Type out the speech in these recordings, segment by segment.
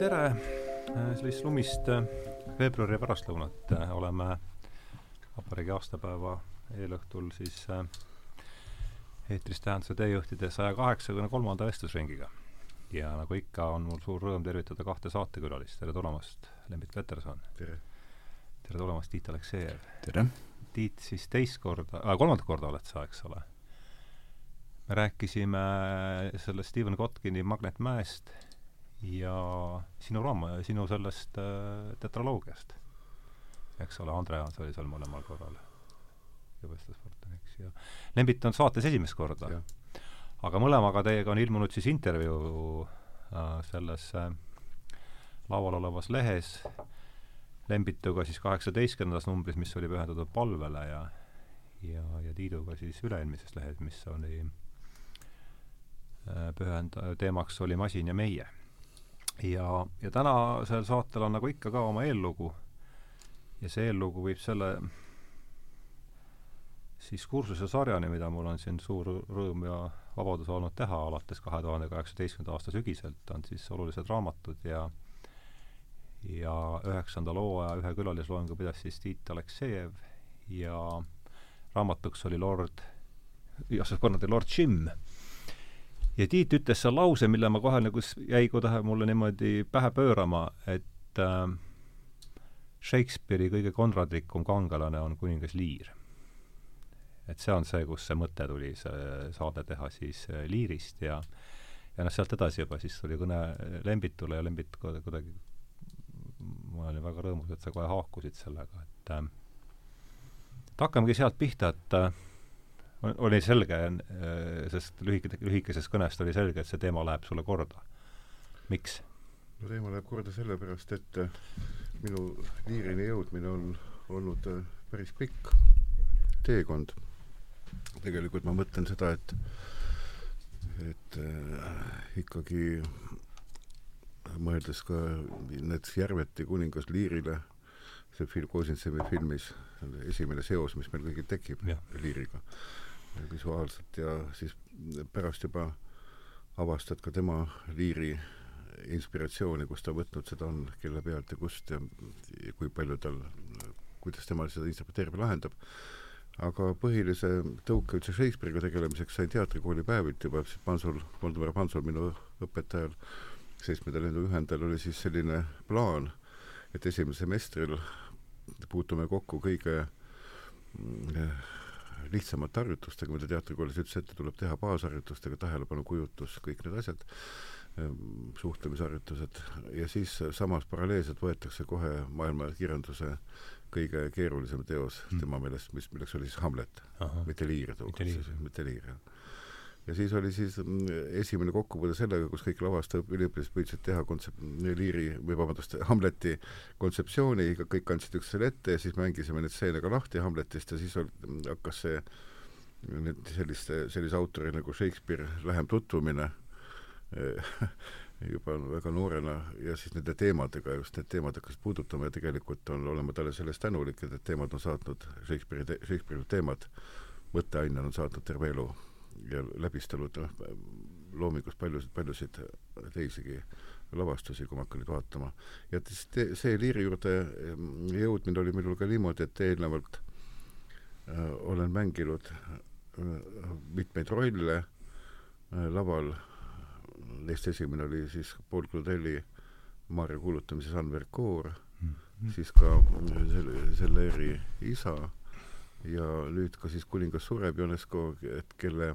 tere, sellist lumist äh, veebruari pärastlõunat äh, oleme vabariigi aastapäeva eelõhtul siis äh, eetris Tähenduse teejuhtide saja kaheksakümne kolmanda vestlusringiga. ja nagu ikka, on mul suur rõõm tervitada kahte saatekülalist, tere tulemast, Lembit Peterson! tere! tere tulemast, Tiit Aleksejev! tere! Tiit, siis teist korda äh,, kolmandat korda oled sa, eks ole? me rääkisime sellest Stephen Kotkini Magnetmäest ja sinu raama, sinu sellest äh, tetraloogiast. eks ole, Andreas oli seal mõlemal korral jõuestuspartner, eks, ja Lembit on saates esimest korda. aga mõlemaga teiega on ilmunud siis intervjuu äh, selles äh, laual olevas lehes, Lembituga siis kaheksateistkümnendas numbris, mis oli pühendatud palvele ja ja, ja Tiiduga siis üle-eelmises lehes, mis oli äh, pühend-, teemaks oli Masin ja meie. Ja, ja tänasel saatel on nagu ikka ka oma eellugu ja see eellugu viib selle siis kursuse sarjani, mida mul on siin suur rõõm ja vabadus olnud teha alates kahe tuhande kaheksateistkümnenda aasta sügiselt, on siis olulised raamatud ja ja üheksanda hooaja ühe külalisloengu pidas siis Tiit Aleksejev ja raamatuks oli Lord, jah, korrati Lord Jim. Ja Tiit ütles seal lause, mille ma kohe nagu jäi kohe mulle niimoodi pähe pöörama, et äh, Shakespeare'i kõige konradlikum kangelane on kuningas Lear et see on see, kus see mõte tuli, see saade teha siis äh, Liirist ja ja noh, sealt edasi juba siis tuli kõne Lembitule ja Lembit kuidagi, ma olin väga rõõmus, et sa kohe haakusid sellega, et äh, et hakkamegi sealt pihta, et äh, oli selge äh,, sest lühike, lühikesest kõnest oli selge, et see teema läheb sulle korda. miks? no teema läheb korda sellepärast, et äh, minu liirini jõudmine on olnud äh, päris pikk teekond tegelikult ma mõtlen seda, et et äh, ikkagi mõeldes ka näiteks Järveti kuningas Liirile, see Phil Kosinsevi filmis, esimene seos, mis meil kõigil tekib. Liiriga visuaalselt ja siis pärast juba avastad ka tema Liiri inspiratsiooni, kust ta võtnud seda on, kelle pealt ja kust ja, kui palju tal, kuidas tema seda interpreteerib lahendab. Aga põhilise tõuke üldse Shakespeare'iga tegelemiseks sain teatrikooli päevilt juba, siis Pansul, Voldemar Pansul minu õpetajal, seitsmendal ja ühendal oli siis selline plaan, et esimesel semestril puutume kokku kõige mm, lihtsamate harjutustega, mida teatrikoolis üldse ette tuleb teha, baasharjutustega, tähelepanu kujutus, kõik need asjad, ehm, suhtlemisharjutused, ja siis samas paralleelselt võetakse kohe maailma kirjanduse kõige keerulisem teos mm. tema meelest, mis, milleks oli siis Hamlet, mitte Liir tookord, mitte Liir, jah. Ja siis oli siis mm, esimene kokkupuude sellega, kus kõik lavastajad, üliõpilased püüdsid teha kontsep-, Liiri või vabandust, Hamleti kontseptsiooni, kõik andsid üksteisele ette ja siis mängisime neid stseene ka lahti Hamletist ja siis ol, hakkas see nüüd selliste, sellise autori nagu Shakespeare lähem tutvumine juba väga noorena ja siis nende teemadega, just need teemad hakkasid puudutama ja tegelikult on, olen ma talle selle eest tänulik, et need teemad on saatnud, Shakespeare'i te,, Shakespeare'i teemad mõtteainena on saatnud terve elu ja läbistanud noh, loomingus paljusid, paljusid teisigi lavastusi, kui ma hakkan nüüd vaatama. ja te, see liiri juurde jõudmine oli minul ka niimoodi, et eelnevalt äh, olen mänginud äh, mitmeid rolle äh, laval neist esimene oli siis Paul Claudel'i Maarja kuulutamises Anver Koor mm, -hmm. siis ka selle, selle eri isa ja nüüd ka siis kuningas sureb UNESCO, et kelle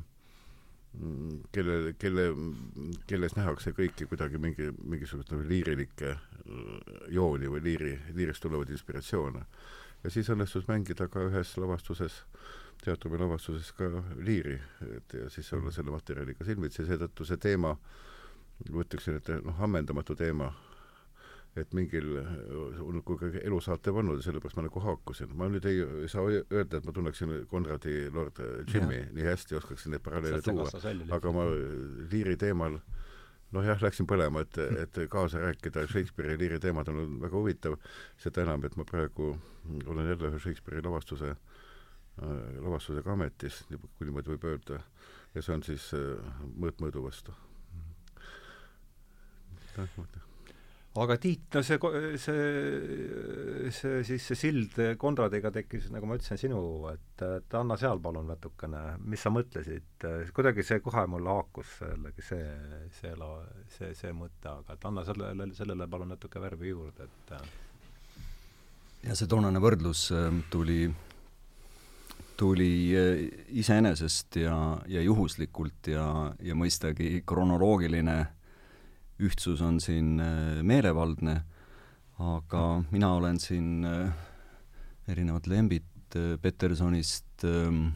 kelle, kelle, kelles nähakse kõiki kuidagi mingi, mingisugust nagu liirilikke jooni või liiri, liirist tulevaid inspiratsioone. ja siis õnnestus mängida ka ühes lavastuses teatrumi lavastuses ka liiri, et ja siis olla selle materjaliga silmitsi, seetõttu see teema äh, ma ütleksin, et noh, ammendamatu teema, et mingil, kui ka elu saatev olnud ja sellepärast ma nagu haakusin. ma nüüd ei, ei saa öelda, et ma tunneksin Konradi Lord Jimmy ja. nii hästi, oskaksin neid paralleele tuua, aga ma liiri teemal noh jah, läksin põlema, et, et kaasa rääkida. Shakespeare'i liiri teemad on väga huvitav, seda enam, et ma praegu olen jälle ühe Shakespeare'i lavastuse äh,, lavastusega ametis, kui niimoodi võib öelda, ja see on siis äh, Mõõt mõõdu vastu aga Tiit, no see, see, see siis see sild Konradiga tekkis, nagu ma ütlesin, sinu, et, et anna seal palun natukene, mis sa mõtlesid, kuidagi see kohe mul haakus jällegi see, see la-, see, see mõte, aga et anna sellele, sellele palun natuke värvi juurde, et ja see toonane võrdlus äh, tuli, tuli äh, iseenesest ja, ja juhuslikult ja, ja mõistagi kronoloogiline ühtsus on siin äh, meelevaldne, aga mina olen siin äh, erinevat Lembit äh, Petersonist, ähm,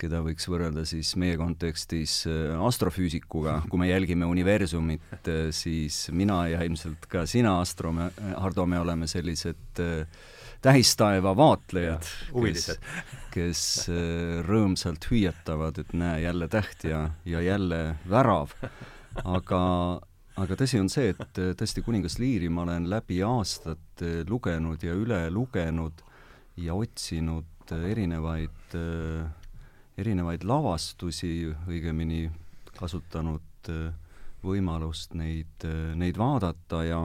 keda võiks võrrelda siis meie kontekstis astrofüüsikuga, kui me jälgime universumit, siis mina ja ilmselt ka sina, Astro, me, Hardo, me oleme sellised tähistaeva vaatlejad, kes, kes rõõmsalt hüüatavad, et näe, jälle täht ja, ja jälle värav aga, aga tõsi on see, et äh, tõesti Kuningas Liiri ma olen läbi aastate lugenud ja üle lugenud ja otsinud äh, erinevaid, äh, erinevaid lavastusi, õigemini kasutanud võimalust neid, neid vaadata ja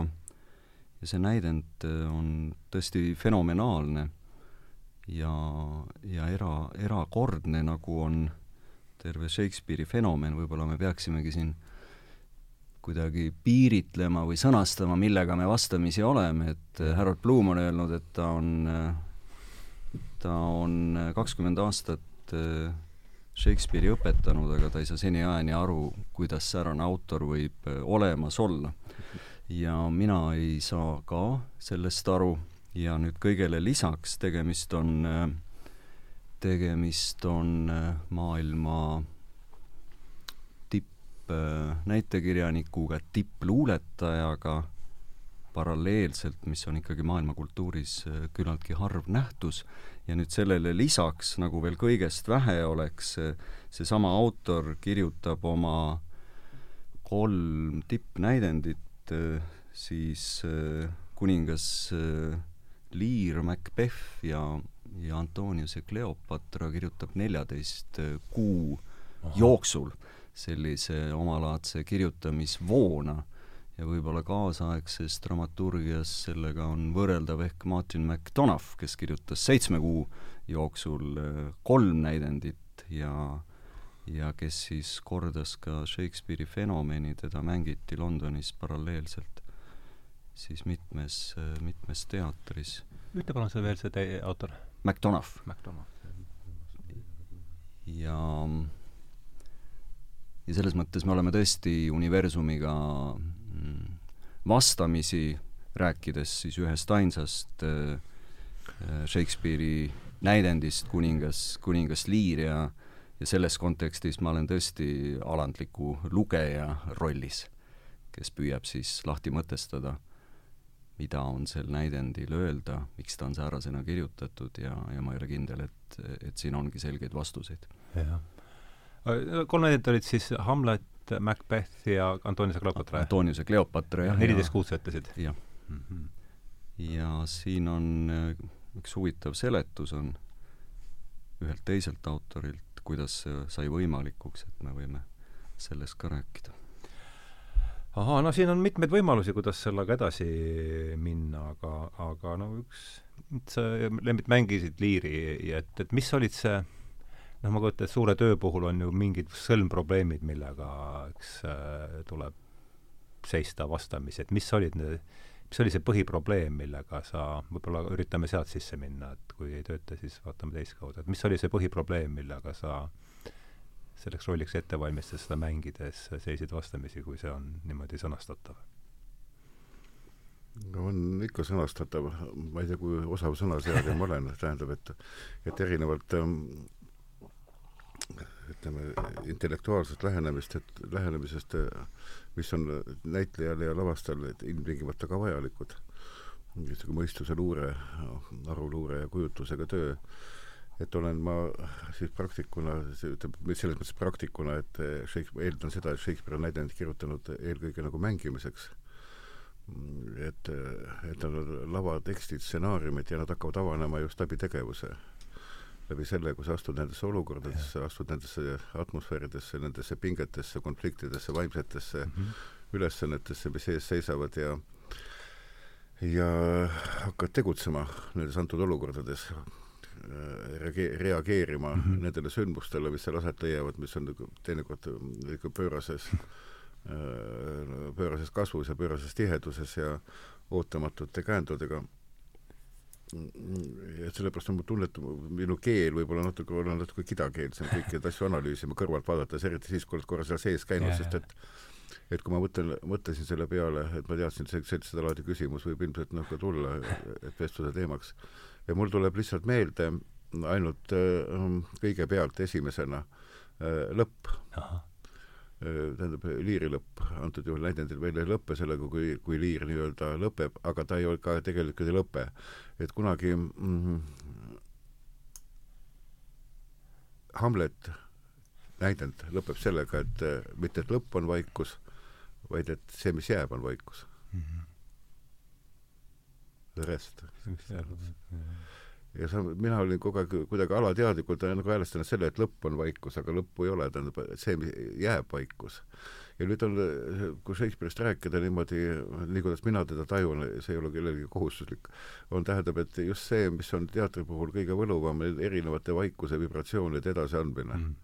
ja see näidend on tõesti fenomenaalne ja, ja era, erakordne, nagu on terve Shakespeare'i fenomen, võib-olla me peaksimegi siin kuidagi piiritlema või sõnastama, millega me vastamisi oleme, et äh, Harold Bloom on öelnud, et ta on, äh, ta on äh, kakskümmend aastat Shakespeare'i õpetanud, aga ta ei saa seniajani aru, kuidas säärane autor võib olemas olla. ja mina ei saa ka sellest aru ja nüüd kõigele lisaks tegemist on, tegemist on maailma tippnäitekirjanikuga, tippluuletajaga paralleelselt, mis on ikkagi maailmakultuuris äh, küllaltki harv nähtus, ja nüüd sellele lisaks, nagu veel kõigest vähe oleks, seesama autor kirjutab oma kolm tippnäidendit, äh, siis äh, kuningas Lear, Macbeth ja, ja Antonius ja Cleopatra kirjutab neljateist kuu Aha. jooksul sellise omalaadse kirjutamisvoona ja võib-olla kaasaegses dramaturgias sellega on võrreldav ehk Martin McDonough, kes kirjutas seitsme kuu jooksul äh, kolm näidendit ja ja kes siis kordas ka Shakespeare'i fenomeni, teda mängiti Londonis paralleelselt siis mitmes, äh, mitmes teatris. ütle palun see veel, see autor. McDonough. McDonough. ja ja selles mõttes me oleme tõesti universumiga mm, vastamisi, rääkides siis ühest ainsast äh, äh, Shakespeare'i näidendist, kuningas, kuningas Lear ja ja selles kontekstis ma olen tõesti alandliku lugeja rollis, kes püüab siis lahti mõtestada, mida on sel näidendil öelda, miks ta on säärasena kirjutatud ja, ja ma ei ole kindel, et, et siin ongi selgeid vastuseid. jah kolm näidet olid siis Hamlet, Macbeth ja Antonius ja Kleopatra? Antonius ja Kleopatra, jah. neliteist kuud sa ütlesid? jah mm. -hmm. ja siin on äh, üks huvitav seletus on ühelt teiselt autorilt, kuidas see sai võimalikuks, et me võime sellest ka rääkida. ahaa, no siin on mitmeid võimalusi, kuidas sellega edasi minna, aga, aga no üks, sa, Lembit, mängisid liiri, et, et mis olid see noh, ma kujutan ette, suure töö puhul on ju mingid sõlmprobleemid, millega eks äh, tuleb seista vastamisi, et mis olid need, mis oli see põhiprobleem, millega sa, võib-olla üritame sealt sisse minna, et kui ei tööta, siis vaatame teist kaudu, et mis oli see põhiprobleem, millega sa selleks rolliks ette valmistades, seda mängides seisid vastamisi, kui see on niimoodi sõnastatav? no on ikka sõnastatav, ma ei tea, kui osav sõnaseadja ma olen, tähendab, et et erinevalt ähm, ütleme, intellektuaalset lähenemist, et lähenemisest, mis on näitlejal ja lavastajal ilmtingimata ka vajalikud. niisugune mõistuse luure, aruluure ja kujutlusega töö, et olen ma siis praktikuna, ütleme selles mõttes praktikuna, et Shakespeare, eeldan seda, et Shakespeare on näidendit kirjutanud eelkõige nagu mängimiseks. Et, et on lavatekstid, stsenaariumid ja nad hakkavad avanema just läbi tegevuse läbi selle, kui sa astud nendesse olukordadesse, astud nendesse atmosfääridesse, nendesse pingetesse, konfliktidesse, vaimsetesse mm -hmm. ülesannetesse, mis ees seisavad ja ja hakkad tegutsema nendes antud olukordades, reage-, reageerima mm -hmm. nendele sündmustele, mis seal aset leiavad, mis on nagu teinekord ikka pöörases, pöörases kasvus ja pöörases tiheduses ja ootamatute käändudega ja sellepärast on mu tunne, et minu keel võib-olla natuke, olen natuke kidakeelsem kõiki neid asju analüüsima kõrvalt vaadates, eriti siis, kui oled korra seal sees käinud, sest et et kui ma mõtlen, mõtlesin selle peale, et ma teadsin, et see, seda laadi küsimus võib ilmselt noh ka tulla, et vestluse teemaks, ja mul tuleb lihtsalt meelde ainult äh, kõigepealt esimesena äh, lõpp. Äh, tähendab, liiri lõpp, antud juhul näidendil veel ei lõppe sellega, kui, kui liir nii-öelda lõpeb, aga ta ei ole ka tegelikult ei lõpe. et kunagi mm, Hamlet näidend lõpeb sellega, et mitte et lõpp on vaikus, vaid et see, mis jääb, on vaikus mm. -hmm. The rest. Ja sa, mina olin kogu aeg kuidagi alateadlikult nagu häälestanud selle, et lõpp on vaikus, aga lõppu ei ole, tähendab, see, jääb vaikus. ja nüüd on, kui Shakespeare'ist rääkida niimoodi, nii kuidas mina teda tajun, see ei ole kellelegi kohustuslik, on, tähendab, et just see, mis on teatri puhul kõige võluvam, erinevate vaikuse vibratsioonide edasiandmine mm.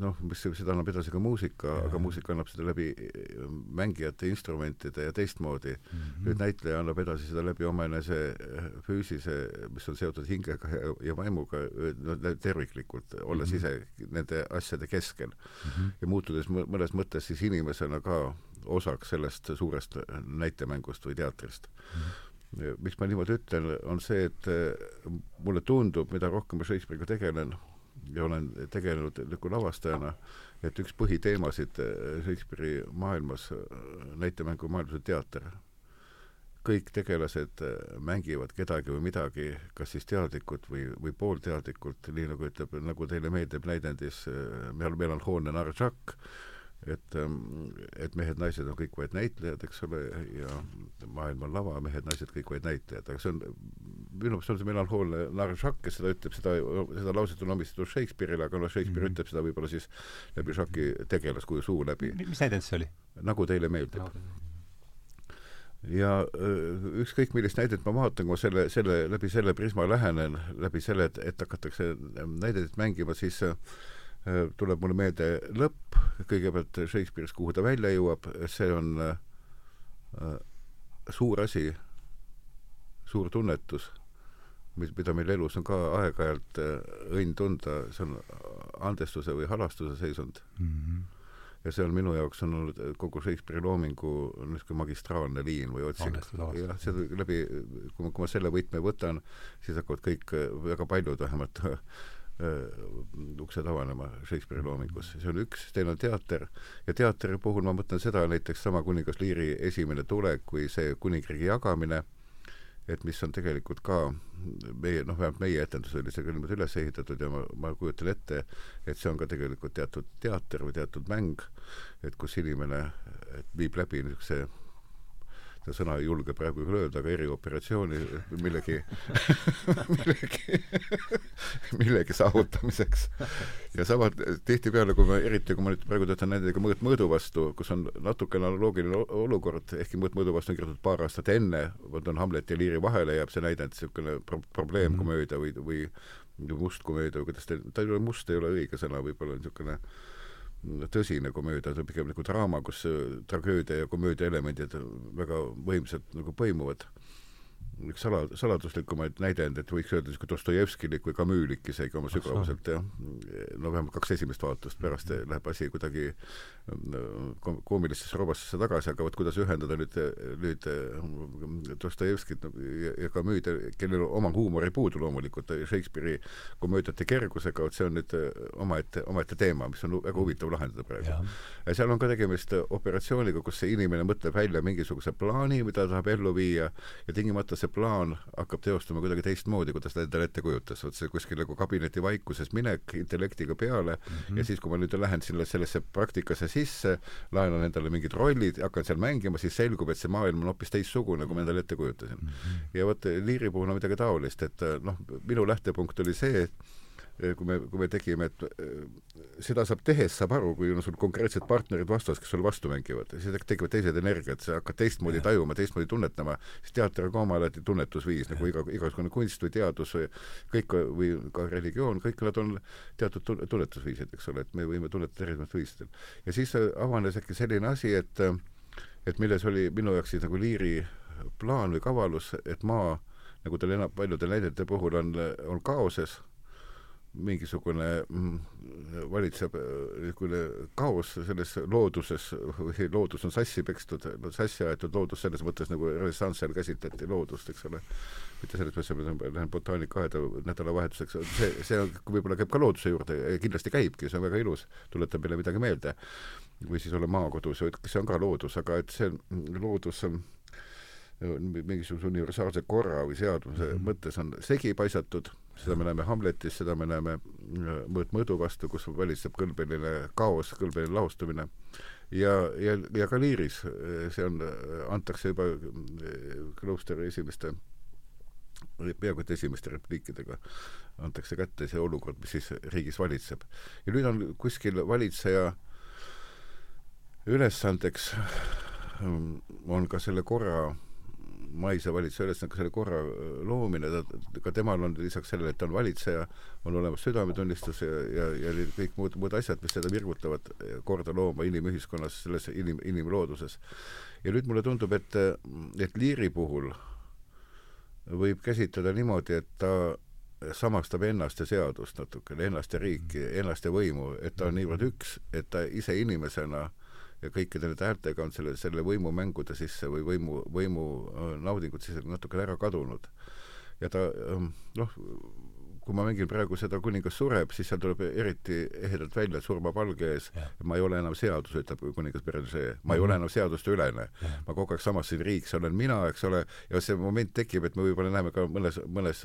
Noh, mis, seda annab edasi ka muusika, aga muusika annab seda läbi eh, mängijate instrumentide ja teistmoodi mm. -hmm. nüüd näitleja annab edasi seda läbi omaenese eh, füüsise, mis on seotud hingega ja, ja vaimuga, no terviklikult, olles mm -hmm. ise nende asjade keskel mm. -hmm. ja muutudes mõnes mõttes siis inimesena ka osaks sellest suurest näitemängust või teatrist mm. -hmm. miks ma niimoodi ütlen, on see, et eh, mulle tundub, mida rohkem ma Shakespeare'iga tegelen, ja olen tegelenud nagu lavastajana, et üks põhiteemasid äh, Shakespeare'i maailmas, äh, näitemängu maailmas on teater. kõik tegelased äh, mängivad kedagi või midagi, kas siis teadlikult või, või poolteadlikult, nii nagu ütleb, nagu teile meeldib näidendis melanhoolne narr Jacques, et, ähm, et mehed-naised on kõik vaid näitlejad, eks ole, ja maailm on lava, mehed-naised kõik vaid näitlejad, aga see on, minu meelest on see melanhoolne narr Jacques, kes seda ütleb, seda, seda lauset on omistatud Shakespeare'ile, aga noh, Shakespeare mm -hmm. ütleb seda võib-olla siis läbi Jacques'i tegelaskuju suu läbi. mis näidend see oli? nagu teile meeldib no ja äh, ükskõik millist näidet ma vaatan, kui ma selle, selle, läbi selle prisma lähenen, läbi selle, et, et hakatakse näidet mängima, siis Äh, tuleb mulle meelde lõpp, kõigepealt Shakespeare'is, kuhu ta välja jõuab, see on äh, suur asi, suur tunnetus, mis, mida meil elus on ka aeg-ajalt äh, õnn tunda, see on andestuse või halastuse seisund. Mm. -hmm ja see on minu jaoks on olnud kogu Shakespeare'i loomingu niisugune magistraalne liin või otsing. jah, see läbi, kui ma, kui ma selle võtme võtan, siis hakkavad kõik, väga paljud vähemalt uksed avanema Shakespeare'i loomingus, see on üks, teine on teater. Ja teatri puhul ma mõtlen seda näiteks sama kuningas Leari esimene tulek kui see kuningriigi jagamine, et mis on tegelikult ka meie, noh, vähemalt meie etendus oli see ka niimoodi üles ehitatud ja ma, ma kujutan ette, et see on ka tegelikult teatud teater või teatud mäng, et kus inimene viib läbi niisuguse seda sõna ei julge praegu küll öelda, aga erioperatsiooni millegi millegi millegi saavutamiseks. ja sama tihtipeale, kui ma, eriti kui ma nüüd praegu töötan nendega Mõõt mõõdu vastu, kus on natuke analoogiline olukord, ehkki Mõõt mõõdu vastu on kirjutatud paar aastat enne, vot on Hamlet ja Liiri vahele jääb see näidend, niisugune pro probleemkomöödia või, või must komöödia või kuidas ta, ta ei ole must, ei ole õige sõna, võib-olla niisugune tõsine komöödia, ta on pigem nagu draama, kus tragöödia ja komöödia elemendid väga võimsalt nagu põimuvad üks sala, saladuslikumaid näidendeid võiks öelda niisugune Dostojevskilik või Camuslik isegi oma sügavuselt, jah. no vähemalt kaks esimest vaatust, pärast läheb asi kuidagi kom-, koomilistesse robastesse tagasi, aga vot kuidas ühendada nüüd, nüüd äh, Dostojevskit ja, ja Camus'd, kellel oma huumor ei puudu loomulikult, Shakespeare'i komöödiate kergusega, vot see on nüüd äh, omaette, omaette teema, mis on väga huvitav lahendada praegu. ja seal on ka tegemist operatsiooniga, kus see inimene mõtleb välja mingisuguse plaani, mida ta tahab ellu viia ja tingimata see plaan hakkab teostuma kuidagi teistmoodi, kuidas ta endale ette kujutas, vot see kuskil nagu kabineti vaikuses minek intellektiga peale mm -hmm. ja siis, kui ma nüüd lähen sinna sellesse praktikasse sisse, laenan endale mingid rollid, hakkan seal mängima, siis selgub, et see maailm on hoopis teistsugune, kui ma endale ette kujutasin mm. -hmm. ja vot Liiri puhul on midagi taolist, et noh, minu lähtepunkt oli see, kui me, kui me tegime, et seda saab tehes, saab aru, kui on sul konkreetsed partnerid vastas, kes sulle vastu mängivad, siis tekivad teised energiat, sa hakkad teistmoodi tajuma, teistmoodi tunnetama, siis teater on ka oma alati tunnetusviis, nagu iga, igasugune kunst või teadus või kõik või ka religioon, kõik nad on teatud tunnetusviisid, eks ole, et me võime tunnetada erinevatel viisidel. ja siis avanes äkki selline asi, et et milles oli minu jaoks siis nagu liiri plaan või kavalus, et maa, nagu tal enam paljude näidete puhul on, on kaoses mingisugune mm, valitseb äh, niisugune kaos selles looduses või loodus on sassi pekstud, sassi aetud loodus selles mõttes, nagu renessansil käsitleti loodust, eks ole. mitte selles mõttes, et ma lähen botaanikaaeda nädalavahetuseks, see, see on, võib-olla käib ka looduse juurde kindlasti käibki, see on väga ilus, tuletab meile midagi meelde. või siis olla maakodus, see on ka loodus, aga et see loodus on mingisuguse universaalse korra või seaduse mm -hmm. mõttes on segi paisatud, seda me näeme Hamletis, seda me näeme äh, Mõõt mõõdu vastu, kus valitseb kõlbeline kaos, kõlbeline lahustumine. ja, ja, ja ka liiris, äh, see on, äh, antakse juba Kloosteri esimeste peaaegu et esimeste repliikidega antakse kätte see olukord, mis siis riigis valitseb. ja nüüd on kuskil valitseja ülesandeks on ka selle korra maise valitsuse ülesanne selle korra loomine, ta, ka temal on lisaks sellele, et ta on valitseja, on olemas südametunnistus ja, ja, ja kõik muud, muud asjad, mis teda virgutavad korda looma inimühiskonnas, selles inim, inimlooduses. ja nüüd mulle tundub, et, et Liiri puhul võib käsitleda niimoodi, et ta samastab ennast ja seadust natukene, ennast ja riiki, ennast ja võimu, et ta on niivõrd üks, et ta ise inimesena äh, ja kõikide nende häältega on selle, selle võimu mängude sisse või võimu, võimu äh, naudingut sisse natukene ära kadunud. ja ta ähm, noh, kui ma mängin praegu seda Kuningas sureb, siis seal tuleb eriti ehedalt välja, et surma palge ees ma ei ole enam seadus, ütleb kuningas Berensee. ma ei ole mhm. enam seaduste ülene. ma kogu aeg samasin riik, see olen mina, eks ole, ja see moment tekib, et me võib-olla näeme ka mõnes, mõnes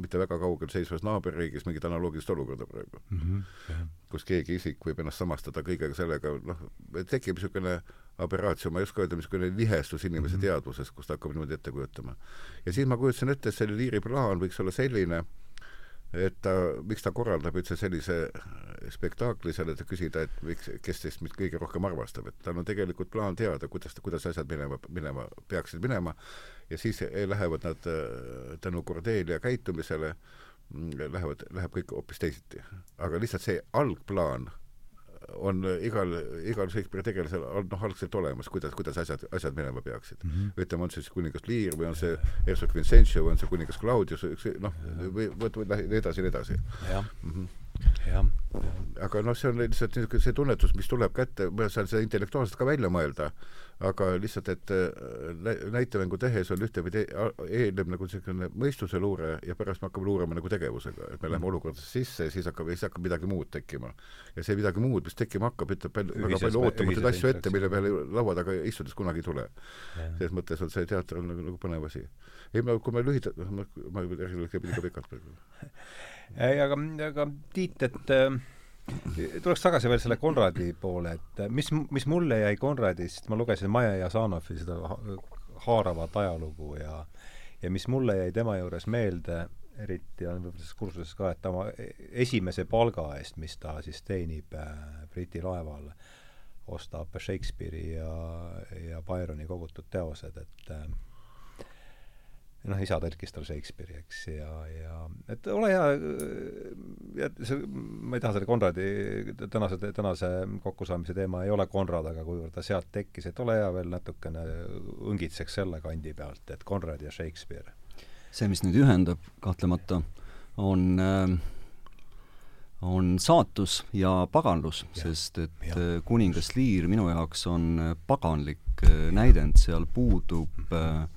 mitte väga kaugel seisvas naaberriigis mingit analoogilist olukorda praegu mm. -hmm. kus keegi isik võib ennast samastada kõigega sellega, noh, tekib niisugune aberratsioon, ma ei oska öelda, niisugune nihestus inimese mm -hmm. teadvuses, kus ta hakkab niimoodi ette kujutama. ja siis ma kujutasin ette, et selle liiri plaan võiks olla selline, et ta, miks ta korraldab üldse sellise spektaakli seal, et küsida, et miks, kes teist mind kõige rohkem armastab, et tal on tegelikult plaan teada, kuidas, kuidas asjad minema, minema, peaksid minema ja siis lähevad nad äh, tänu Cordelia käitumisele, mm, lähevad, läheb kõik hoopis teisiti. aga lihtsalt see algplaan on igal, igal Shakespeare'i tegelasel on noh, algselt olemas, kuidas, kuidas asjad, asjad minema peaksid mm. -hmm. ütleme, on see siis kuningas Lear või on see Hersog Vincentio või on see kuningas Claudius, noh, või vot, nii edasi, nii edasi. jah mm -hmm jah. aga noh, see on lihtsalt niisugune see tunnetus, mis tuleb kätte, ma saan seda intellektuaalselt ka välja mõelda, aga lihtsalt, et äh, näitemängu tehes on ühtepidi eelneb nagu niisugune mõistuse luure ja pärast me hakkame luurama nagu tegevusega, et me läheme mm. olukordadesse sisse ja siis hakkab, siis hakkab midagi muud tekkima. ja see midagi muud, mis tekkima hakkab, ütleb palju, väga palju ootamatuid asju ette, mille peale laua taga istudes kunagi ei tule. selles mõttes on see teater on nagu, nagu põnev asi. ei, ma, kui ma lühidalt, noh, ma, ma räägin liiga pikalt praegu ei, aga, aga Tiit, et äh, tuleks tagasi veel selle Konradi poole, et mis, mis mulle jäi Konradist, ma lugesin Maja Jasanovi seda haaravat ajalugu ja ja mis mulle jäi tema juures meelde, eriti on võib-olla selles kursuses ka, et ta oma esimese palga eest, mis ta siis teenib äh, Briti laeval, ostab Shakespeare'i ja, ja Byroni kogutud teosed, et äh, noh, isa tõlkis tal Shakespeare'i, eks, ja, ja et ole hea, ja see, ma ei taha selle Konradi tänase, tänase kokkusaamise teema ei ole Konrad, aga kuivõrd ta sealt tekkis, et ole hea veel natukene õngitseks selle kandi pealt, et Konrad ja Shakespeare. see, mis nüüd ühendab kahtlemata, on äh, on saatus ja paganlus, sest et ja. Äh, kuningas Lear minu jaoks on paganlik äh, näidend, seal puudub äh,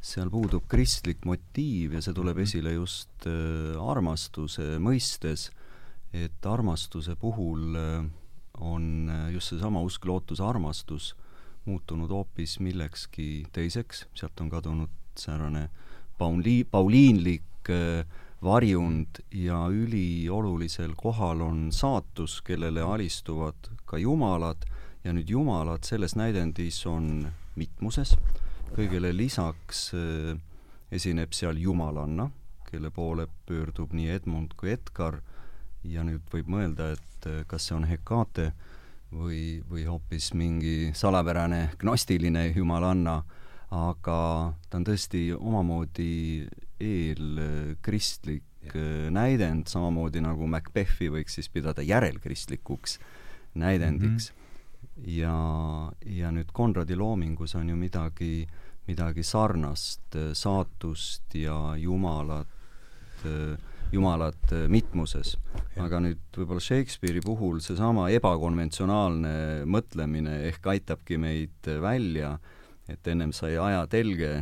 seal puudub kristlik motiiv ja see tuleb mhm. esile just äh, armastuse mõistes, et armastuse puhul äh, on äh, just seesama usk, lootus, armastus muutunud hoopis millekski teiseks, sealt on kadunud säärane pauli-, pauliinlik varjund ja üliolulisel kohal on saatus, kellele alistuvad ka jumalad. Ja nüüd jumalad selles näidendis on mitmuses kõigele lisaks äh, esineb seal jumalanna, kelle poole pöördub nii Edmund kui Edgar ja nüüd võib mõelda, et äh, kas see on Hekate või, või hoopis mingi salapärane gnostiline jumalanna, aga ta on tõesti omamoodi eelkristlik yeah. näidend, samamoodi nagu Macbethi võiks siis pidada järelkristlikuks näidendiks mm. -hmm. ja, ja nüüd Konradi loomingus on ju midagi, midagi sarnast, saatust ja jumalat, jumalat mitmuses. aga nüüd võib-olla Shakespeare'i puhul seesama ebakonventsionaalne mõtlemine ehk aitabki meid välja, et ennem sai ajatelge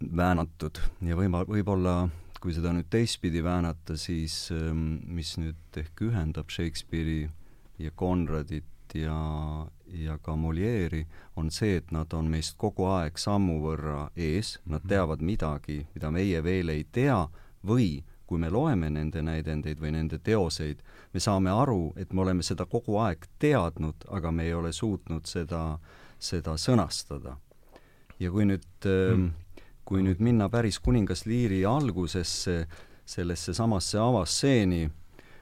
väänatud ja võima-, võib-olla kui seda nüüd teistpidi väänata, siis ähm, mis nüüd ehk ühendab Shakespeare'i ja Conradit ja, ja ka Molieri, on see, et nad on meist kogu aeg sammu võrra ees, nad mhm. teavad midagi, mida meie veel ei tea, või kui me loeme nende näidendeid või nende teoseid, me saame aru, et me oleme seda kogu aeg teadnud, aga me ei ole suutnud seda, seda sõnastada. ja kui nüüd mm kui nüüd minna päris kuningas Liiri algusesse, sellesse samasse avastseeni,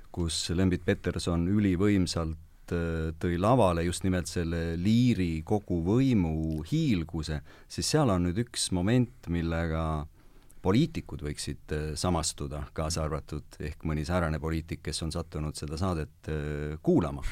kus Lembit Peterson ülivõimsalt tõi lavale just nimelt selle liiri kogu võimu hiilguse, siis seal on nüüd üks moment, millega poliitikud võiksid äh, samastuda, kaasa arvatud ehk mõni säärane poliitik, kes on sattunud seda saadet äh, kuulama.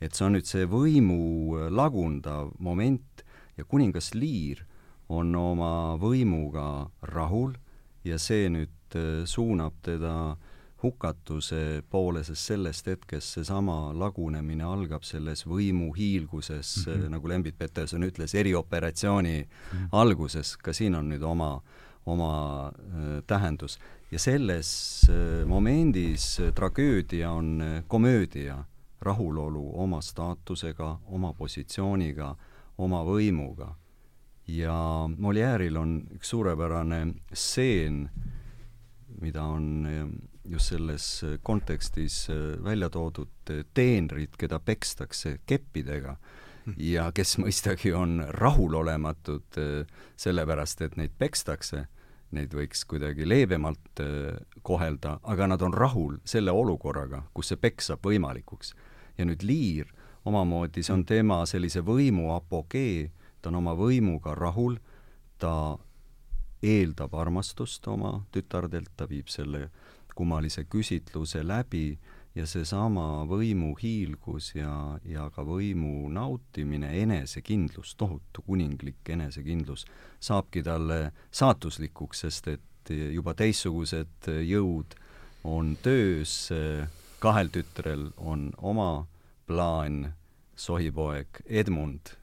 et see on nüüd see võimu lagundav moment ja kuningas Liir on oma võimuga rahul ja see nüüd äh, suunab teda hukatuse poole, sest sellest hetkest seesama lagunemine algab selles võimu hiilguses mm, -hmm. nagu Lembit Peterson ütles, erioperatsiooni mm -hmm. alguses, ka siin on nüüd oma, oma äh, tähendus. ja selles äh, momendis äh, tragöödia on komöödia, rahulolu oma staatusega, oma positsiooniga, oma võimuga ja Molière'il on üks suurepärane stseen, mida on just selles kontekstis eh, välja toodud eh, teenrid, keda pekstakse keppidega hm. ja kes mõistagi on rahulolematud sellepärast, et neid pekstakse, neid võiks kuidagi leebemalt kohelda, aga nad on rahul selle olukorraga, kus see peks saab võimalikuks. ja nüüd Liir omamoodi, see on hm. tema sellise võimu apogee, ta on oma võimuga rahul, ta eeldab armastust oma tütardelt, ta viib selle kummalise küsitluse läbi ja seesama võimu hiilgus ja, ja ka võimu nautimine, enesekindlus, tohutu kuninglik enesekindlus, saabki talle saatuslikuks, sest et juba teistsugused jõud on töös, kahel tütrel on oma plaan, sohipoeg Edmund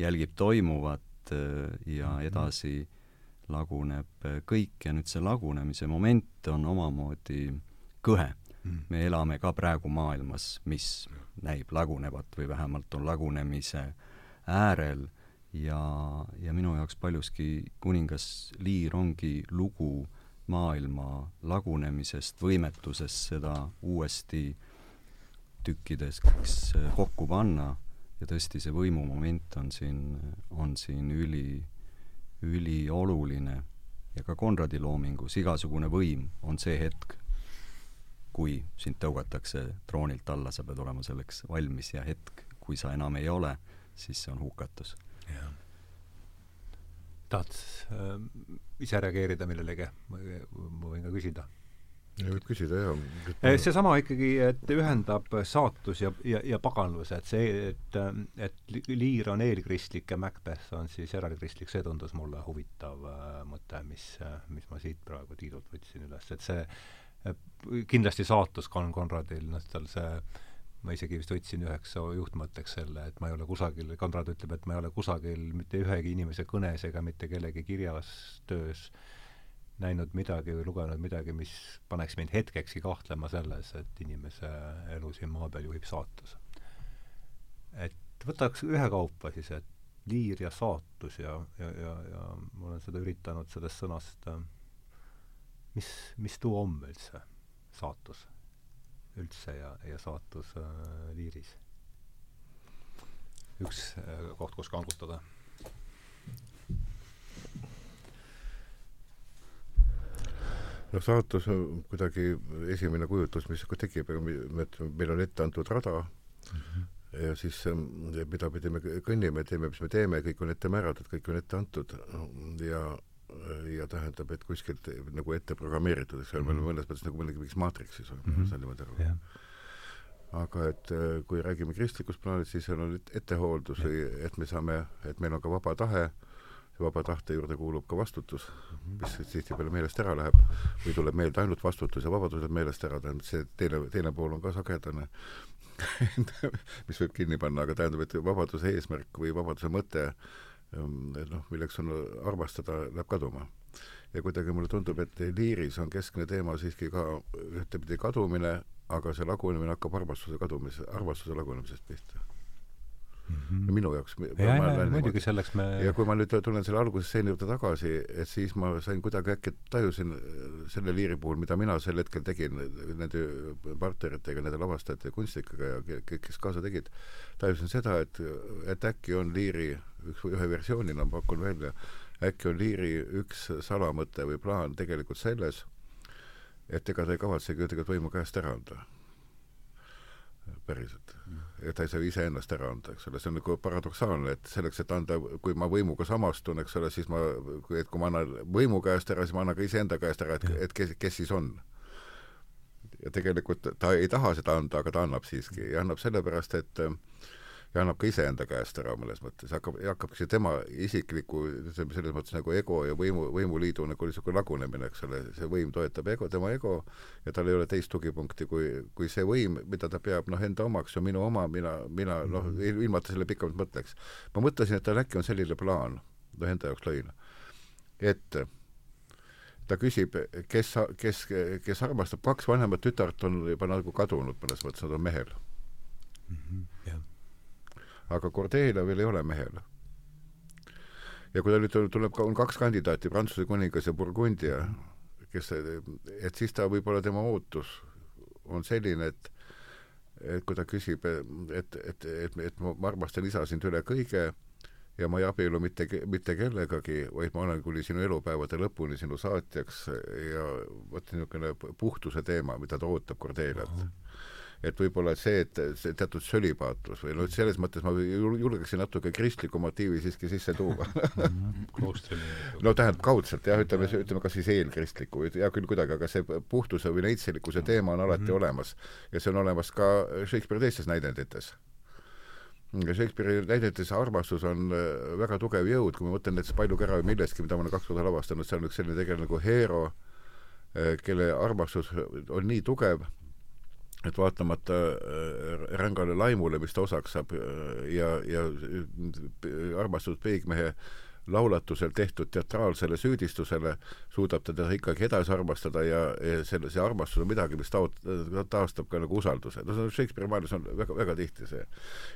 jälgib toimuvat ja mhm. edasi laguneb äh, kõik ja nüüd see lagunemise moment on omamoodi kõhe. Mm.. me elame ka praegu maailmas, mis näib lagunevat või vähemalt on lagunemise äärel ja, ja minu jaoks paljuski kuningas Liir ongi lugu maailma lagunemisest, võimetusest seda uuesti tükkideks kokku panna. Ja tõesti, see võimumoment on siin, on siin üli, ülioluline ja ka Konradi loomingus igasugune võim on see hetk, kui sind tõugatakse troonilt alla, sa pead olema selleks valmis ja hetk, kui sa enam ei ole, siis see on hukatus. tahad äh, ise reageerida millelegi? ma võin ka küsida võib küsida, jah. Eh, seesama ikkagi, et ühendab saatus ja, ja, ja paganlus, et see, et, et Liir on eelkristlik ja Macbeth on siis järelkristlik, see tundus mulle huvitav äh, mõte, mis, mis ma siit praegu Tiidult võtsin üles, et see kindlasti saatus Con Conradil, noh, tal see ma isegi vist võtsin üheks juhtmõtteks selle, et ma ei ole kusagil, Konrad ütleb, et ma ei ole kusagil mitte ühegi inimese kõnes ega mitte kellegi kirjas töös äh, näinud midagi või lugenud midagi, mis paneks mind hetkekski kahtlema selles, et inimese elu siin maa peal juhib saatus. et võtaks ühekaupa siis, et liir ja saatus ja, ja, ja, ja ma olen seda üritanud sellest sõnast, mis, mis tuu on üldse, saatus üldse ja, ja saatus äh, liiris? üks äh, koht, kus kangutada no saatus on kuidagi esimene kujutlus, mis nagu tekib, meil on ette antud rada. Mm -hmm. ja siis mida pidi me kõnnime, teeme, mis me teeme, kõik on ette määratud, kõik on ette antud. Ja ja tähendab, et kuskilt nagu ette programmeeritud, eks ole me oleme mõnes mõttes nagu millegi mingis maatriksis, ma mm -hmm. saan niimoodi aru. Yeah aga et kui räägime kristlikust plaanist, siis on ettehooldus või et me saame, et meil on ka vaba tahe vaba tahte juurde kuulub ka vastutus, mis tihtipeale meelest ära läheb või tuleb meelde ainult vastutus ja vabadus läheb meelest ära, tähendab see teine, teine pool on ka sagedane mis võib kinni panna, aga tähendab, et vabaduse eesmärk või vabaduse mõte ähm, noh, milleks on armastada, läheb kaduma. ja kuidagi mulle tundub, et liiris on keskne teema siiski ka ühtepidi kadumine, aga see lagunemine hakkab armastuse kadumise, armastuse lagunemisest pihta mm -hmm. minu jaoks. muidugi selleks me ja kui ma nüüd tulen selle algusestseeni juurde tagasi, et siis ma sain kuidagi äkki, tajusin äh, selle liiri puhul, mida mina sel hetkel tegin nende partneritega, nende lavastajate ja kunstnikega ja kõik, kes kaasa tegid, tajusin seda, et, et äkki on liiri üks, ühe versioonina ma pakun välja, äkki on liiri üks salamõte või plaan tegelikult selles, et ega ta ei kavatsegi ju tegelikult võimu käest ära anda päriselt. Ja ta ei saa iseennast ära anda, eks ole, see on nagu paradoksaalne, et selleks, et anda, kui ma võimuga samastun, eks ole, siis ma, et kui ma annan võimu käest ära, siis ma annan ka iseenda käest ära, et, et kes, kes siis on. ja tegelikult ta ei taha seda anda, aga ta annab siiski. Ja annab sellepärast, et äh, ja annab ka iseenda käest ära mõnes mõttes, hakkab, hakkabki tema isikliku, ütleme selles mõttes nagu ego ja võimu, võimuliidu nagu niisugune lagunemine, eks ole, see võim toetab ego, tema ego, ja tal ei ole teist tugipunkti kui, kui see võim, mida ta peab noh, enda omaks, on minu oma, mina, mina noh, ilma et ta selle pikemalt mõtleks. ma mõtlesin, et tal äkki on selline plaan, noh enda jaoks lõin, et ta küsib, kes, kes, kes armastab, kaks vanemat tütart on juba nagu kadunud mõnes mõttes, nad on mehel mm. -hmm, aga Cordelia veel ei ole mehel. ja kui ta nüüd tuleb, on kaks kandidaati, Prantsuse kuningas ja Burgundia, kes, et siis ta võib-olla tema ootus on selline, et et kui ta küsib, et, et, et, et ma armastan isa sind üle kõige ja ma ei abielu mitte, mitte kellegagi, vaid ma olen kuni sinu elupäevade lõpuni sinu saatjaks ja vot niisugune puhtuse teema, mida ta ootab Cordelialt uh. -huh et võib-olla see, et see teatud sölibaatus või noh, selles mõttes ma julgeksin natuke kristliku motiivi siiski sisse tuua. No tähendab kaudselt jah, ütleme, ütleme kas siis eelkristliku, hea küll kuidagi, aga see puhtuse või neitselikkuse teema on alati mm -hmm. olemas. Ja see on olemas ka Shakespeare'i teistes näidendites. Shakespeare'i näidetes armastus on äh, väga tugev jõud, kui ma mõtlen näiteks Palju kära või millestki, mida ma olen kaks korda lavastanud, seal on üks selline tegelane nagu Hero, äh, kelle armastus on nii tugev, et vaatamata äh, rängale laimule, mis ta osaks saab äh, ja, ja äh, armastatud peigmehe laulatusel tehtud teatraalsele süüdistusele suudab teda ikkagi edasi armastada ja, ja selle, see armastus on midagi, mis taot-, taastab ka nagu usalduse. no see on Shakespeare'i maailmas on väga, väga tihti see.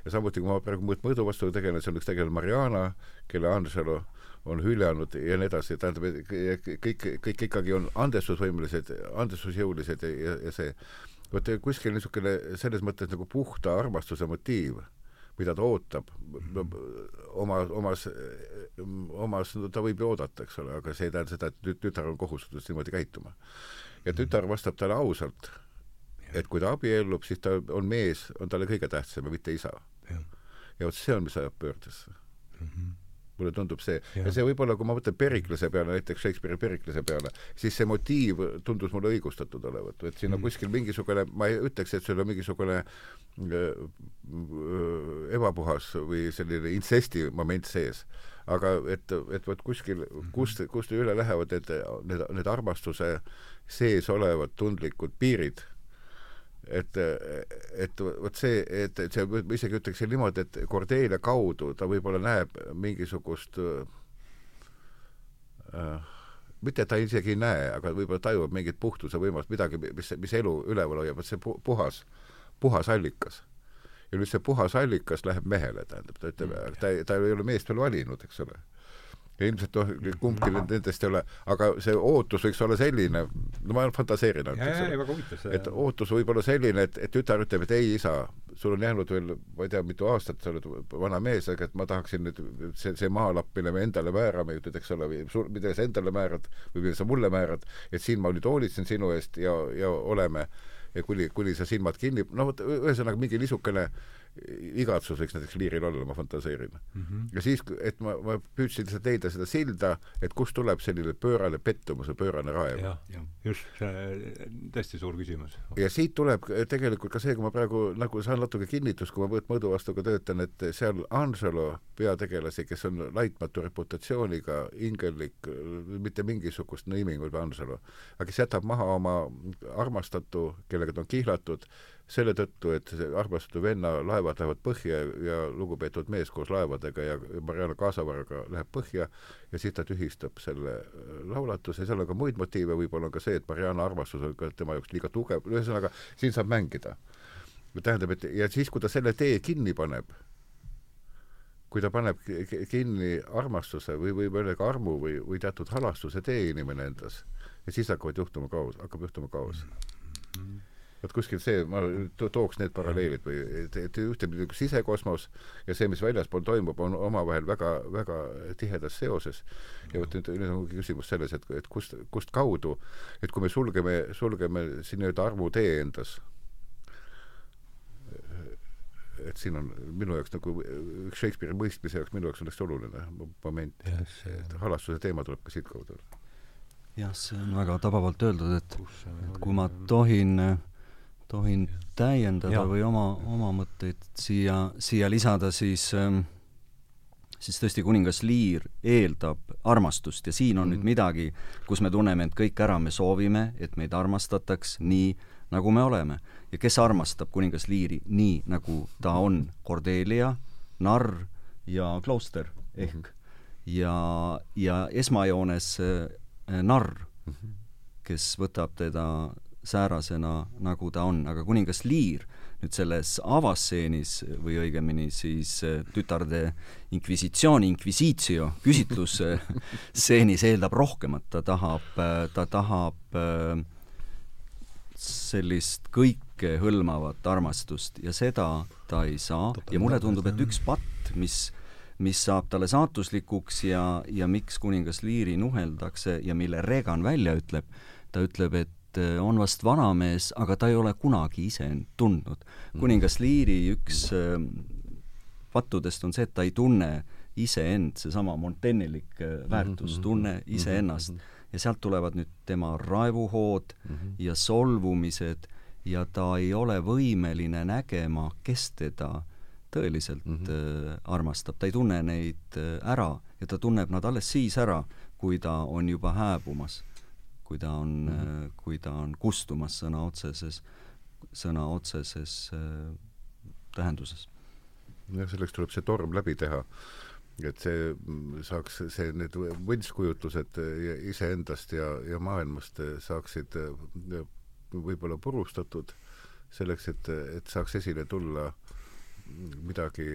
ja samuti, kui ma praegu mõõdu vastu tegelen, seal üks tegelane Mariana, kelle Angelo on hüljanud ja nii edasi, tähendab, kõik, kõik ikkagi on andestusvõimelised, andestusjõulised ja, ja, ja see vot kuskil niisugune selles mõttes nagu puhta armastuse motiiv, mida ta ootab no, oma, omas, omas, no ta võib ju oodata, eks ole, aga see ei tähenda seda, et tütar on kohustatud niimoodi käituma. ja tütar vastab talle ausalt, et kui ta abiellub, siis ta on mees, on talle kõige tähtsam ja mitte isa. ja vot see on, mis ajab pöördesse mm. -hmm mulle tundub see. ja see võib-olla, kui ma mõtlen Periklase peale, näiteks Shakespeare'i Periklase peale, siis see motiiv tundus mulle õigustatud olevat, et siin on mm. kuskil mingisugune, ma ei ütleks, et seal on mingisugune äh, ebapuhas või selline intsesti moment sees. aga et, et vot kuskil, mhm. kust, kust üle lähevad need, need, need armastuse sees olevad tundlikud piirid et, et vot see, et, et see, ma isegi ütleksin niimoodi, et Cordelia kaudu ta võib-olla näeb mingisugust äh, mitte ta isegi ei näe, aga võib-olla tajub mingit puhtuse võimalust, midagi, mis, mis elu üleval hoiab, et see pu puhas, puhas allikas. ja nüüd see puhas allikas läheb mehele, tähendab, ta ütleb mm., ta, ta ei ole meest veel valinud, eks ole ilmselt noh, kumbki nendest ei ole, aga see ootus võiks olla selline, no ma fantaseerin ainult, et ootus võib olla selline, et, et tütar ütleb, et ei, isa, sul on jäänud veel, ma ei tea, mitu aastat, sa oled vana mees, aga et ma tahaksin nüüd see, see maalapp, mille me endale määrame, ütled, eks ole, või sul, mida sa endale määrad või mida sa mulle määrad, et siin ma nüüd hoolitsen sinu eest ja, ja oleme. Ja kuni, kuni sa silmad kinni, no vot, ühesõnaga mingi niisugune igatsus võiks näiteks liiril olla, ma fantaseerin mm. -hmm. ja siis, et ma, ma püüdsin lihtsalt leida seda silda, et kust tuleb selline pöörane pettumus või pöörane raev. just, see tõesti suur küsimus. ja siit tuleb tegelikult ka see, kui ma praegu nagu saan natuke kinnitust, kui ma Võõt Mõõdu vastuga töötan, et seal Angelo peategelasi, kes on laitmatu reputatsiooniga, ingellik, mitte mingisugust nimi kui Angelo, aga kes jätab maha oma armastatu, kellega ta on kihlatud, selle tõttu, et armastatud venna laevad lähevad põhja ja lugupeetud mees koos laevadega ja Marianne Kaasavaraga läheb põhja ja siis ta tühistab selle äh, laulatuse, seal on ka muid motiive, võib-olla on ka see, et Marianne armastus on ka tema jaoks liiga tugev, ühesõnaga siin saab mängida. tähendab, et ja siis, kui ta selle tee kinni paneb, kui ta paneb kinni armastuse või öelda ka armu või, või teatud halastuse tee inimene endas, ja siis hakkavad juhtuma kaos, hakkab juhtuma kaos mm. -hmm vot kuskil see, ma to tooks need paralleelid või et, et ühtepidi sisekosmos ja see, mis väljaspool toimub, on omavahel väga, väga tihedas seoses. ja vot nüüd, nüüd on küsimus selles, et, et kust, kust kaudu, et kui me sulgeme, sulgeme siin nii-öelda armutee endas, et siin on minu jaoks nagu Shakespeare'i mõistmise jaoks minu jaoks on hästi oluline moment yes,, et halastuse teema tuleb ka siitkaudu. jah, see on väga tabavalt öeldud, et, et kui ma tohin äh, tohin täiendada ja. või oma, oma mõtteid siia, siia lisada, siis ähm, siis tõesti kuningas Liir eeldab armastust ja siin on mm. nüüd midagi, kus me tunneme end kõik ära, me soovime, et meid armastataks nii, nagu me oleme. ja kes armastab kuningas Liiri nii, nagu ta on, Cordelia, narr ja klooster ehk mm. ja, ja esmajoones äh, narr, mhm. kes võtab teda säärasena, nagu ta on, aga kuningas Liir nüüd selles avastseenis või õigemini siis äh, tütarde inkvisitsioon, inquisitio, küsitlusstseenis eeldab rohkemat, ta tahab, äh, ta tahab äh, sellist kõikehõlmavat armastust ja seda ta ei saa. Ja mulle tundub, et üks patt, mis mis saab talle saatuslikuks ja, ja miks kuningas Liiri nuheldakse ja mille Regan välja ütleb, ta ütleb, et on vast vanamees, aga ta ei ole kunagi ise end tundnud. Mhm. kuningas Liiri üks äh, pattudest on see, et ta ei tunne iseend, seesama Montaigne'ilik äh, mhm, väärtus, mhm, iseennast. ja sealt tulevad nüüd tema raevuhood mm -hmm. ja solvumised ja ta ei ole võimeline nägema, kes teda tõeliselt mm -hmm. armastab, ta ei tunne neid ära ja ta tunneb nad alles siis ära, kui ta on juba hääbumas kui ta on mm, -hmm. kui ta on kustumas sõna otseses, sõna otseses äh, tähenduses. jah, selleks tuleb see torm läbi teha. et see saaks, see, need võltskujutlused iseendast ja, ja maailmast saaksid äh, võib-olla purustatud selleks, et, et saaks esile tulla midagi,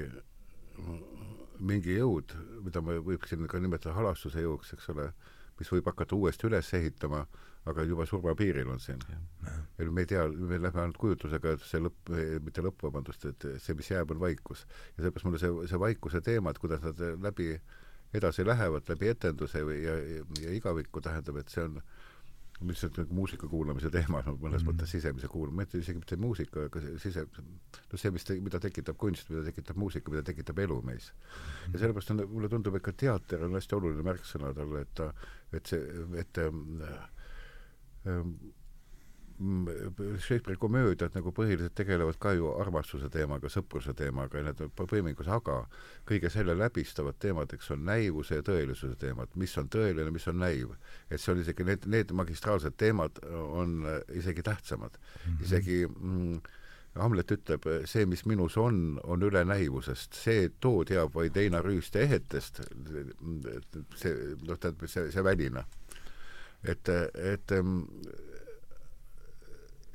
mingi jõud, mida me võiksin ka nimetada halastuse jõuks, eks ole mis võib hakata uuesti üles ehitama, aga juba surmapiiril on siin. ja me ei tea, me lähme ainult kujutlusega, et see lõpp, mitte lõpp, vabandust, et see, mis jääb, on vaikus. ja sellepärast mulle see, see vaikuse teema, et kuidas nad läbi edasi lähevad, läbi etenduse või, ja, ja, ja igavikku tähendab, et see on äh, lihtsalt nagu muusika kuulamise teema, no mõnes mm -hmm. mõttes sisemise kuulamise, isegi mitte muusika, aga sise, no see, mis te, mida tekitab kunst, mida tekitab muusika, mida tekitab elu meis mm. -hmm. ja sellepärast on, mulle tundub, et ka teater on hästi oluline märksõna talle, et ta, et see, et ähm, ähm, Shakespeare'i komöödiad nagu põhiliselt tegelevad ka ju armastuse teemaga, sõpruse teemaga ja need on põimingus, aga kõige selle läbistavad teemadeks on näivuse ja tõelisuse teemad, mis on tõeline, mis on näiv. et see on isegi, need, need magistraalsed teemad on isegi tähtsamad mm. -hmm. isegi mm, Hamlet ütleb, see, mis minus on, on üle näivusest, see, too teab vaid heinarüüste ehetest, see, noh, tähendab, see, see väline. et, et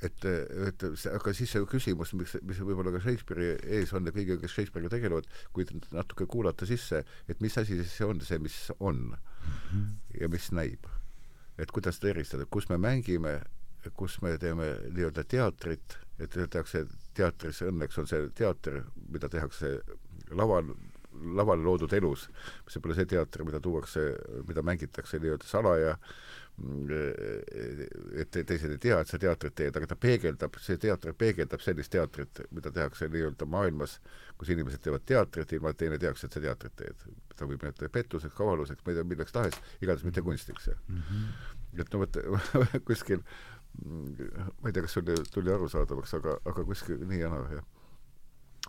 et, et aga siis see küsimus, mis, mis võib-olla ka Shakespeare'i ees on ja kõigiga, kes Shakespeare'iga tegelevad, kui natuke kuulata sisse, et mis asi siis see on, see, mis on mm -hmm. ja mis näib. et kuidas seda eristada, kus me mängime kus me teeme nii-öelda teatrit, et tehakse teatris, õnneks on see teater, mida tehakse laval, lavale loodud elus, see pole see teater, mida tuuakse, mida mängitakse nii-öelda salaja, et teised ei tea, et sa teatrit teed, aga ta peegeldab, see teater peegeldab sellist teatrit, mida tehakse nii-öelda maailmas, kus inimesed teevad teatrit, ilma et teine teaks, et sa teatrit teed. ta võib nimetada pettuseks, kavaluseks, ma ei tea, milleks tahes, igatahes mitte kunstiks mm. -hmm. et no vot kuskil ma ei tea, kas sul tuli arusaadavaks, aga, aga kuskil nii ja naa, jah.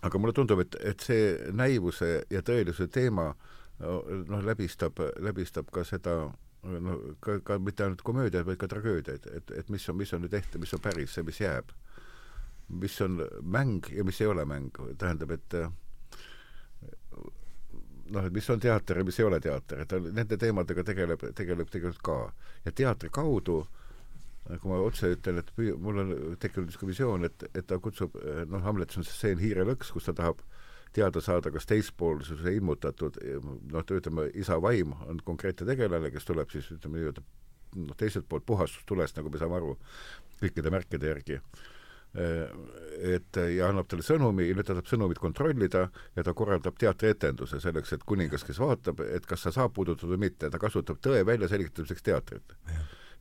aga mulle tundub, et, et see näivuse ja tõelisuse teema noh, läbistab, läbistab ka seda no ka, ka mitte ainult komöödiaid, vaid ka tragöödiaid, et, et mis on, mis on nüüd ehte, mis on päris, see, mis jääb. mis on mäng ja mis ei ole mäng, tähendab, et noh, et mis on teater ja mis ei ole teater, et ta nende teemadega tegeleb, tegeleb tegelikult ka. ja teatri kaudu äh, kui ma otse ütlen, et mul on tekkinud niisugune visioon, et, et ta kutsub, noh, Hamletis on see stseen Hiirelõks, kus ta tahab teada saada, kas teispoolsuse ilmutatud noh, ütleme, isa vaim on konkreetne tegelane, kes tuleb siis ütleme nii-öelda noh, teiselt poolt puhastustulest, nagu me saame aru, kõikide märkide järgi. Et ja annab talle sõnumi ja nüüd ta saab sõnumit kontrollida ja ta korraldab teatrietenduse selleks, et kuningas, kes vaatab, et kas ta saab puudutada või mitte, ta kasutab tõe väljaselgitamiseks teatrit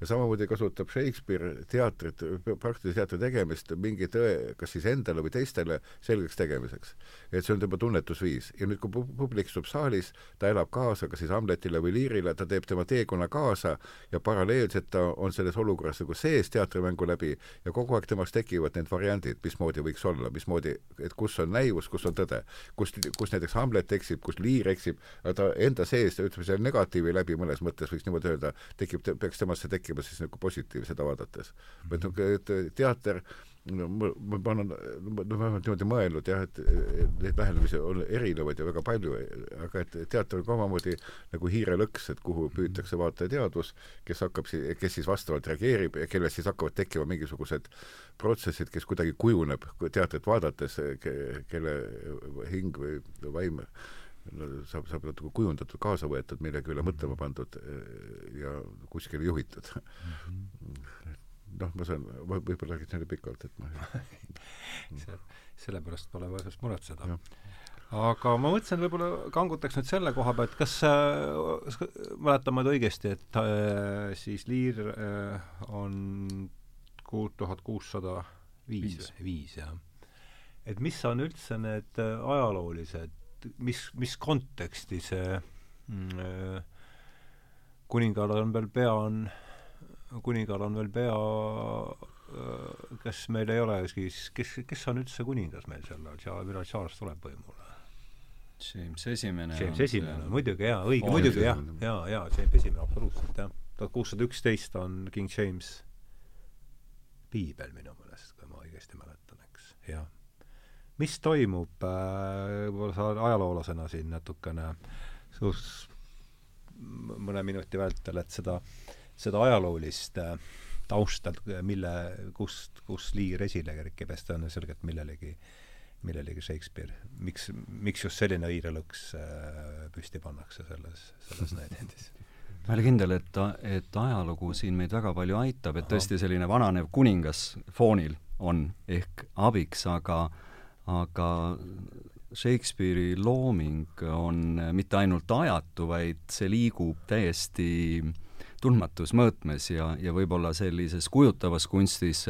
ja samamoodi kasutab Shakespeare teatrit, praktilise teatri tegemist mingi tõe, kas siis endale või teistele selgeks tegemiseks. et see on tema tunnetusviis ja nüüd, kui publik istub saalis, ta elab kaasa kas siis Hamletile või Liirile, ta teeb tema teekonna kaasa ja paralleelselt ta on selles olukorras nagu sees teatrimängu läbi ja kogu aeg temast tekivad need variandid, mismoodi võiks olla, mismoodi, et kus on näivus, kus on tõde. kus, kus näiteks Hamlet eksib, kus Liir eksib, aga ta enda sees, ütleme selle negatiivi läbi mõnes mõttes võiks niimoodi öelda, tekib, peaks temasse tekkima rääkima siis nagu positiivseda vaadates. et noh, et teater no ma, ma panen, no vähemalt niimoodi mõelnud jah, et neid lähenemisi on erinevaid ja väga palju, aga et teater on ka omamoodi nagu hiirelõks, et kuhu püütakse vaataja teadvus, kes hakkab si-, kes siis vastavalt reageerib ja kellest siis hakkavad tekkima mingisugused protsessid, kes kuidagi kujuneb teatrit vaadates ke,, kelle hing või vaim saab, saab natuke kujundatud, kaasa võetud, millegi üle mõtlema mhm. pandud eh, ja kuskile juhitud mm. -hmm. noh, ma saan, võib-olla räägid selle pikalt, et ma sellepärast pole põhjust muretseda. aga ma mõtlesin, võib-olla kangutaks nüüd selle koha pealt, kas äh, mäletan ma õigesti, et äh, siis Liir äh, on kuus tuhat kuussada viis, viis, jah. et mis on üldse need äh, ajaloolised mis, mis konteksti see mm, äh, kuningal on veel pea, on, kuningal on veel pea, äh, kas meil ei ole siis, kes, kes on üldse kuningas meil sel ajal, millal Charles tuleb võimule? James Esimene. James Esimene, muidugi jaa, õige, muidugi jah, jaa, jaa, James Esimene, absoluutselt jah. tuhat kuussada üksteist on King James piibel minu meelest, kui ma õigesti mäletan, eks, jah mis toimub äh,, võib-olla sa ajaloolasena siin natukene suht mõne minuti vältel, et seda, seda ajaloolist äh, tausta, mille, kust, kus Liir esile kerkib, sest ta on selgelt millelegi, millelegi Shakespeare. miks, miks just selline hiirelõks äh, püsti pannakse selles, selles näidendis? ma ei ole kindel, et, et ajalugu siin meid väga palju aitab, et tõesti selline vananev kuningas foonil on ehk abiks, aga aga Shakespeare'i looming on mitte ainult ajatu, vaid see liigub täiesti tundmatus mõõtmes ja, ja võib-olla sellises kujutavas kunstis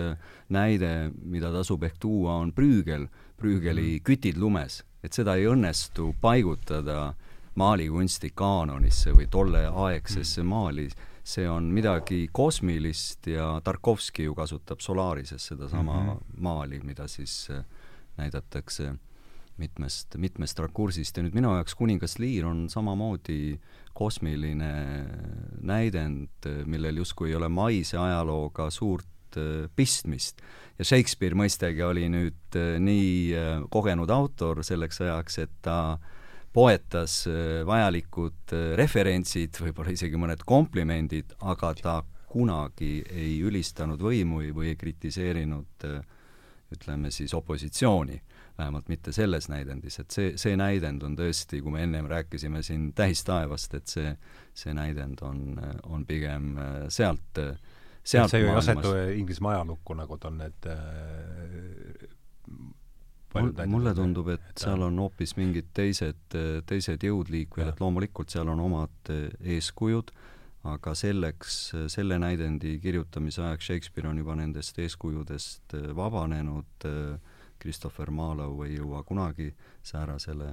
näide, mida tasub ehk tuua, on prüugel, prüugeli mhm. Kütid lumes. et seda ei õnnestu paigutada maalikunsti kaanonisse või tolleaegsesse mm. maali, see on midagi kosmilist ja Tarkovski ju kasutab Solarises sedasama mm -hmm. maali, mida siis äh, näidatakse mitmest, mitmest rakursist ja nüüd minu jaoks Kuningas Lear on samamoodi kosmiline näidend, millel justkui ei ole maise ajalooga suurt äh, pistmist. ja Shakespeare mõistagi oli nüüd äh, nii äh, kogenud autor selleks ajaks, et ta poetas vajalikud referentsid, võib-olla isegi mõned komplimendid, aga ta kunagi ei ülistanud võimu või ei kritiseerinud äh, ütleme siis opositsiooni, vähemalt mitte selles näidendis, et see, see näidend on tõesti, kui me ennem rääkisime siin tähistaevast, et see, see näidend on, on pigem äh, sealt, sealt see ju ei asetu Inglismaa ajalukku, nagu ta on need äh, mul, mulle tundub, et seal on hoopis mingid teised, teised jõud liikvel, et loomulikult seal on omad eeskujud, aga selleks, selle näidendi kirjutamise ajaks Shakespeare on juba nendest eeskujudest eh, vabanenud, Christopher Marlowe ei jõua kunagi säärasele,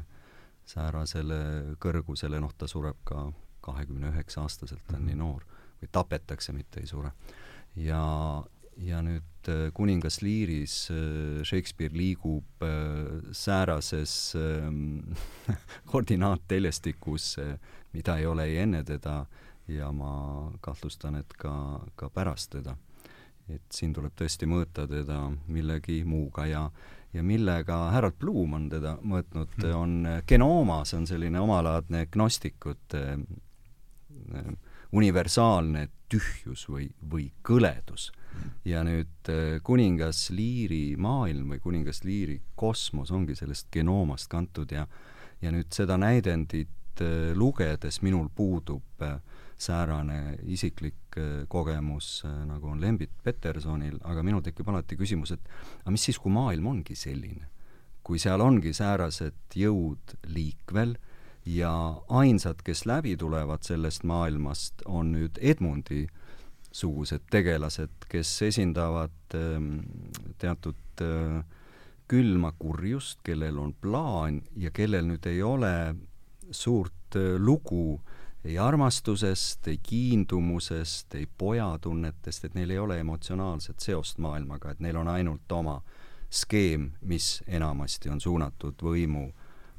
säärasele kõrgusele, noh, ta sureb ka kahekümne üheksa aastaselt, ta on Mhm. nii noor, või tapetakse, mitte ei sure. ja, ja nüüd äh, kuningas Learis äh, Shakespeare liigub äh, säärases ähm, koordinaattelestikus, mida ei ole ei enne teda ja ma kahtlustan, et ka, ka pärast teda. et siin tuleb tõesti mõõta teda millegi muuga ja ja millega Harold Bloom on teda mõõtnud Hmm. mm., on genooma, see on selline omalaadne gnostikute äh, universaalne tühjus või, või kõledus. ja nüüd äh, kuningas Liiri maailm või kuningas Liiri kosmos ongi sellest genoomast kantud ja ja nüüd seda näidendit äh, lugedes minul puudub äh, säärane isiklik äh, kogemus, äh, nagu on Lembit Petersonil, aga minul tekib alati küsimus, et aga mis siis, kui maailm ongi selline? kui seal ongi säärased jõud liikvel ja ainsad, kes läbi tulevad sellest maailmast, on nüüd Edmundi sugused tegelased, kes esindavad ähm, teatud äh, külma kurjust, kellel on plaan ja kellel nüüd ei ole suurt äh, lugu ei armastusest, ei kiindumusest, ei pojatunnetest, et neil ei ole emotsionaalset seost maailmaga, et neil on ainult oma skeem, mis enamasti on suunatud võimu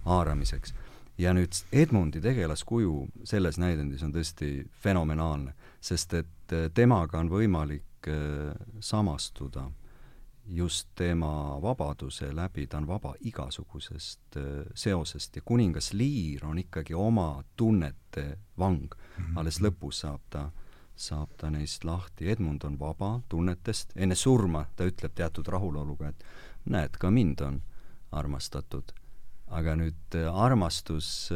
haaramiseks. ja nüüd Edmundi tegelaskuju selles näidendis on tõesti fenomenaalne, sest et temaga on võimalik äh, samastuda just tema vabaduse läbi, ta on vaba igasugusest äh, seosest ja kuningas Liir on ikkagi oma tunnete vang mm. -hmm. alles lõpus saab ta, saab ta neist lahti. Edmund on vaba tunnetest, enne surma ta ütleb teatud rahuloluga, et näed, ka mind on armastatud. aga nüüd äh, armastus,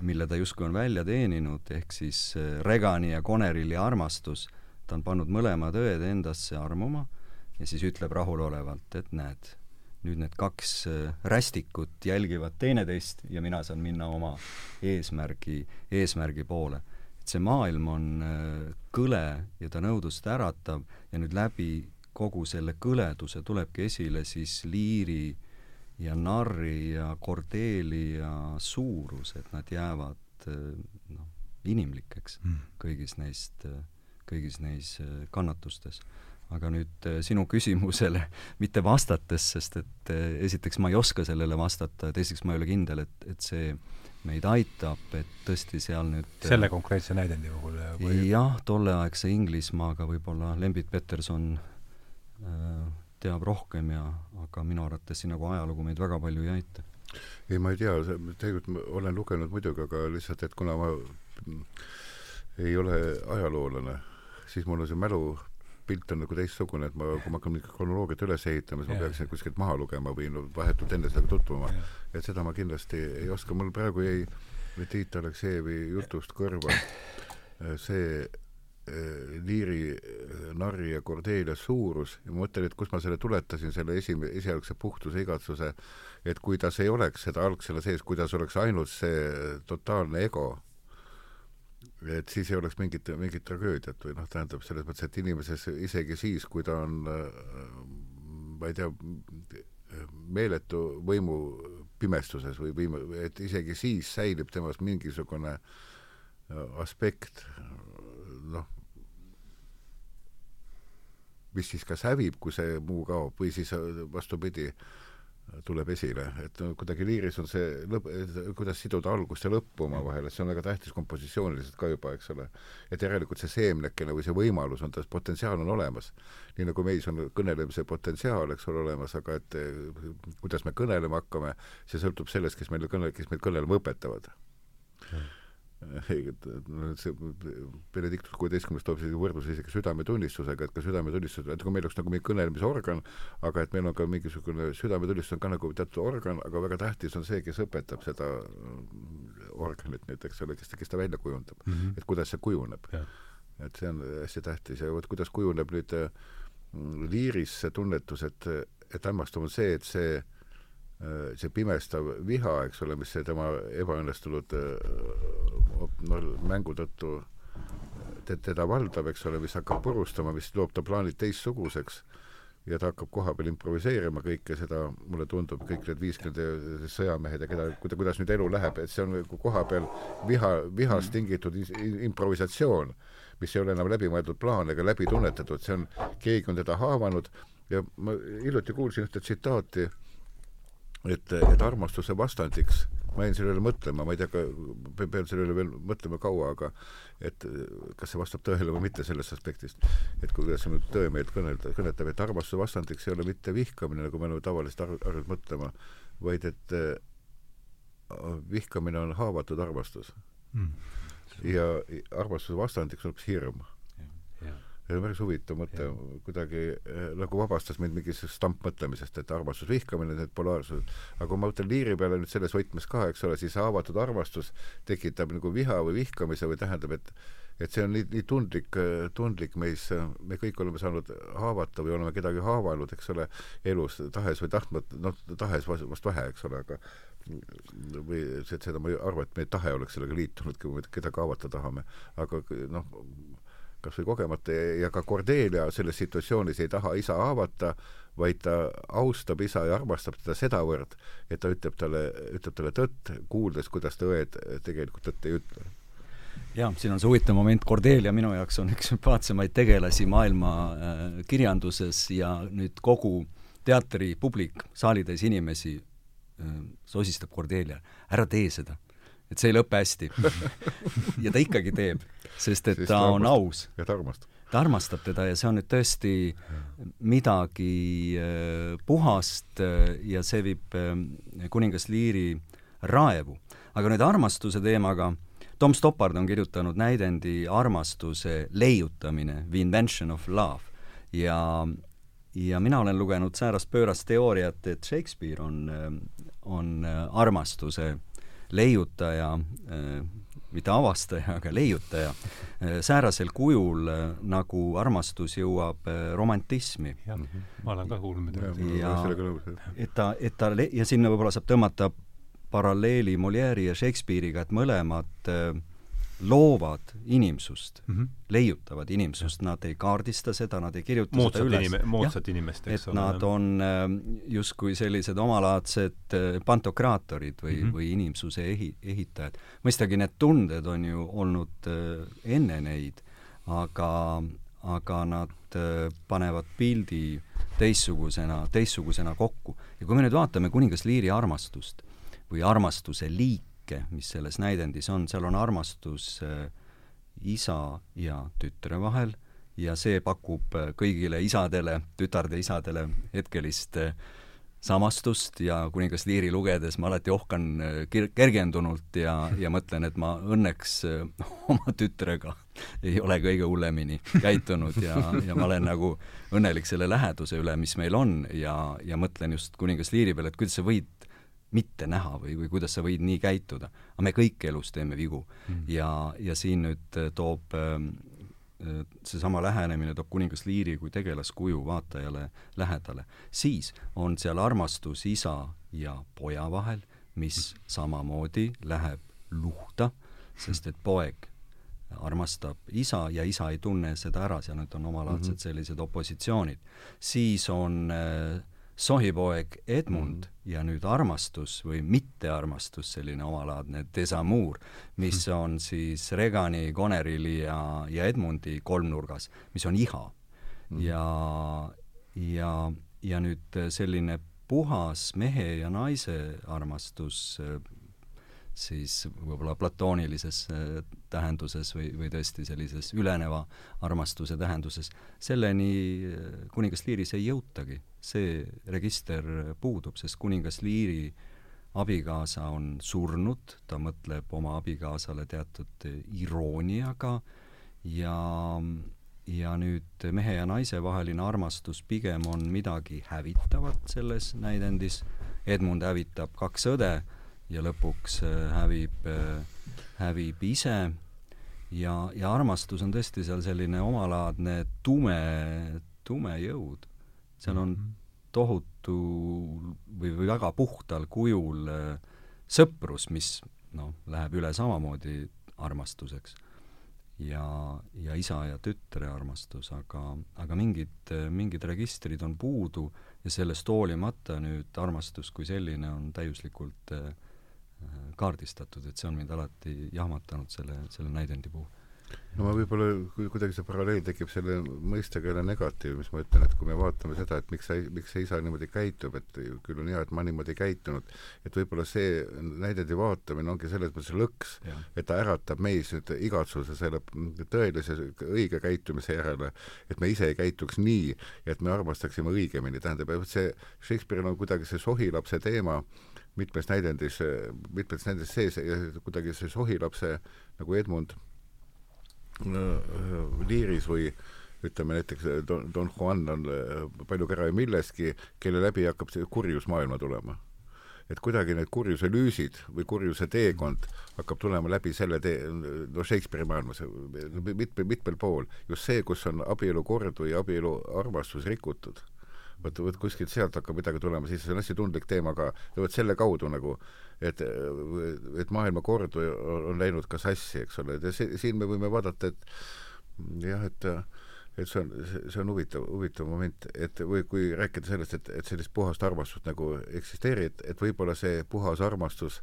mille ta justkui on välja teeninud, ehk siis äh, Regani ja Connerilli armastus, ta on pannud mõlemad õed endasse armuma ja siis ütleb rahulolevalt, et näed, nüüd need kaks äh, rästikut jälgivad teineteist ja mina saan minna oma eesmärgi, eesmärgi poole. et see maailm on äh, kõle ja ta nõudlust äratav ja nüüd läbi kogu selle kõleduse tulebki esile siis liiri ja narri ja kordeeli ja suurus, et nad jäävad äh, noh, inimlikeks Mm. kõigis neist, kõigis neis kannatustes aga nüüd äh, sinu küsimusele mitte vastates, sest et äh, esiteks ma ei oska sellele vastata, teiseks ma ei ole kindel, et, et see meid aitab, et tõesti seal nüüd selle konkreetse näidendi puhul või jah, tolleaegse Inglismaaga võib-olla Lembit Peterson äh, teab rohkem ja aga minu arvates siin nagu ajalugu meid väga palju ei aita. ei, ma ei tea, tegelikult ma olen lugenud muidugi, aga lihtsalt, et kuna ma ei ole ajaloolane, siis mul on see mälu pilt on nagu teistsugune, et ma, kui ma hakkan mingit kronoloogiat üles ehitama, siis ma peaksin kuskilt maha lugema või no vahetult enne sellega tutvuma. Et seda ma kindlasti ei oska, mul praegu jäi Tiit Aleksejevi jutust kõrva äh, see äh, liiri, äh, narri ja Cordelia suurus. Ja ma mõtlen, et kus ma selle tuletasin, selle esime-, esialgse puhtuse igatsuse, et kui tas ei oleks seda algsele sees, kui tas oleks ainult see totaalne ego, et siis ei oleks mingit, mingit tragöödiat või noh, tähendab selles mõttes, et inimeses isegi siis, kui ta on äh, ma ei tea, meeletu võimu pimestuses või võime, et isegi siis säilib temas mingisugune äh, aspekt, noh, mis siis kas hävib, kui see muu kaob, või siis äh, vastupidi, tuleb esile, et no kuidagi liiris on see lõpp, kuidas siduda algust ja lõppu omavahel, et see on väga tähtis kompositsiooniliselt ka juba, eks ole. et järelikult see seemnekene või see võimalus on, potentsiaal on olemas. nii nagu meis on kõnelemise potentsiaal, eks ole, olemas, aga et kuidas me kõnelema hakkame, see sõltub sellest, kes meile kõne, kes meid kõnelema õpetavad ei, et no see Benedictus kuueteistkümnes toob sellise võrdluse isegi südametunnistusega, et ka südametunnistus, et kui meil oleks nagu mingi kõnelemisorgan, aga et meil on ka mingisugune südametunnistus on ka nagu teatud organ, aga väga tähtis on see, kes õpetab seda organit nüüd, eks ole, kes kes ta välja kujundab mm. -hmm. et kuidas see kujuneb. Et see on hästi tähtis ja vot kuidas kujuneb nüüd äh, liiris see tunnetus, et, et hämmastav on see, et see äh, see pimestav viha, eks ole, mis see tema ebaõnnestunud no, mängu tõttu teda valdab, eks ole, mis hakkab purustama, mis loob ta plaanid teistsuguseks. Ja ta hakkab kohapeal improviseerima kõike seda, mulle tundub, kõik need viiskümmend sõjamehed ja keda, kuida-, kuidas nüüd elu läheb, et see on kohapeal viha, vihast tingitud improvisatsioon, mis ei ole enam läbimõeldud plaan ega läbi tunnetatud, see on, keegi on teda haavanud. Ja ma hiljuti kuulsin ühte tsitaati, et, et armastuse vastandiks ma jäin selle üle mõtlema, ma ei tea, pean selle üle veel mõtlema kaua, aga et kas see vastab tõele või mitte sellest aspektist, et kuidas nüüd tõemeelt kõnelda, kõnetab, et armastuse vastandiks ei ole mitte vihkamine, nagu me oleme tavaliselt harjunud mõtlema, vaid et äh, vihkamine on haavatud armastus. Mm.. ja armastuse vastandiks on hoopis hirm ja päris huvitav mõte, kuidagi äh, nagu vabastas mind mingisugusest stampmõtlemisest, et armastus, vihkamine, need polaarsused. aga kui ma mõtlen liiri peale nüüd selles võtmes ka, eks ole, siis avatud armastus tekitab nagu viha või vihkamise või tähendab, et et see on nii, nii tundlik, tundlik meis, me kõik oleme saanud haavata või oleme kedagi haavanud, eks ole, elus, tahes või tahtmata, noh, tahes vast, vähe, eks ole, aga või seda ma ei arva, et meie tahe oleks sellega liitunud, kui me kedagi haavata tahame, aga noh, kas või kogemata ja ka Cordelia selles situatsioonis ei taha isa haavata, vaid ta austab isa ja armastab teda sedavõrd, et ta ütleb talle, ütleb talle tõtt, kuuldes, kuidas ta õed tegelikult tõtt ei ütle. Jah, siin on see huvitav moment, Cordelia minu jaoks on üks sümpaatsemaid tegelasi maailma äh, kirjanduses ja nüüd kogu teatripublik, saalitäis inimesi äh, sosistab Cordelia, ära tee seda et see ei lõpe hästi ja ta ikkagi teeb, sest et Sest ta on aus. ja ta armastab. ta armastab teda ja see on nüüd tõesti midagi äh, puhast äh, ja see viib äh, kuningas Liiri raevu. aga nüüd armastuse teemaga, Tom Stoppard on kirjutanud näidendi Armastuse leiutamine, The Invention of Love ja ja mina olen lugenud säärast pöörast teooriat, et Shakespeare on, on armastuse leiutaja äh, mitte avastaja, aga leiutaja, äh, säärasel kujul, äh, nagu armastus jõuab romantismi. jah, ma olen ka kuulnud midagi. ja et ta, et ta, ja sinna võib-olla saab tõmmata paralleeli Molière'i ja Shakespeare'iga, et mõlemad äh, loovad inimsust mm, -hmm. leiutavad inimsust, nad ei kaardista seda, nad ei kirjuta moodsat seda üles. Inime, moodsat inimest, eks ole. nad on äh, justkui sellised omalaadsed äh, pantokraatorid või mm, -hmm. või inimsuse ehi-, ehitajad. mõistagi need tunded on ju olnud äh, enne neid, aga, aga nad äh, panevad pildi teistsugusena, teistsugusena kokku. ja kui me nüüd vaatame kuningas Liiri armastust või armastuse liiki, liike, mis selles näidendis on, seal on armastus äh, isa ja tütre vahel ja see pakub äh, kõigile isadele, tütarde isadele hetkelist äh, samastust ja kuningas Liiri lugedes ma alati ohkan kir-, kergendunult ja, ja mõtlen, et ma õnneks oma tütrega ei ole kõige hullemini käitunud ja, ja ma olen nagu õnnelik selle läheduse üle, mis meil on ja, ja mõtlen just kuningas Liiri peale, et kuidas sa võid mitte näha või, või kuidas sa võid nii käituda. aga me kõik elus teeme vigu mm. ja, ja siin nüüd äh, toob ähm, äh, seesama lähenemine toob kuningas Liiri kui tegelaskuju vaatajale lähedale. siis on seal armastus isa ja poja vahel, mis samamoodi läheb luhta, sest et poeg armastab isa ja isa ei tunne seda ära, seal nüüd on omalaadsed mhm. sellised opositsioonid. siis on äh, sohipoeg Edmund mm. ja nüüd armastus või mittearmastus, selline omalaadne desamuur, mis mm. on siis Regani, Connerili ja, ja Edmundi kolmnurgas, mis on iha mm.. ja, ja, ja nüüd selline puhas mehe ja naise armastus siis võib-olla platoonilises tähenduses või, või tõesti sellises üleneva armastuse tähenduses, selleni kuningas Liiris ei jõutagi see register puudub, sest kuningas Liiri abikaasa on surnud, ta mõtleb oma abikaasale teatud irooniaga ja, ja nüüd mehe ja naise vaheline armastus pigem on midagi hävitavat selles näidendis, Edmund hävitab kaks õde ja lõpuks hävib, hävib ise ja, ja armastus on tõesti seal selline omalaadne tume, tume jõud. Seal on mhm. tohutu või, või väga puhtal kujul äh, sõprus, mis noh, läheb üle samamoodi armastuseks ja, ja isa ja tütre armastus, aga, aga mingid, mingid registrid on puudu ja sellest hoolimata nüüd armastus kui selline on täiuslikult äh, kaardistatud, et see on mind alati jahmatanud selle, selle näidendi puhul no ma võib-olla, kui kuidagi see paralleel tekib selle mõistega jälle negatiiv, mis ma ütlen, et kui me vaatame seda, et miks sa, miks see isa niimoodi käitub, et küll on hea, et ma niimoodi ei käitunud, et võib-olla see näidete vaatamine ongi selles mõttes lõks, et ta äratab meis nüüd igatsuse selle tõelise õige käitumise järele, et me ise ei käituks nii ja et me armastaksime õigemini, tähendab, see Shakespeare'il on kuidagi see sohilapse teema mitmes näidendis, mitmes näidendis sees ja kuidagi see sohilapse nagu Edmund liiris või ütleme näiteks Don, Don Juan on äh, palju kära ja milleski, kelle läbi hakkab see kurjus maailma tulema. et kuidagi need kurjuse lüüsid või kurjuse teekond hakkab tulema läbi selle tee, no Shakespeare'i maailmas mitmel, mitmel pool, just see, kus on abielu kord või abielu armastus rikutud vot, vot kuskilt sealt hakkab midagi tulema, siis see on hästi tundlik teema ka, vot selle kaudu nagu, et, et maailmakord on läinud ka sassi, eks ole, ja see, siin me võime vaadata, et jah, et et see on, see on huvitav, huvitav moment, et või kui rääkida sellest, et, et sellist puhast armastust nagu eksisteeri, et, et võib-olla see puhas armastus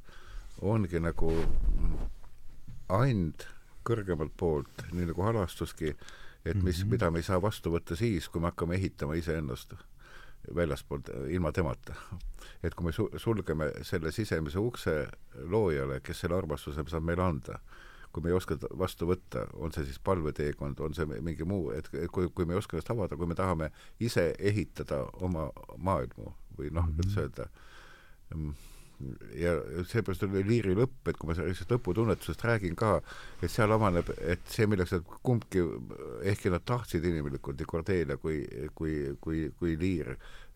ongi nagu and kõrgemalt poolt, nii nagu halastuski, et mis mm, -hmm. mida me ei saa vastu võtta siis, kui me hakkame ehitama iseennast väljaspoolt ilma temata. et kui me su-, sulgeme selle sisemise ukse loojale, kes selle armastuse saab meile anda, kui me ei oska vastu võtta, on see siis palveteekond, on see mingi muu, et kui, kui me ei oska ennast avada, kui me tahame ise ehitada oma maailmu või noh, kuidas mhm. öelda mm, ja seepärast oli Liiri lõpp, et kui ma sellest lõputunnetusest räägin ka, et seal avaneb, et see, milleks nad kumbki, ehkki nad tahtsid inimlikult, nii Cordelia kui, kui, kui, kui Liir,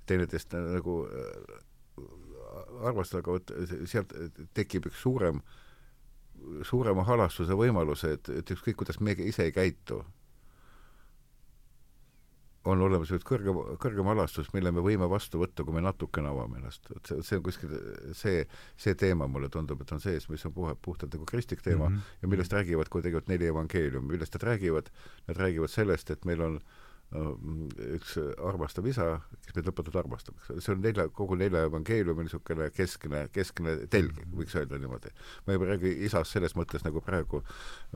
teineteist nagu äh, armastada, aga vot sealt tekib üks suurem, suurema halastuse võimalus, et, et ükskõik, kuidas me ise ei käitu on olemas üks kõrgem, kõrgem alastus, mille me võime vastu võtta, kui me natukene avame ennast. et see, see on kuskil see, see teema mulle tundub, et on sees, mis on puha, puhtalt nagu kristlik teema mm -hmm. ja millest räägivad ka tegelikult neli evangeeliumi, millest nad räägivad, nad räägivad sellest, et meil on äh, üks armastav isa, kes meid lõputult armastab, eks ole, see on nelja, kogu nelja evangeeliumi niisugune keskne, keskne telg, võiks öelda niimoodi. ma ei räägi isast selles mõttes, nagu praegu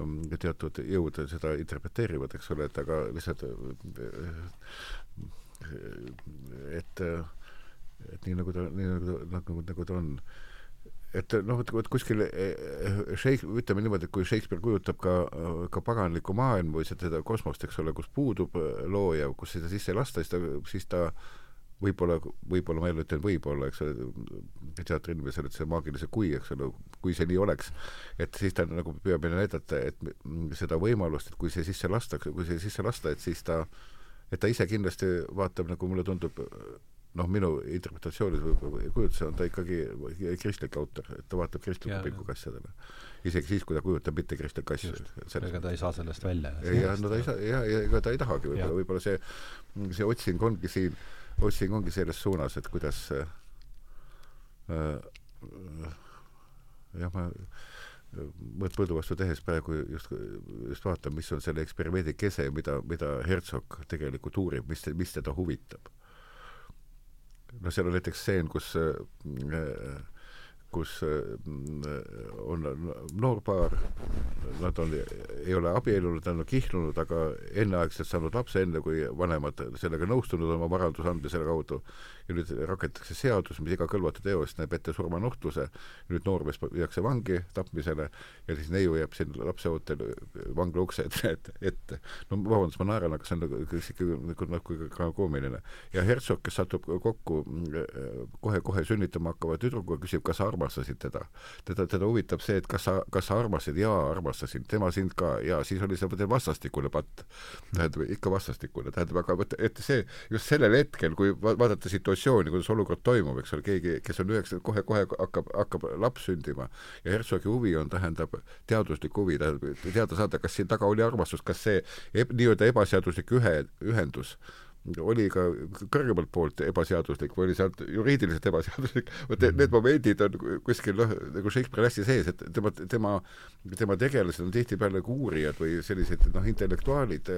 um, teatud jõud seda interpreteerivad, eks ole, et aga lihtsalt et et nii nagu ta, nii nagu, nagu, nagu ta on et noh, et, et kuskil eh, eh, Shake-, ütleme niimoodi, et kui Shakespeare kujutab ka, ka paganlikku maailma või seda kosmost, eks ole, kus puudub eh, looja, kus seda sisse ei lasta, siis ta, siis ta võib-olla, võib-olla ma jälle ütlen võib-olla, eks ole, teatriinimesele, et see maagilise kui, eks ole, kui see nii oleks, et siis ta nagu püüab meile näidata, et seda võimalust, et kui see sisse lastakse, kui see sisse lasta, et siis ta, et ta ise kindlasti vaatab, nagu mulle tundub, noh, minu interpretatsioonis või kujutluse on ta ikkagi kristlik autor, et ta vaatab kristliku pilguga asjadele. isegi siis, kui ta kujutab mitte kristlikku asja. ega ta ei saa sellest välja. jah, no ta ei saa, ja, ja ega ta ei tahagi võib-olla, võib-olla see, see otsing ongi siin, otsing ongi selles suunas, et kuidas äh, äh, jah, ma Mõõt Põldu vastu tehes praegu just, just vaatan, mis on selle eksperimendi kese, mida, mida Herzog tegelikult uurib, mis, mis teda huvitab noh, seal on näiteks stseen, kus kus äh, on noor paar, nad on, ei ole abiellunud, nad on kihlunud, aga enneaegselt saanud lapse, enne kui vanemad sellega nõustunud oma varanduse andmisele kaudu. Ja nüüd rakendatakse seadus, mis iga kõlvatu teo eest näeb ette surmanuhtluse, nüüd noormees viiakse vangi tapmisele ja siis neiu jääb siin lapseootel vangla ukse ette, et, ette. no vabandust, ma naeran, aga see on nagu ikka nagu, nagu ka koomiline. ja Herzog, kes satub kokku kohe-kohe sünnitama hakkava tüdrukuga, küsib, kas sa armastasid teda. teda, teda huvitab see, et kas sa, kas sa armastasid, jaa, armastasin, tema sind ka, ja siis oli see vastastikune patt. tähendab, ikka vastastikune, tähendab, aga vot, et see, just sellel hetkel, kui vaadata situatsiooni, kuidas olukord toimub, eks ole, keegi, kes on üheksa, kohe-kohe hakkab, hakkab laps sündima ja Herzogi huvi on, tähendab, teaduslik huvi, tähendab, teada saada, kas siin taga oli armastus, kas see eb, nii-öelda ebaseaduslik ühe, ühendus oli ka kõrgemalt poolt ebaseaduslik või oli sealt juriidiliselt ebaseaduslik, vot need, momendid on kuskil noh, nagu Shakespeare'i hästi sees, et tema, tema, tema tegelased on tihtipeale ka uurijad või sellised noh, intellektuaalid,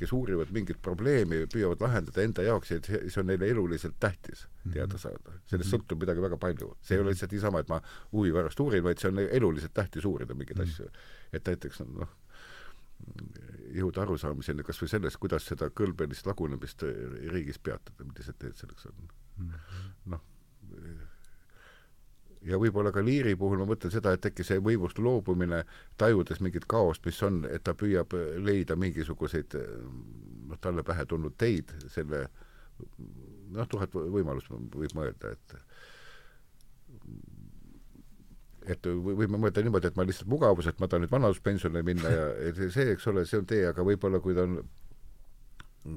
kes uurivad mingit probleemi, püüavad lahendada enda jaoks ja see on neile eluliselt tähtis teada mhm. saada. sellest sõltub midagi väga palju. see ei ole lihtsalt niisama, et ma huvi pärast uurin, vaid see on eluliselt tähtis uurida mingeid asju. et näiteks noh, jõuda arusaamiseni kas või sellest, kuidas seda kõlbelist lagunemist riigis peatada, millised teed selleks on mm -hmm.. noh, ja võib-olla ka Liiri puhul ma mõtlen seda, et äkki see võimust loobumine, tajudes mingit kaost, mis on, et ta püüab leida mingisuguseid noh, talle pähe tulnud teid selle noh, tuhat võimalust võib mõelda, et et võime mõelda niimoodi, et ma lihtsalt mugavus, et ma tahan nüüd vanaduspensionile minna ja see, eks ole, see on tee, aga võib-olla kui ta on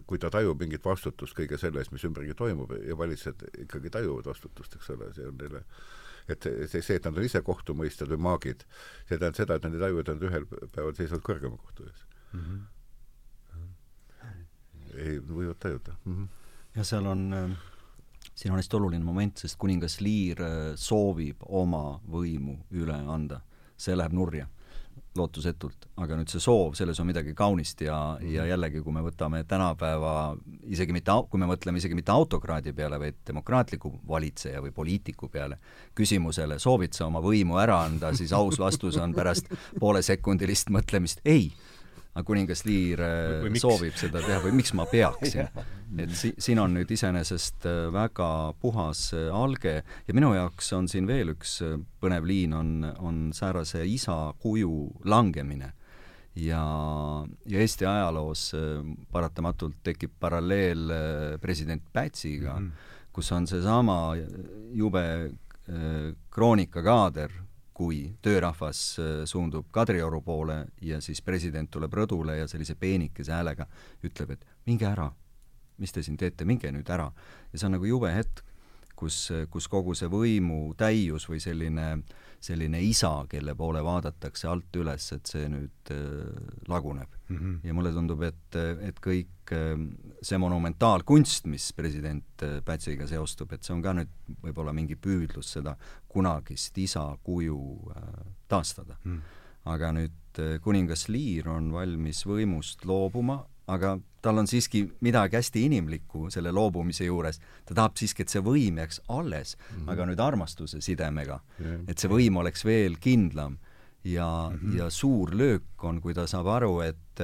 kui ta tajub mingit vastutust kõige selle eest, mis ümbergi toimub ja valitsejad ikkagi tajuvad vastutust, eks ole, see on neile et see, see, et nad on ise kohtumõistjad või maagid, see tähendab seda, et nad ei taju, et nad ühel päeval seisavad kõrgema kohtu ees mm. -hmm. ei, võivad tajuda mm. -hmm. ja seal on äh siin on hästi oluline moment, sest kuningas Liir äh, soovib oma võimu üle anda. see läheb nurja, lootusetult. aga nüüd see soov, selles on midagi kaunist ja ja jällegi, kui me võtame tänapäeva isegi mitte, kui me mõtleme isegi mitte autokraadi peale, vaid demokraatliku valitseja või poliitiku peale, küsimusele, soovid sa oma võimu ära anda, siis aus vastus on pärast poolesekundilist mõtlemist ei aga kuningas Liir või, või soovib seda teha või miks ma peaksin? Et si-, siin on nüüd iseenesest äh, väga puhas äh, alge ja minu jaoks on siin veel üks äh, põnev liin, on, on säärase isa kuju langemine. Ja, ja Eesti ajaloos paratamatult tekib paralleel president Pätsiga mm, -hmm. kus on seesama jube kroonikakaader, kui töörahvas äh, suundub Kadrioru poole ja siis president tuleb rõdule ja sellise peenikese häälega ütleb, et minge ära, mis te siin teete, minge nüüd ära. ja see on nagu jube hetk, kus, kus kogu see võimu täius või selline, selline isa, kelle poole vaadatakse alt üles, et see nüüd äh, laguneb mm. -hmm. ja mulle tundub, et, et kõik äh, see monumentaalkunst, mis president äh, Pätsiga seostub, et see on ka nüüd võib-olla mingi püüdlus seda kunagist isa kuju äh, taastada mm. -hmm. aga nüüd äh, kuningas Liir on valmis võimust loobuma, aga tal on siiski midagi hästi inimlikku selle loobumise juures, ta tahab siiski, et see võim jääks alles mm, -hmm. aga nüüd armastuse sidemega yeah., et see võim oleks veel kindlam ja mm, -hmm. ja suur löök on, kui ta saab aru, et,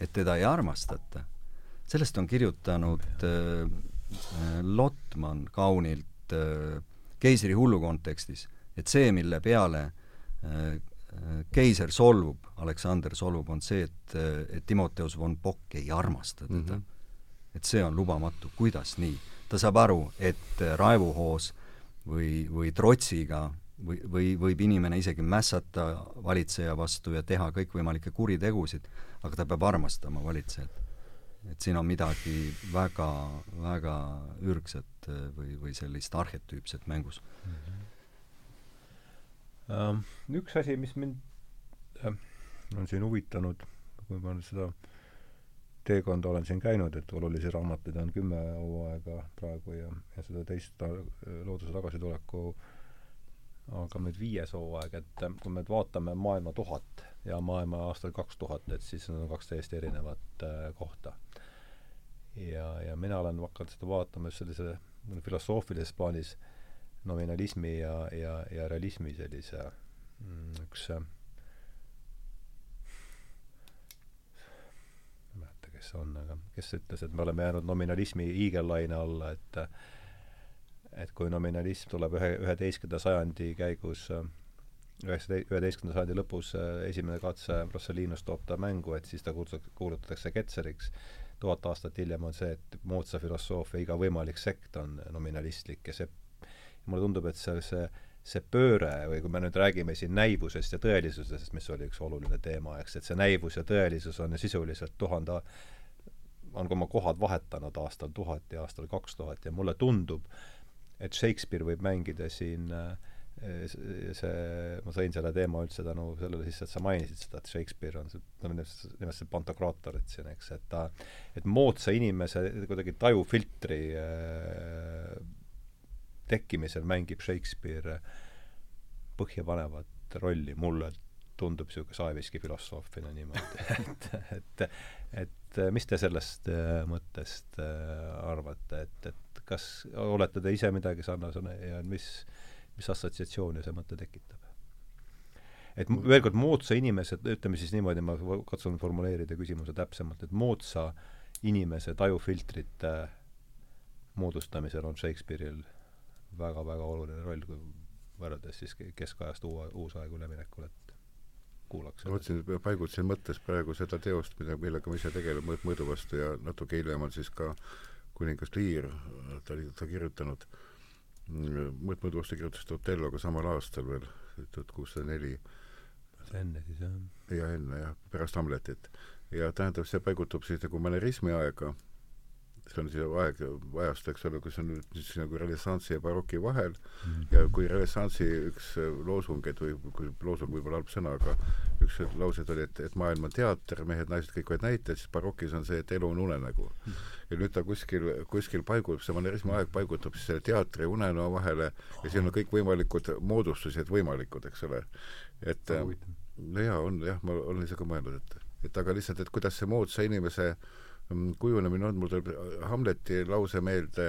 et teda ei armastata. sellest on kirjutanud äh, Lotman kaunilt äh, keisri hullu kontekstis, et see, mille peale äh, keiser solvub, Aleksander solvub, on see, et, et Timoteus von Bock ei armasta teda mm. -hmm. et see on lubamatu, kuidas nii? ta saab aru, et raevuhoos või, või trotsiga või, või võib inimene isegi mässata valitseja vastu ja teha kõikvõimalikke kuritegusid, aga ta peab armastama valitsejat. et siin on midagi väga, väga ürgset või, või sellist arhetüüpset mängus mm. -hmm üks asi, mis mind äh, on siin huvitanud, kui ma nüüd seda teekonda olen siin käinud, et olulisi raamatuid on kümme hooaega praegu ja, ja seda teist looduse tagasituleku aga nüüd viies hooaeg, et äh, kui me nüüd vaatame maailma tuhat ja maailma aastal kaks tuhat, et siis need on kaks täiesti erinevat äh, kohta. ja, ja mina olen hakanud seda vaatama just sellise filosoofilises plaanis äh, nominalismi ja, ja, ja realismi sellise mm, üks äh, ma ei mäleta, kes see on, aga kes ütles, et me oleme jäänud nominalismi hiigellaine alla, et et kui nominalism tuleb ühe, üheteistkümnenda sajandi käigus üheksateist, üheteistkümnenda sajandi lõpus äh, esimene katse Rosselinust toob ta mängu, et siis ta kuulutatakse, kuulutatakse Ketzeriks, tuhat aastat hiljem on see, et moodsa filosoofia iga võimalik sekt on nominalistlik ja see mulle tundub, et see, see see pööre või kui me nüüd räägime siin näivusest ja tõelisusest, mis oli üks oluline teema, eks, et see näivus ja tõelisus on ju sisuliselt tuhande, on oma kohad vahetanud aastal tuhat ja aastal kaks tuhat ja mulle tundub, et Shakespeare võib mängida siin äh, see, ma sõin selle teema üldse tänu sellele sisse, et sa mainisid seda, et Shakespeare on see, no nimetasid pantokraatorit siin, eks, et ta, et moodsa inimese kuidagi tajufiltri äh, tekkimisel mängib Shakespeare põhjapanevat rolli, mulle tundub niisugune Saeviski filosoofina niimoodi. Et, et, et mis te sellest äh, mõttest äh, arvate, et, et kas olete te ise midagi sarnasena ja mis, mis assotsiatsioone see mõte tekitab? et veel kord, moodsa inimese, ütleme siis niimoodi, ma katsun formuleerida küsimuse täpsemalt, et moodsa inimese tajufiltrite moodustamisel on Shakespeare'il väga-väga oluline roll, kui võrreldes siis keskajast uue, uusaega üleminekul, et kuulaks ma mõtlesin, paigutasin mõttes praegu seda teost, mida, millega ma ise tegelen mõõt mõõdu vastu ja natuke hiljem on siis ka kuningas Lear, ta oli, ta kirjutanud, mõõt mõõdu vastu kirjutas ta Otelloga samal aastal veel, tuhat kuussada neli. enne siis jah? ja enne jah, pärast Hamletit. ja tähendab, see paigutub siis nagu manerismi aega see on see aeg, ajast, eks ole, kus on nüüd siis nagu renessansi ja baroki vahel mm -hmm. ja kui renessansi üks loosungeid või kui loosung võib-olla halb sõna, aga üks lauseid oli, et, et maailm on teater, mehed-naised kõik vaid näitajad, siis barokis on see, et elu on unenägu mm. -hmm. ja nüüd ta kuskil, kuskil paigub, see manerismi aeg paigutub siis selle teatri ja unenäo vahele ja siin on kõikvõimalikud moodustused võimalikud, eks ole. et no jaa, on jah, ma olen ise ka mõelnud, et, et aga lihtsalt, et kuidas see moodsa inimese äh, kujunemine on, mul tuleb Hamleti lause meelde,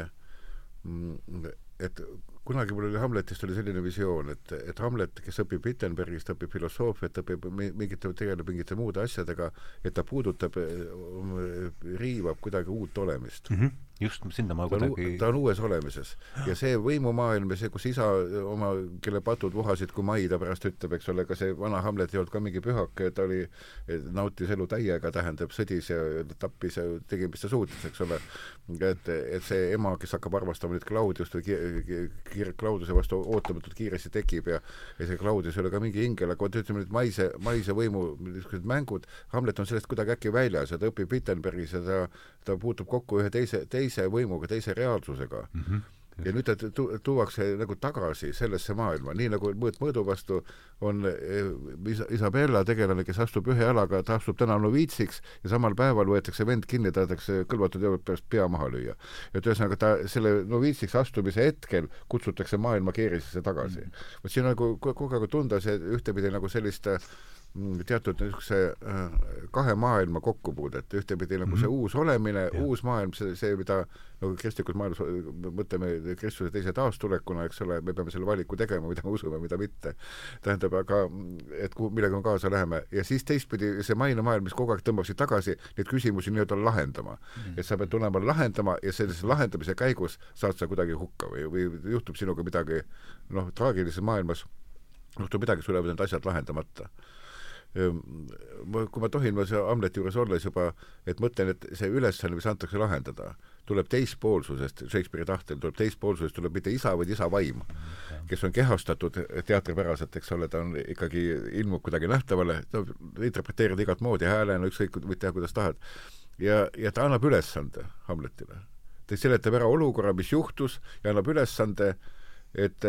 mm, et kunagi mul oli Hamletist oli selline visioon, et, et Hamlet, kes õpib Wittenbergis, ta õpib filosoofiat, õpib mingite, tegeleb mingite muude asjadega, et ta puudutab, riivab kuidagi uut olemist mm. -hmm just, sinna ma kuidagi on, ta on uues olemises. ja see võimumaailm ja see, kus isa oma, kelle patud vohasid kui mai, ta pärast ütleb, eks ole, ega see vana Hamlet ei olnud ka mingi pühake, ta oli, nautis elu täiega, tähendab, sõdis ja tappis ja tegi, mis ta suutis, eks ole. et, et see ema, kes hakkab armastama nüüd Claudiust või ki-, ki-, Claudiuse vastu ootamatult kiiresti tekib ja ja see Claudius ei ole ka mingi ingel, aga vot ütleme nüüd maise, maise võimu niisugused mängud, Hamlet on sellest kuidagi äkki väljas ja ta õpib Wittenbergis ja ta, ta puutub kokku ühe teise, teise teise võimuga, teise reaalsusega mm. -hmm ja nüüd ta tu-, tuuakse nagu tagasi sellesse maailma, nii nagu mõõt mõõdu vastu on eh, Is-, Isabella tegelane, kes astub ühe jalaga, ta astub täna noviitsiks ja samal päeval võetakse vend kinni, tahetakse kõlvatud jõud pärast pea maha lüüa. et ühesõnaga ta selle noviitsiks astumise hetkel kutsutakse maailma keerisesse tagasi mm. vot siin on nagu kogu aeg tunda see ühtepidi nagu sellist teatud niisuguse äh, kahe maailma kokkupuudet, ühtepidi nagu mm -hmm. see uus olemine, uus maailm, see, see, mida nagu kristlikus maailmas mõtleme Kristuse teise taastulekuna, eks ole, me peame selle valiku tegema, mida me usume, mida mitte. tähendab, aga et kuhu, millega me kaasa läheme ja siis teistpidi see maine maailm, mis kogu aeg tõmbab sind tagasi neid küsimusi nii-öelda lahendama mm. -hmm. et sa pead tulema lahendama ja sellise lahendamise käigus saad sa kuidagi hukka või, või juhtub sinuga midagi noh, traagilises maailmas juhtub midagi, sul jäävad need asjad lahendamata ma, kui ma tohin, ma seal Hamleti juures olles juba, et mõtlen, et see ülesanne, mis antakse lahendada, tuleb teispoolsusest, Shakespeare'i tahtel tuleb teispoolsusest, tuleb mitte isa, vaid isa vaim, kes on kehastatud teatripäraselt, eks ole, ta on ikkagi, ilmub kuidagi nähtavale, ta interpreteerida igat moodi häälena, ükskõik, võid teha, kuidas tahad. ja, ja ta annab ülesande Hamletile. ta seletab ära olukorra, mis juhtus ja annab ülesande äh, et,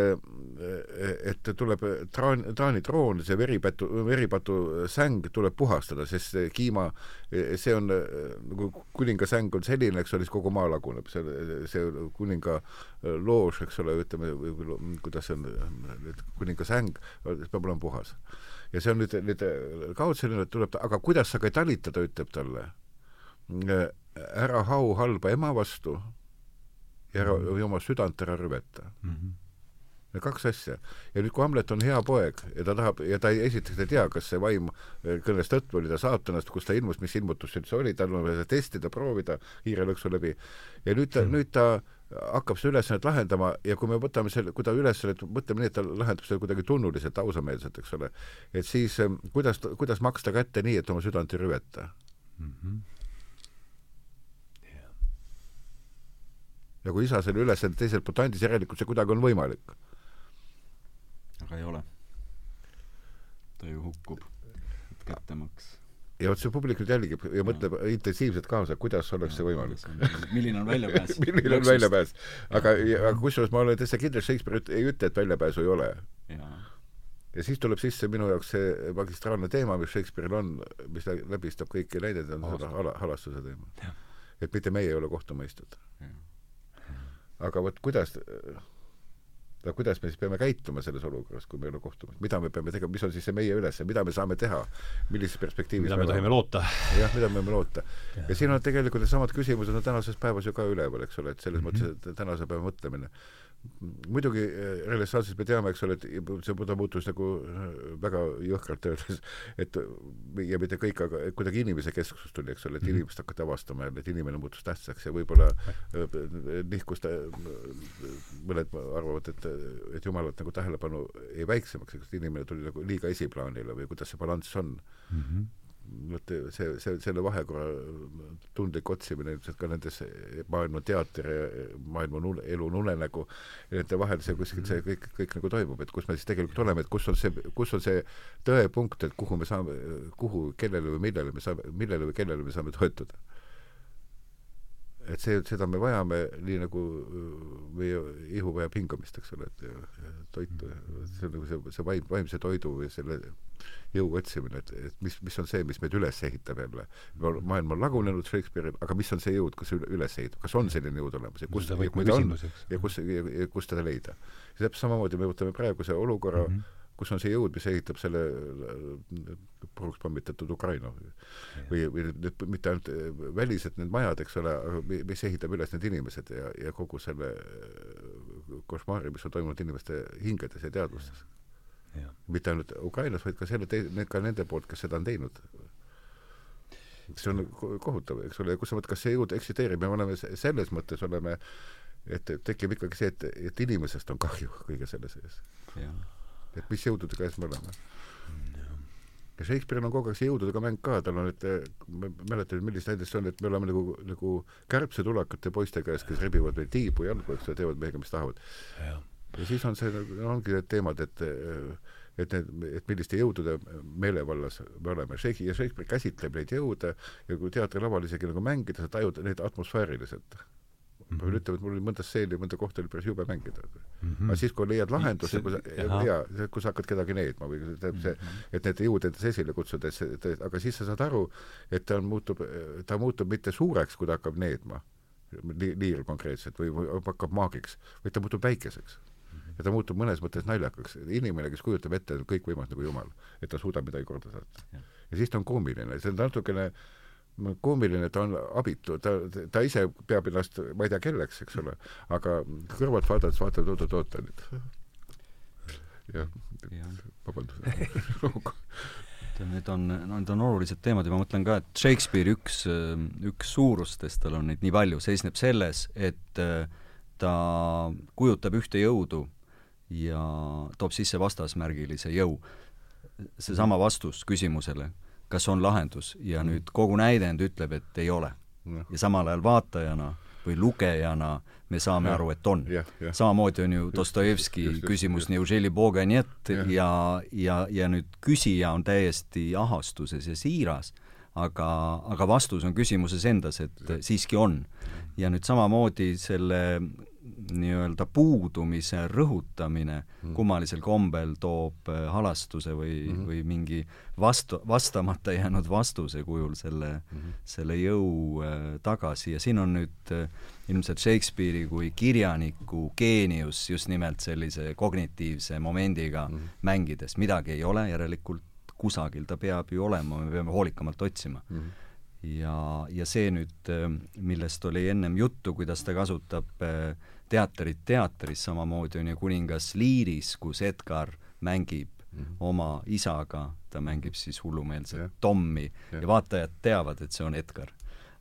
et tuleb traan, Taani troon, see veripatu, veripatu säng tuleb puhastada, sest kiima, see on nagu kuninga säng on selline, eks ole, siis kogu maa laguneb, see, see kuninga loož, eks ole, ütleme, või kuidas see on, kuninga säng peab olema puhas. ja see on nüüd, nüüd kaudselt tuleb aga kuidas sa ka ei talita, ta ütleb talle, ära hau halba ema vastu ja ära, või oma südant ära rüveta mm. -hmm kaks asja. ja nüüd, kui Hamlet on hea poeg ja ta tahab, ja ta ei, esiteks ei tea, kas see vaim eh, kõneles tõtt või oli ta saatanast, kus ta ilmus, mis ilmutus see üldse oli, tal on vaja testida, proovida hiirelõksu läbi. ja nüüd ta mm., nüüd ta hakkab seda ülesannet lahendama ja kui me võtame selle, kui ta ülesannet, mõtleme nii, et ta lahendab seda kuidagi tunnuliselt, ausameelselt, eks ole, et siis eh, kuidas, kuidas maksta kätte nii, et oma südant ei rüveta mm? -hmm. ja kui isa selle ülesande teiselt poolt andis, järelikult see kuidagi on võimalik hukkub kättemaks. ja vot see publik nüüd jälgib ja mõtleb intensiivselt kaasa, kuidas oleks see võimalik. milline on väljapääs milline on väljapääs. aga, aga kusjuures ma olen täitsa kindel, Shakespeare ei ütle, et väljapääsu ei ole. ja siis tuleb sisse minu jaoks see magistraalne teema, mis Shakespeare'il on, mis läbistab kõiki näideid, on seda hala, halastuse teema. et mitte meie ei ole kohtumõistjad. aga vot kuidas aga kuidas me siis peame käituma selles olukorras, kui meil on kohtumine, mida me peame tegema, mis on siis see meie ülesanne, mida me saame teha, millises perspektiivis mida me tohime loota. jah, mida me võime loota. ja siin on tegelikult needsamad küsimused on tänases päevas ju ka üleval, eks ole, et selles mm -hmm. mõttes, et tänase päeva mõtlemine muidugi eh, renessansis me teame, eks ole, et see Buda muutus nagu eh, väga jõhkralt öeldes, et ja mitte kõik, aga kuidagi inimese kesksus tuli, eks ole, et mhm. inimest hakati avastama jälle, et inimene muutus tähtsaks ja võib-olla eh, nihkus ta, mõned arvavad, et, et jumalat nagu tähelepanu jäi väiksemaks, et inimene tuli nagu liiga esiplaanile või kuidas see balanss on mm. -hmm vot see, see, selle vahekorra tundlik otsimine ilmselt ka nendes maailma teater ja maailma nul, elu unenägu, nende vahel see kuskil see kõik, kõik nagu toimub, et kus me siis tegelikult oleme, et kus on see, kus on see tõepunkt, et kuhu me saame, kuhu, kellele või millele me saame, millele või kellele me saame toetuda et see, seda me vajame, nii nagu äh, meie ihu vajab hingamist, eks ole, et ja toitu, see on nagu see, see vaim, vaimse toidu või selle jõu otsimine, et, et mis, mis on see, mis meid üles ehitab jälle. maailm on lagunenud Shakespeare'il, aga mis on see jõud, kes üle, üles ehitab, kas on selline jõud olemas ja kus, ja kui ta on ja kus, ja, ja kus teda leida. ja täpselt samamoodi me võtame praeguse olukorra mm, -hmm kus on see jõud, mis ehitab selle puruks pommitatud Ukraina. Või, või need mitte ainult äh, välised need majad, eks ole, mis ehitab üles need inimesed ja, ja kogu selle äh, košmaari, mis on toimunud inimeste hingedes ja teadvustes. mitte ainult Ukrainas, vaid ka selle ka nende poolt, kes seda on teinud. see on kohutav, eks ole, kus sa mõtled, kas see jõud eksisteerib ja me oleme selles mõttes oleme et tekib ikkagi see, et, et inimesest on kahju kõige selle sees et mis jõudude käes me oleme. ja Shakespeare'il on kogu aeg see jõududega mäng ka, tal on, et ma ei mäleta nüüd, millist näidet see on, et me oleme nagu, nagu kärbsetulekate poiste käes, kes rebivad meil tiibu jalgu, eks ju, teevad meiega, mis tahavad. ja siis on see, ongi need teemad, et et need, et milliste jõudude meelevallas me oleme. Shakespeare, ja Shakespeare käsitleb neid jõude ja kui teatrilaval isegi nagu mängida, sa tajud neid atmosfääriliselt ma pean ütlema, et mul oli mõnda stseeni, mõnda kohta oli päris jube mängida mm. -hmm. aga siis, kui leiad lahenduse, kui sa, jaa, kui sa hakkad kedagi needma või tähendab see, mhm. et need jõud endas esile kutsuda, et see, aga siis sa saad aru, et ta muutub, ta muutub mitte suureks, kui ta hakkab needma, liir konkreetselt, või, või hakkab maagiks, vaid ta muutub väikeseks mhm. ja ta muutub mõnes mõttes naljakaks. inimene, kes kujutab ette kõikvõimalist nagu jumal, et ta suudab midagi korda saata. ja siis ta on koomiline, see on natukene äh, koomiline, ta on abitu, ta, ta ise peab ennast, ma ei tea, kelleks, eks ole, aga kõrvalt vaadates vaatad, oot-oot-oot nüüd. jah ja., vabandust Need on, need on olulised teemad ja ma mõtlen ka, et Shakespeare üks, üks suurustest, tal on neid nii palju, seisneb selles, et äh, ta kujutab ühte jõudu ja toob sisse vastasmärgilise jõu. seesama vastus küsimusele, kas on lahendus ja mm. nüüd kogu näidend ütleb, et ei ole. ja samal ajal vaatajana või lugejana me saame ja. aru, et on. samamoodi on ju Dostojevski küsimus Neujeli Boga nii et ja, ja, ja, ja nüüd küsija on täiesti ahastuses ja siiras, aga, aga vastus on küsimuses endas, et ja. siiski on. ja nüüd samamoodi selle nii-öelda puudumise rõhutamine mm. kummalisel kombel toob äh, halastuse või mm, -hmm. või mingi vastu, vastamata jäänud vastuse kujul selle mm, -hmm. selle jõu äh, tagasi ja siin on nüüd äh, ilmselt Shakespeare'i kui kirjaniku geenius just nimelt sellise kognitiivse momendiga mm -hmm. mängides, midagi ei ole, järelikult kusagil ta peab ju olema, me peame hoolikamalt otsima mm. -hmm ja, ja see nüüd, millest oli ennem juttu, kuidas ta kasutab äh, teatrit teatris, samamoodi on ju Kuningas Learis, kus Edgar mängib mm -hmm. oma isaga, ta mängib siis hullumeelset yeah. Tommi yeah. ja vaatajad teavad, et see on Edgar.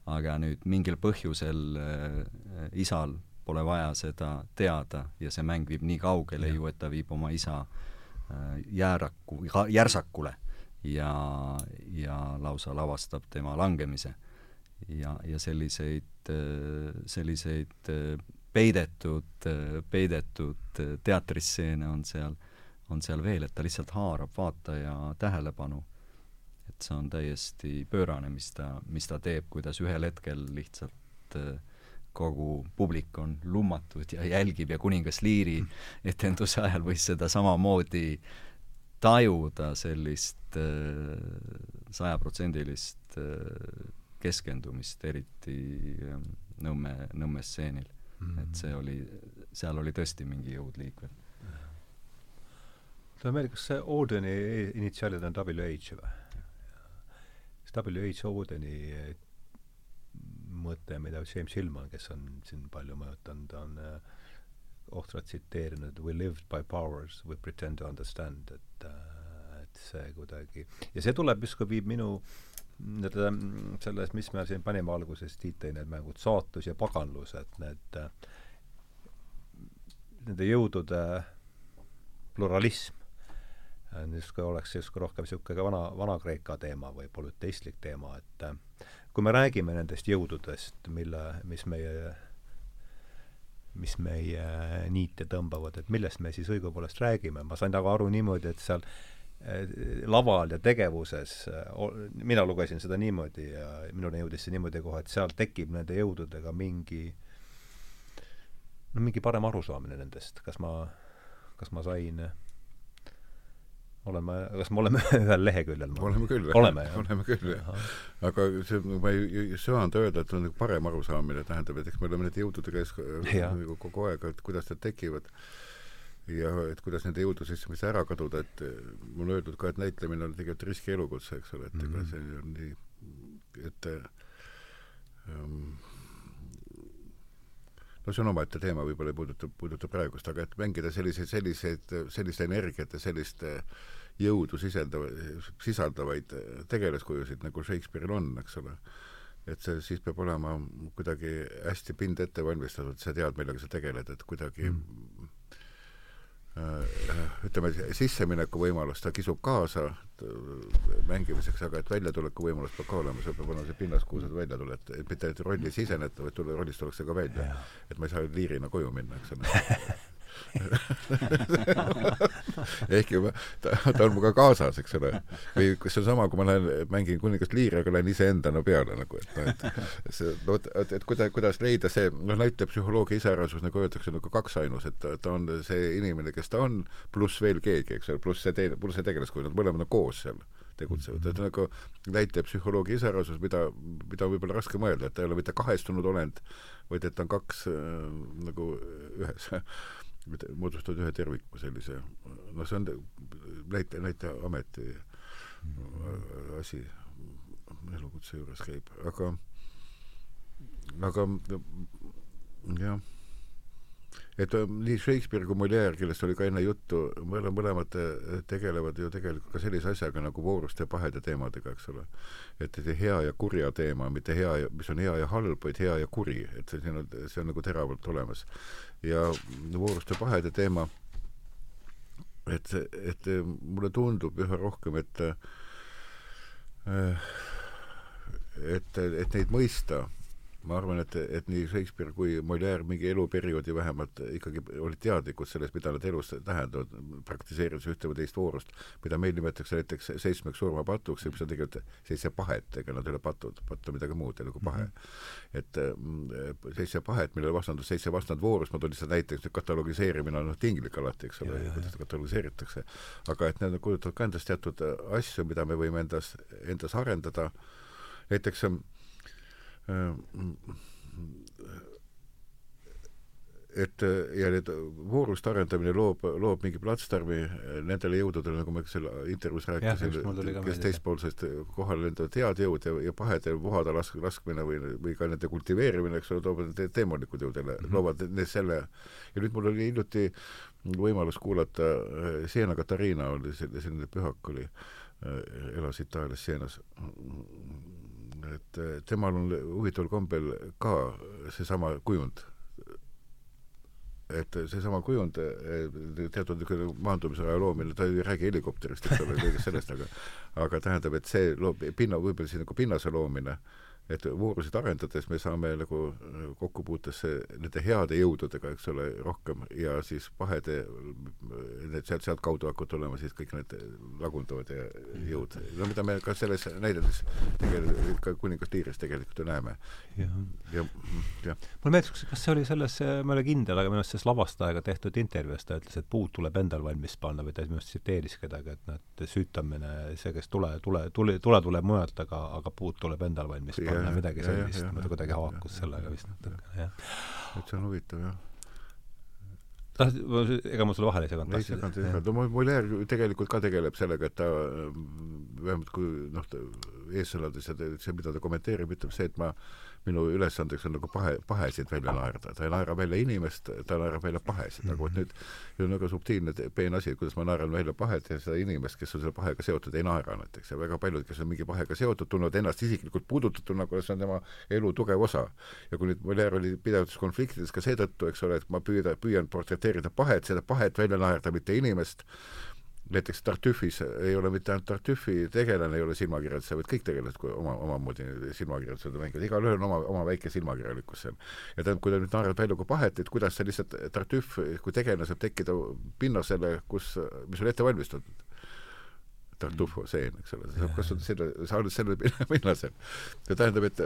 aga nüüd mingil põhjusel äh, isal pole vaja seda teada ja see mäng viib nii kaugele yeah. ju, et ta viib oma isa äh, jääraku, järsakule ja, ja lausa lavastab tema langemise. ja, ja selliseid, äh, selliseid äh, peidetud, peidetud teatristseene on seal, on seal veel, et ta lihtsalt haarab vaataja tähelepanu. et see on täiesti pöörane, mis ta, mis ta teeb, kuidas ühel hetkel lihtsalt äh, kogu publik on lummatud ja jälgib ja kuningas Liiri etenduse ajal võis seda samamoodi tajuda, sellist äh, sajaprotsendilist äh, keskendumist, eriti ähm, Nõmme, Nõmme stseenil mm. et see oli, seal oli tõesti mingi jõud liikvel. mulle meeldib, kas see Odeni initsiaalid on WH või? kas WH Odeni mõte, mida James Hillman, kes on siin palju mõjutanud, on äh, ohtralt tsiteerinud We lived by powers, we pretend to understand, et äh, et see kuidagi ja see tuleb justkui viib minu need selles, mis me siin panime alguses, Tiit tõi need mängud, saatus ja paganlus, et need äh, nende jõudude pluralism justkui oleks justkui rohkem niisugune vana, Vana-Kreeka teema või polüteistlik teema, et kui me räägime nendest jõududest, mille, mis meie mis meie niite tõmbavad, et millest me siis õigupoolest räägime, ma sain nagu aru niimoodi, et seal eh, laval ja tegevuses, mina lugesin seda niimoodi ja minuni jõudis see niimoodi kohe, et seal tekib nende jõududega mingi no mingi parem arusaamine nendest, kas ma, kas ma sain oleme, kas me oleme ühel leheküljel? oleme küll. oleme, jah? oleme küll, jah. aga see, ma ei, ei söanda öelda, et on nagu parem arusaamine, tähendab, et eks me oleme nende jõudude käes nagu kogu aeg, et kuidas need tekivad ja et kuidas nende jõudu siis mis ära kaduda, et mul on öeldud ka, et näitlemine on tegelikult riski elukutse, eks ole, et ega mm -hmm. see on nii, et ähm, no see on omaette teema, võib-olla ei puuduta, puuduta praegust, aga et mängida selliseid, selliseid, sellist energiat ja sellist jõudu sisendava, sisaldavaid tegelaskujusid, nagu Shakespeare'il on, eks ole, et see siis peab olema kuidagi hästi pind ette valmistatud, sa tead, millega sa tegeled, et kuidagi mm ütleme, sissemineku võimalus, ta kisub kaasa mängimiseks, aga et väljatuleku võimalus peab ka olema, see peab olema see pinnas, kuhu sa välja tuled, et mitte et rolli siseneda, vaid tule, rollist tullakse ka välja. et ma ei saa liirina koju minna, eks ole ehkki ma, ta, ta on minuga kaasas, eks ole. või kas see on sama, kui ma lähen, mängin kuningast liiri, aga lähen iseendana peale nagu, et noh, et see, no vot, et, et kuidas, kuidas leida see, noh, näitleja psühholoogia iseärasus, nagu öeldakse, nagu kaksainus, et ta, ta on see inimene, kes ta on, pluss veel keegi, eks ole, pluss see teine, pluss see tegelaskuju, nad mõlemad on koos seal tegutsevad, et nagu näitleja psühholoogia iseärasus, mida, mida on võib-olla raske mõelda, et ta ei ole mitte kahestunud olend, vaid et on kaks äh, nagu ühes moodustavad ühe terviku sellise, noh, see on näite, näiteameti asi elukutse juures käib, aga aga jah et äh, nii Shakespeare kui Molière, kellest oli ka enne juttu, mõle-, mõlemad äh, tegelevad ju tegelikult ka sellise asjaga nagu vooruste pahede teemadega, eks ole. et see hea ja kurja teema, mitte hea ja, mis on hea ja halb, vaid hea ja kuri, et see, see on, see on nagu teravalt olemas. ja vooruste pahede teema, et, et mulle tundub üha rohkem, et äh, et, et neid mõista ma arvan, et, et nii Shakespeare kui Molière mingi eluperioodi vähemalt ikkagi olid teadlikud sellest, mida nad elus tähendavad, praktiseerides ühte või teist voorust, mida meil nimetatakse näiteks seitsmeks surmapatuks, mis on tegelikult seitse pahet, ega nad ei ole patud, patt on midagi muud nagu pahe mm. -hmm. et mm, seitse pahet, millele vastandus seitse vastandvoorust, ma toon lihtsalt näiteks, katalogiseerimine on noh, tinglik alati, eks ole, kuidas seda katalogiseeritakse, aga et need kujutavad ka endast teatud asju, mida me võime endas, endas arendada, näiteks et ja need vooruste arendamine loob, loob mingi platsdarmi nendele jõududele, nagu ma seal intervjuus rääkisin, kes teispoolsest kohale lendavad head jõud ja, ja pahede vohada lask-, laskmine või, või ka nende kultiveerimine, eks ole, toob te teemalikud jõud jälle mm, -hmm. loovad need selle. Ja nüüd mul oli hiljuti võimalus kuulata, Siena Katariina oli selline pühak oli, elas Itaalias Sienas et temal on huvitaval kombel ka seesama kujund. et seesama kujund, teatud niisugune maandumisaja loomine, ta ei räägi helikopterist, eks ole, kõigest sellest, aga aga tähendab, et see loob pinna, võib-olla siis nagu pinnase loomine, et voorusid arendades me saame nagu kokkupuutesse nende heade jõududega, eks ole, rohkem ja siis pahede need sealt, sealtkaudu hakkavad tulema siis kõik need lagunduvad ja jõud. no mida me ka selles näidetes tegelikult, ka kuningas Tiiris tegelikult ju näeme. jah. ja, jah. mulle meeldis, kas see oli selles, ma ei ole kindel, aga minu arust selles lavastajaga tehtud intervjuus ta ütles, et puud tuleb endal valmis panna või ta minu arust tsiteeris kedagi, et noh, et süütamine, see, kes tule, tule, tule, tule tuleb mujalt, aga, aga puud tuleb endal valmis panna, midagi sellist, ma ta kuidagi haakus sellega vist natukene, jah. et see on huvitav, jah tahtsid, ega ma sulle vahele ei seganud? ei seganud, ei seganud. no Molière tegelikult ka tegeleb sellega, et ta vähemalt kui noh, eessõnades ja see, mida ta kommenteerib, ütleb see, et ma minu ülesandeks on nagu pahe, pahesid välja naerda. ta ei naera välja inimest, ta naerab välja pahesid mm, -hmm. aga vot nüüd see on väga subtiilne peen asi, kuidas ma naeran välja pahed ja seda inimest, kes on selle pahega seotud, ei naera näiteks. ja väga paljud, kes on mingi pahega seotud, tunnevad ennast isiklikult puudutatuna, kuna see on tema elu tugev osa. ja kui nüüd Molière oli pidevates konfliktides ka seetõttu, eks ole, et ma püüda, püüan portreteerida pahet, seda pahet välja naerda, mitte inimest, näiteks Tartüfis ei ole mitte ainult Tartüfi tegelane ei ole silmakirjandus, sa võid kõik tegelased oma, omamoodi silmakirjandused mängida, igalühel on oma, oma väike silmakirjalikkus seal. ja tähendab, kui ta nüüd naerab välja kui pahet, et kuidas see lihtsalt, Tartüf kui tegelane saab tekkida pinnasele, kus, mis on ette valmistatud. Tartufo seen, eks ole, sa saad kasutada selle, sa oled selle pinnasel. see tähendab, et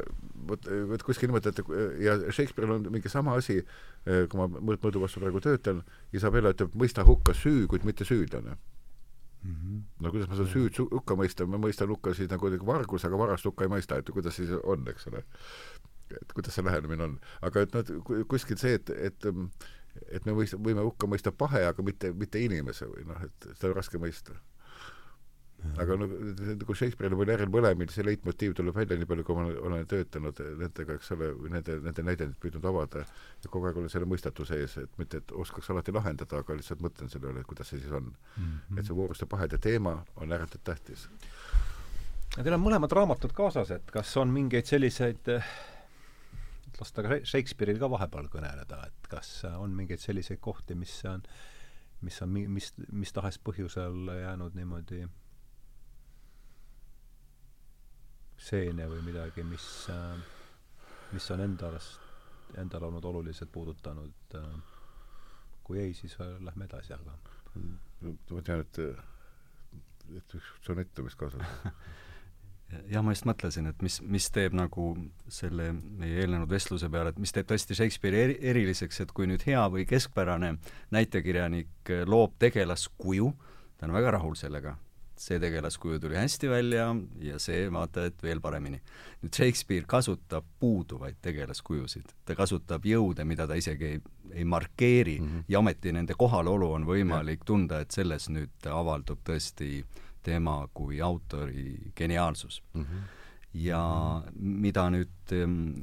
vot, vot kuskil niimoodi, et ja Shakespeare'il on mingi sama asi, kui ma mõõdu vastu praegu töötan, Isabella ütleb, mõista hukka süü, kuid mitte süüdlane -hmm. no kuidas ma seda süüd hukka mõistan, ma mõistan hukka siis nagu vargus, aga varast hukka ei mõista, et kuidas siis on, eks ole. et kuidas see lähenemine on. aga et noh, kuskil see, et, et et me mõista, võime hukka mõista pahe, aga mitte, mitte inimese või noh, et seda on raske mõista aga no nagu Shakespeare'il või Molière'il mõlemil see leitmotiiv tuleb välja, nii palju kui ma olen töötanud nendega, eks ole, või nende, nende näidendeid püüdnud avada ja kogu aeg olen selle mõistatuse ees, et mitte, et oskaks alati lahendada, aga lihtsalt mõtlen selle üle, et kuidas see siis on mm. -hmm. et see vooruste pahede teema on ääretult tähtis. Teil on mõlemad raamatud kaasas, et kas on mingeid selliseid lasta ka Shakespeare'il ka vahepeal kõneleda, et kas on mingeid selliseid kohti, mis on, mis on mis, mis tahes põhjusel jäänud niimoodi stseene või midagi, mis, äh, mis on endast, endal olnud oluliselt puudutanud. Äh, kui ei, siis äh, lähme edasi, aga ma tean, et, et üks sonett on vist kaasas jah, ma just mõtlesin, et mis, mis teeb nagu selle meie eelnenud vestluse peale, et mis teeb tõesti Shakespeare'i eri, eriliseks, et kui nüüd hea või keskpärane näitekirjanik loob tegelaskuju, ta on väga rahul sellega, see tegelaskuju tuli hästi välja ja see vaata et veel paremini. nüüd Shakespeare kasutab puuduvaid tegelaskujusid, ta kasutab jõude, mida ta isegi ei, ei markeeri mm -hmm. ja ometi nende kohalolu on võimalik tunda, et selles nüüd avaldub tõesti tema kui autori geniaalsus mm. -hmm ja mida nüüd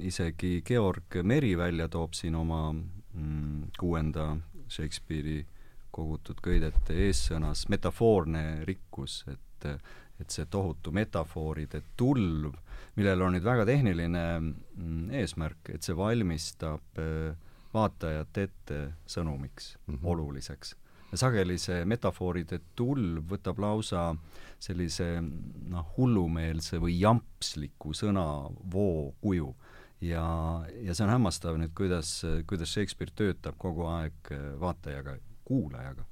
isegi Georg Meri välja toob siin oma mm, kuuenda Shakespeare'i kogutud köidete eessõnas metafoorne rikkus, et et see tohutu metafooride tulv, millel on nüüd väga tehniline mm, eesmärk, et see valmistab äh, vaatajat ette sõnumiks mm, -hmm. oluliseks. sageli see metafooride tulv võtab lausa sellise noh, hullumeelse või jampsliku sõnavoo kuju ja, ja see on hämmastav nüüd, kuidas, kuidas Shakespeare töötab kogu aeg äh, vaatajaga kuulajaga,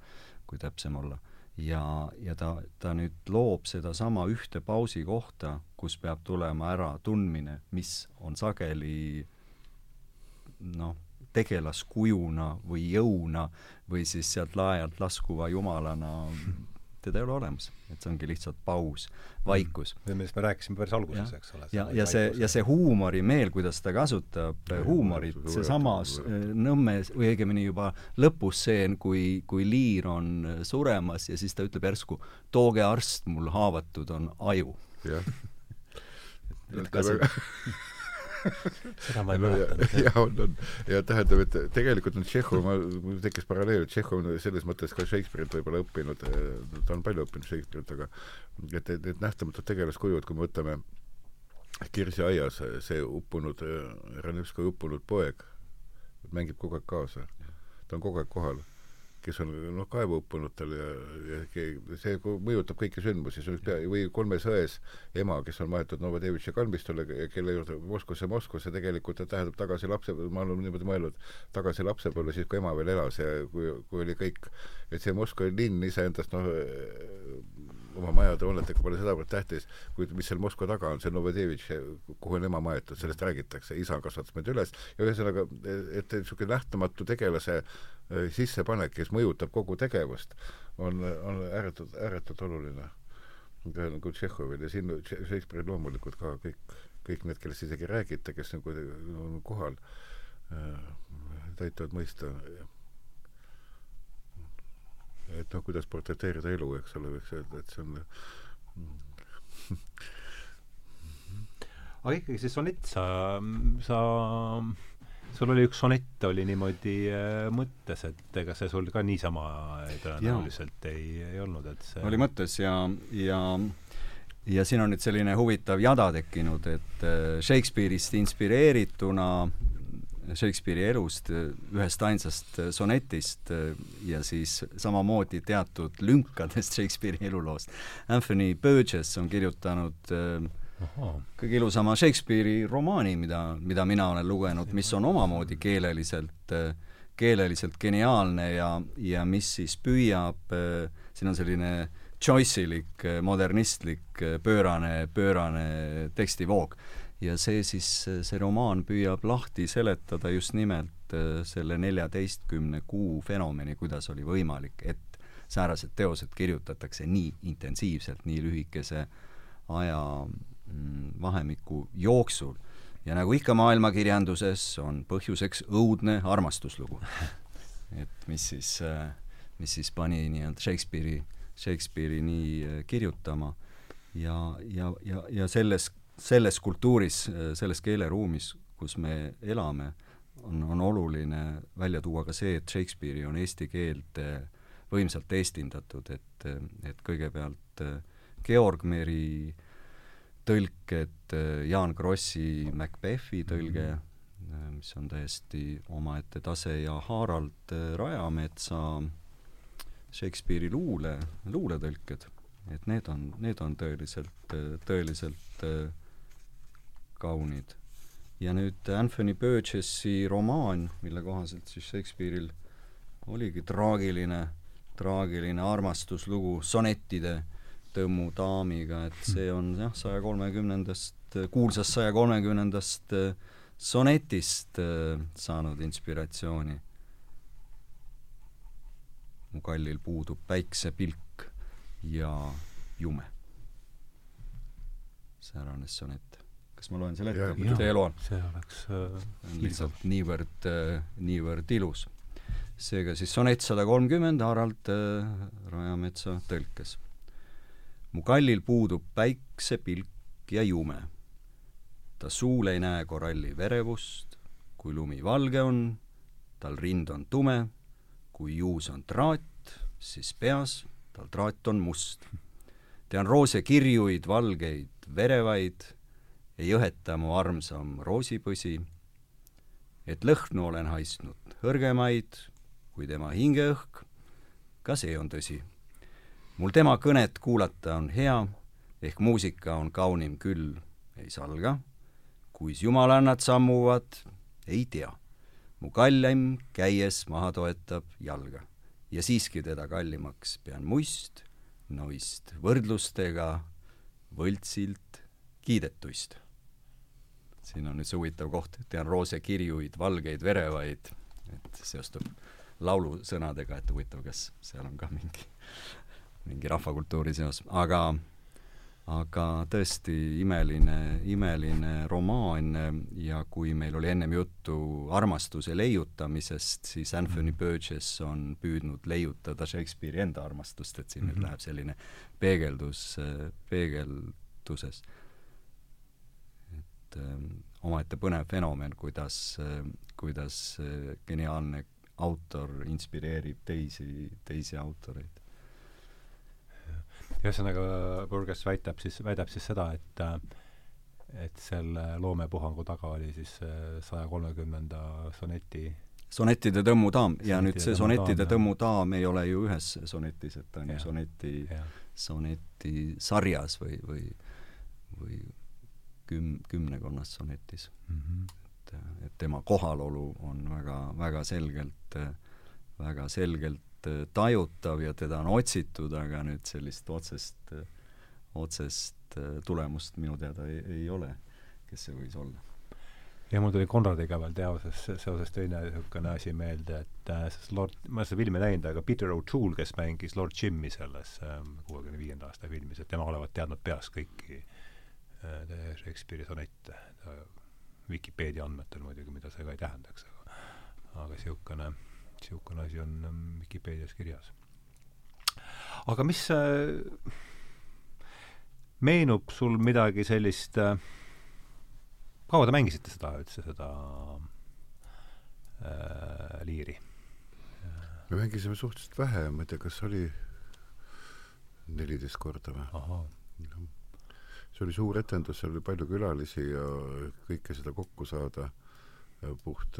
kui täpsem olla. ja, ja ta, ta nüüd loob sedasama ühte pausi kohta, kus peab tulema ära tundmine, mis on sageli noh, tegelaskujuna või jõuna või siis sealt lae alt laskuva jumalana teda ei ole olemas, et see ongi lihtsalt paus, vaikus. Mm. millest me rääkisime päris alguses, eks ole. ja, ja see, ja see huumorimeel, kuidas ta kasutab huumorit, seesama Nõmme või õigemini juba lõpustseen, kui, kui Liir on suremas ja siis ta ütleb järsku, tooge arst, mul haavatud on aju. jah. et ka see seda ma ei mäletanud. jah, on, on. ja tähendab, et tegelikult on Tšehhov, mul tekkis paralleel, et Tšehhov on selles mõttes ka Shakespeare'ilt võib-olla õppinud, ta on palju õppinud Shakespeare'ilt, aga et need nähtamatud tegelaskujud, kui me võtame Kirsi aias see uppunud, Ranevski uppunud poeg, mängib kogu aeg kaasa. ta on kogu aeg kohal kes on noh, kaevu uppunutel ja, ja see mõjutab kõiki sündmusi, see on pea, või Kolmes ões ema, kes on maetud Novodevitši kalmistule, kelle juurde Moskvasse, Moskvasse tegelikult tähendab tagasi lapse, ma olen niimoodi mõelnud, tagasi lapsepõlve siis, kui ema veel elas ja kui, kui oli kõik, et see Moskva linn iseendast noh, oma majade hoonetega pole sedavõrd tähtis, kuid mis seal Moskva taga on, see Novodevitš, kuhu on ema maetud, sellest räägitakse, isa kasvatas meid üles ja ühesõnaga, et niisugune nähtamatu tegelase sissepanek, kes mõjutab kogu tegevust, on, on ääretult, ääretult oluline. nagu Tšehhovil ja siin Shakespeare'il loomulikult ka kõik, kõik need, kellest isegi ei räägita, kes nagu on kohal äh,, aitavad mõista et noh, kuidas portreteerida elu, eks ole, võiks öelda, et see on aga ikkagi see sonett, sa, sa sul oli üks sonett oli niimoodi äh, mõttes, et ega see sul ka niisama tõenäoliselt ei, ei olnud, et see oli mõttes ja, ja ja siin on nüüd selline huvitav jada tekkinud, et äh, Shakespeare'ist inspireerituna Shakespeare'i elust, ühest ainsast sonetist ja siis samamoodi teatud lünkadest Shakespeare'i eluloost. Anthony Burgess on kirjutanud äh, kõige ilusama Shakespeare'i romaani, mida, mida mina olen lugenud, mis on omamoodi keeleliselt, keeleliselt geniaalne ja, ja mis siis püüab, siin on selline choice'ilik, modernistlik, pöörane, pöörane tekstivoog. ja see siis, see romaan püüab lahti seletada just nimelt selle neljateistkümne kuu fenomeni, kuidas oli võimalik, et säärased teosed kirjutatakse nii intensiivselt, nii lühikese aja vahemiku jooksul. ja nagu ikka maailmakirjanduses, on põhjuseks õudne armastuslugu. et mis siis, äh, mis siis pani nii-öelda Shakespeare'i, Shakespeare'i nii äh, kirjutama ja, ja, ja, ja selles, selles kultuuris, äh, selles keeleruumis, kus me elame, on, on oluline välja tuua ka see, et Shakespeare'i on eesti keelt võimsalt eestindatud, et, et kõigepealt Georg Meri äh, tõlked, äh, Jaan Krossi Macbethi tõlge mm, -hmm. mis on täiesti omaette tase, ja Harald äh, Rajametsa Shakespeare'i luule, luuletõlked. et need on, need on tõeliselt, tõeliselt kaunid. ja nüüd Anthony Burgessi romaan, mille kohaselt siis Shakespeare'il oligi traagiline, traagiline armastuslugu sonettide Tõmmu daamiga, et see on jah, saja kolmekümnendast, kuulsast saja kolmekümnendast äh, sonetist äh, saanud inspiratsiooni. mu kallil puudub päiksepilk ja jume. säärane sonett. kas ma loen selle ette, teie loen? see oleks äh, lihtsalt niivõrd äh,, niivõrd ilus. seega siis sonett sada kolmkümmend Harald äh, Rajametsa tõlkes mu kallil puudub päiksepilk ja jume. ta suul ei näe koralli verevust, kui lumi valge on, tal rind on tume, kui juus on traat, siis peas tal traat on must. tean roose kirjuid, valgeid, verevaid, ei õheta mu armsam roosipõsi, et lõhnu olen haistnud hõrgemaid kui tema hingeõhk, ka see on tõsi mul tema kõnet kuulata on hea, ehk muusika on kaunim küll, ei salga, kuis jumalannad sammuvad, ei tea. mu kallim käies maha toetab jalga ja siiski teda kallimaks pean muist, noist võrdlustega võltsilt kiidetuist. siin on nüüd see huvitav koht, tean roose kirjuid, valgeid verevaid, et seostub laulusõnadega, et huvitav, kas seal on ka mingi mingi rahvakultuuri seos, aga aga tõesti imeline, imeline romaan ja kui meil oli ennem juttu armastuse leiutamisest, siis Anthony mhm. Burgess on püüdnud leiutada Shakespeare'i enda armastust, et siin mm -hmm. nüüd mhm. läheb selline peegeldus, peegelduses. et ähm, omaette põnev fenomen, kuidas äh,, kuidas äh, geniaalne autor inspireerib teisi, teisi autoreid ühesõnaga, Burgess väitab siis, väidab siis seda, et et selle loomepuhangu taga oli siis saja kolmekümnenda soneti sonettide tõmmudaam ja Sonettide nüüd see sonettide jah. tõmmudaam ei ole ju ühes sonetis, et ta on ju soneti, soneti sarjas või, või, või küm-, kümnekonnas sonetis. Mhm. et, et tema kohalolu on väga, väga selgelt, väga selgelt tajutav ja teda on otsitud, aga nüüd sellist otsest, otsest tulemust minu teada ei, ei ole, kes see võis olla. ja mul tuli Konradiga veel teoses, seoses teine niisugune asi meelde, et äh, Lord, ma seda filmi näinud, aga Peter O'Toole, kes mängis Lord Jimmy selles kuuekümne viienda aasta filmis, et tema olevat teadnud peast kõiki äh, Shakespeare'i sonette, Vikipeedia andmetel muidugi, mida see ka ei tähendaks, aga aga niisugune, niisugune asi on ähm, Vikipeedias kirjas. aga mis äh, meenub sul midagi sellist äh, kaua te mängisite seda üldse, seda äh, liiri? me mängisime suhteliselt vähe, ma ei tea, kas oli neliteist korda või? see oli suur etendus, seal oli palju külalisi ja kõike seda kokku saada ja puht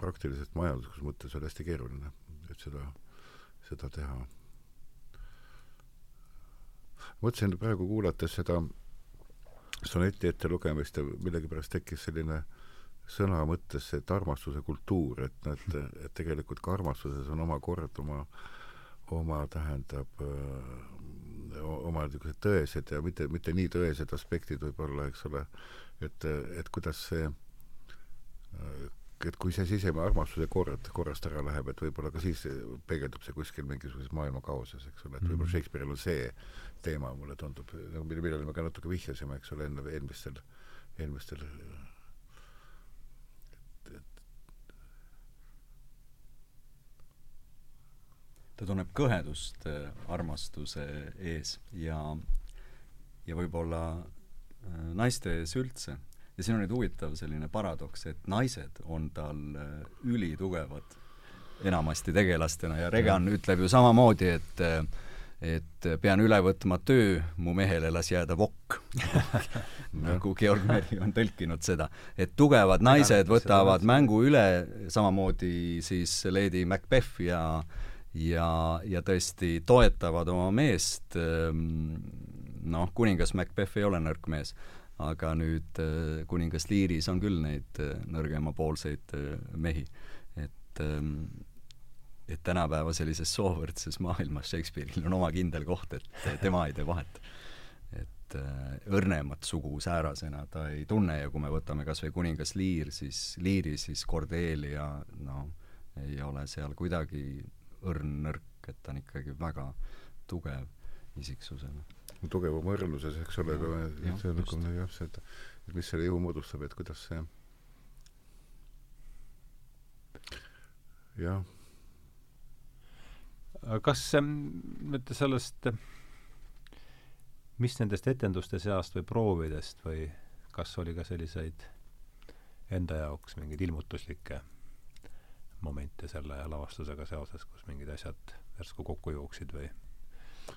praktiliselt majanduslikus mõttes oli hästi keeruline, et seda, seda teha. mõtlesin praegu kuulates seda soneti ettelugemist ja millegipärast tekkis selline sõna mõttes, et armastuse kultuur, et noh, et, tegelikult ka armastuses on oma kord, oma, oma tähendab oma niisugused tõesed ja mitte, mitte nii tõesed aspektid võib-olla, eks ole, et, et kuidas see, et kui see sisemine armastuse kord korrast ära läheb, et võib-olla ka siis peegeldub see kuskil mingisuguses maailma kaoses, eks ole, et võib-olla Mhm. Shakespeare'il on see teema, mulle tundub, mille, millele me ka natuke vihjasime, eks ole, enne eelmistel, eelmistel ta tunneb kõhedust äh, armastuse ees ja, ja võib-olla äh, naiste ees üldse. Ja siin on nüüd huvitav selline paradoks, et naised on tal äh, ülitugevad enamasti tegelastena ja Regan ütleb ju samamoodi, et äh, et pean üle võtma töö, mu mehele las jääda vokk nagu Georg Meri on tõlkinud seda, et tugevad naised võtavad mängu üle, samamoodi siis Lady Macbeth ja ja, ja tõesti toetavad oma meest, noh, kuningas Macbeth ei ole nõrk mees, aga nüüd äh, kuningas Learis on küll neid äh, nõrgemapoolseid äh, mehi. et ähm, et tänapäeva sellises soovõrdses maailmas Shakespeare'il on oma kindel koht, et tema ei tee vahet. et õrnemat sugu säärasena ta ei tunne ja kui me võtame kas või kuningas Lear, siis Leari, siis Cordelia, no ei ole seal kuidagi õrn nõrk, et ta on ikkagi väga tugev isiksusena. Tugev oma õrnuses, eks ole, aga see on nagu see, et mis selle jõu moodustab, et kuidas see jah, kas nüüd sellest, mis nendest etenduste seast või proovidest või kas oli ka selliseid enda jaoks mingeid ilmutuslikke momente selle lavastusega seoses, kus mingid asjad järsku kokku jooksid või?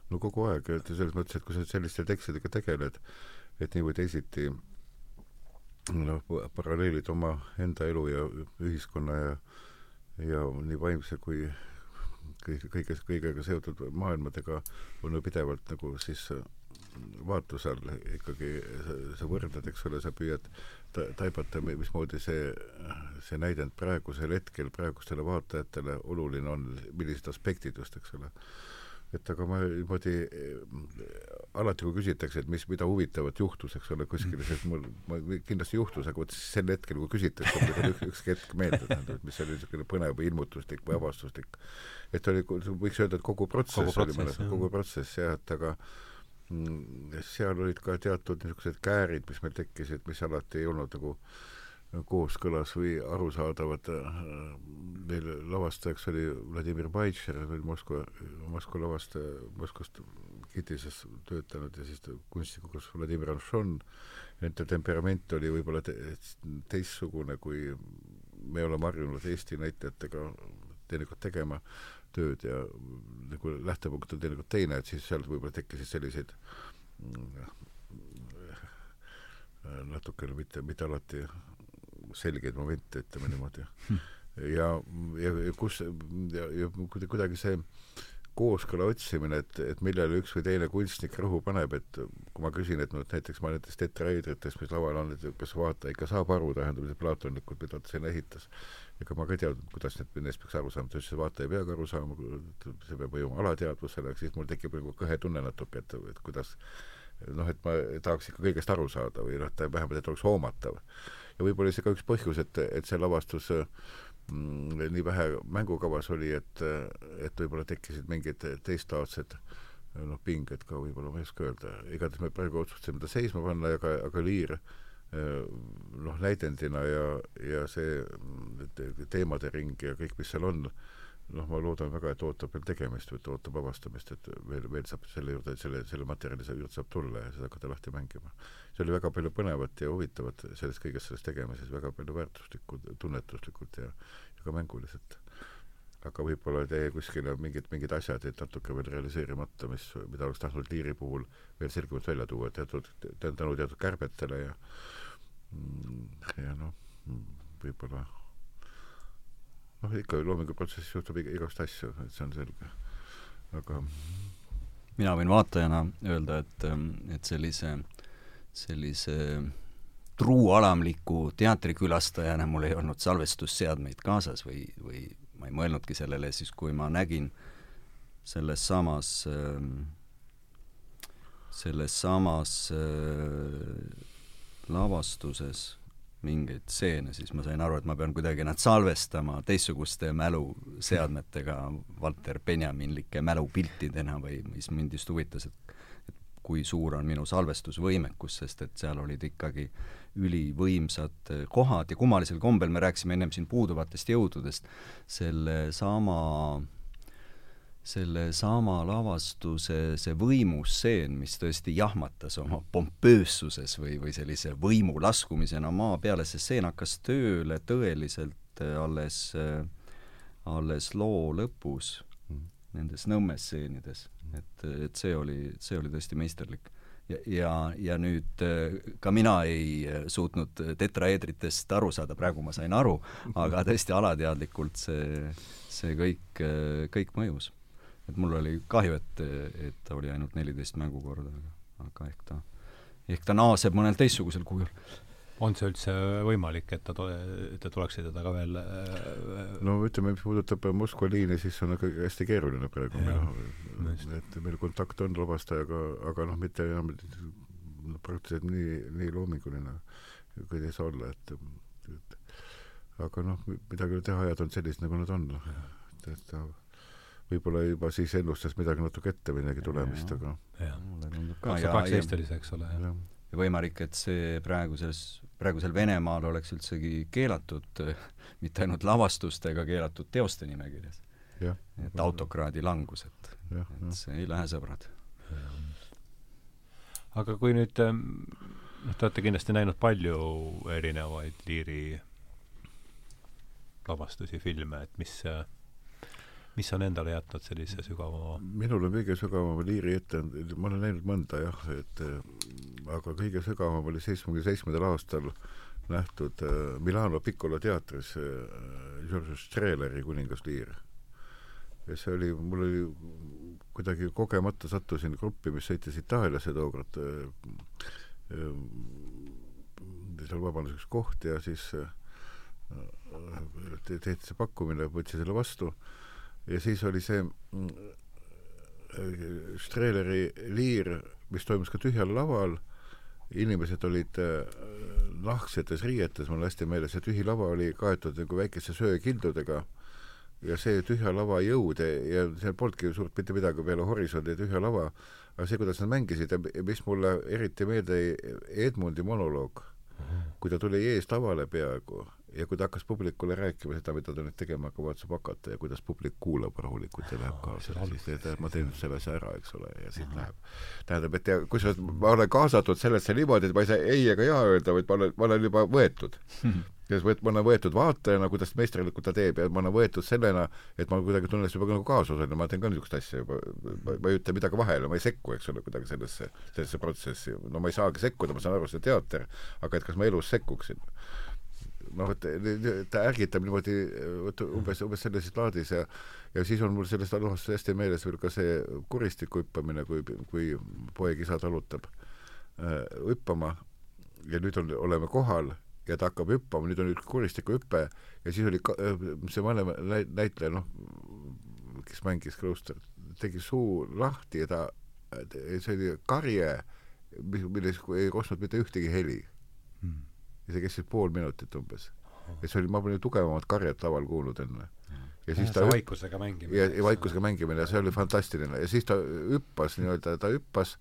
No kogu aeg, et selles mõttes, et kui sa selliste tekstidega tegeled, et nii või teisiti noh, paralleelid oma enda elu ja ühiskonna ja ja nii vaimse kui kõige, kõige, kõigega seotud maailmadega on ju pidevalt nagu siis vaatluse all ikkagi sa, sa võrdled, eks ole, sa püüad ta, taibata, mismoodi see, see näidend praegusel hetkel praegustele vaatajatele oluline on, millised aspektid just, eks ole et aga ma niimoodi alati, kui küsitakse, et mis, mida huvitavat juhtus, eks ole, kuskil, siis mul, ma kindlasti juhtus, aga vot sel hetkel, kui küsitakse, mul ei tule üks, ükski hetk meelde, tähendab, mis oli niisugune põnev või ilmutuslik või avastuslik. et oli, võiks öelda, et kogu protsess, Kogu protsess, oli mõnes, kogu protsess jah, et aga mm, seal olid ka teatud niisugused käärid, mis meil tekkisid, mis alati ei olnud nagu kooskõlas või arusaadavad. meil lavastajaks oli Vladimir Baitšer, oli Moskva, Moskva lavastaja, Moskvast Kitises töötanud ja siis ta kunstnikuga Vladimir Anšon. Nende temperament oli võib-olla te, teistsugune, kui me oleme harjunud Eesti näitlejatega teinekord tegema tööd ja nagu lähtepunkt on teinekord teine, et siis sealt võib-olla tekkisid selliseid natukene mitte, mitte alati selgeid momente, ütleme niimoodi. ja, ja, ja kus ja, ja kuidagi see kooskõla otsimine, et, et millele üks või teine kunstnik rõhu paneb, et kui ma küsin, et noh, näiteks ma nendest tetraeedritest, mis laual on, et kas vaataja ikka saab aru, tähendab, plaatonlikult, mida ta sinna ehitas. ega ma ka ei teadnud, kuidas need, nendest peaks aru saama, ta ütles, et vaataja ei peagi aru saama, see peab mõjuma alateadvusele, siis mul tekib nagu kõhe tunne natuke, et, et kuidas noh, et ma tahaks ikka kõigest aru saada või noh, et vähemalt, et oleks hoomatav. Ja võib-olla see ka üks põhjus, et, et see lavastus Mm, nii vähe mängukavas oli, et, et võib-olla tekkisid mingid teistlaadsed noh, pinged ka võib-olla, ma ei oska öelda, igatahes me praegu otsustasime ta seisma panna, aga, aga Liir noh, näidendina ja, ja see teemade ring ja kõik, mis seal on, noh, ma loodan väga, et ootab veel tegemist või et ootab avastamist, et veel, veel saab selle juurde, selle, selle materjali juurde saab tulla ja seda hakata lahti mängima. see oli väga palju põnevat ja huvitavat sellest kõigest selles tegemises, väga palju väärtuslikku, tunnetuslikult ja, ja ka mänguliselt. aga võib-olla jäi kuskile mingid, mingid asjad jäid natuke veel realiseerimata, mis, mida oleks tahtnud Liiri puhul veel selgemalt välja tuua, teatud, tänu teatud kärbetele ja ja noh, võib-olla noh, ikka loominguprotsessis juhtub igast asju, et see on selge. aga mina võin vaatajana öelda, et, ähm, et sellise, sellise truualamliku teatrikülastajana mul ei olnud salvestusseadmeid kaasas või, või ma ei mõelnudki sellele siis, kui ma nägin selles samas, ähm, selles samas äh, lavastuses mingeid stseene, siis ma sain aru, et ma pean kuidagi nad salvestama teistsuguste mäluseadmetega, Walter Benjaminlike mälupiltidena või mis mind just huvitas, et kui suur on minu salvestusvõimekus, sest et seal olid ikkagi ülivõimsad kohad ja kummalisel kombel me rääkisime ennem siin puuduvatest jõududest, sellesama sellesama lavastuse see võimustseen, mis tõesti jahmatas oma pompöössuses või, või sellise võimu laskumisena maa peale, see stseen hakkas tööle tõeliselt äh, alles, äh, alles loo lõpus mm., nendes Nõmme stseenides. et, et see oli, see oli tõesti meisterlik. ja, ja, ja nüüd äh, ka mina ei suutnud tetraeedritest aru saada, praegu ma sain aru, aga tõesti alateadlikult see, see kõik, kõik mõjus et mul oli kahju, et, et ta oli ainult neliteist mängukorda, aga, aga ehk ta, ehk ta naaseb mõnel teistsugusel kujul. on see üldse võimalik, et ta tule-, te tuleksite teda ka veel äh, no ütleme, mis puudutab Moskva liini, siis on ikka hästi keeruline praegu meil, et meil kontakt on lavastajaga, aga noh, mitte enam no, praktiliselt nii, nii loominguline, kui ei saa olla, et, et aga noh, midagi ei ole teha, ajad on sellised, nagu nad on, et, et ta võib-olla juba siis ennustas midagi natuke ette midagi tulemist, aga mulle tundub ka. kaks tuhat kaksteist oli see, eks ole, jah. ja võimalik, et see praeguses, praegusel Venemaal oleks üldsegi keelatud mitte ainult lavastustega keelatud teoste nimekirjas. et autokraadi langus, et, et see ei lähe, sõbrad. aga kui nüüd noh, te olete kindlasti näinud palju erinevaid Liiri lavastusi, filme, et mis äh, mis on endale jätnud sellise sügavama minul on kõige sügavam liiri ette, ma olen näinud mõnda jah, et äh, aga kõige sügavam oli seitsmekümne seitsmendal aastal nähtud äh, Milano Piccola teatris äh, George Strehleri Kuningasliir. ja see oli, mul oli kuidagi kogemata sattusin gruppi, mis sõitis Itaaliasse tookord seal vabanes üks koht ja siis tehti see pakkumine, võtsin selle vastu ja siis oli see mm, Strehleri liir, mis toimus ka tühjal laval, inimesed olid äh, nahksetes riietes, mul on hästi meeles, see tühi lava oli kaetud nagu väikeste söekildudega ja see tühja lava jõud ja seal polnudki suurt mitte midagi peale horisondi tühja lava, aga see, kuidas nad mängisid ja mis mulle eriti meelde jäi, Edmundi monoloog, kui ta tuli eest lavale peaaegu ja kui ta hakkas publikule rääkima seda, mida ta nüüd tegema kavatseb hakata ja kuidas publik kuulab rahulikult ja läheb kaasa, siis tead, ma teen selle asja ära, eks ole, ja siis läheb. tähendab, et ja kusjuures ma olen kaasatud sellesse niimoodi, et ma ei saa ei ega jaa öelda, vaid ma olen, ma olen juba võetud ja võet-, ma olen võetud vaatajana, kuidas meisterlikult ta teeb ja ma olen võetud sellena, et ma kuidagi tunnen juba nagu kaasosaline, ma teen ka niisugust asja juba, ma, ma ei ütle midagi vahele, ma ei sekku, eks ole, kuidagi sellesse, sellesse protsessi. no ma ei saagi sekkuda, ma saan aru, see teater, aga et kas ma elus sekkuksin noh, et ta ärgitab niimoodi vot umbes, umbes selles laadis ja ja siis on mul sellest alusest hästi meeles veel ka see kuristiku hüppamine, kui, kui poeg isa talutab äh, hüppama ja nüüd on, oleme kohal ja ta hakkab hüppama, nüüd on üks kuristiku hüpe ja siis oli ka, äh, see vanem näitleja, noh, kes mängis Klooster, tegi suu lahti ja ta, see oli karje, milles ei kostnud mitte ühtegi heli ja see kestis pool minutit umbes. ja see oli, ma pole tugevamat karjet laval kuulnud enne. ja siis ja, ta vaikusega mängimine. ja, ja vaikusega mängimine ja see oli fantastiline ja siis ta hüppas nii-öelda, ta hüppas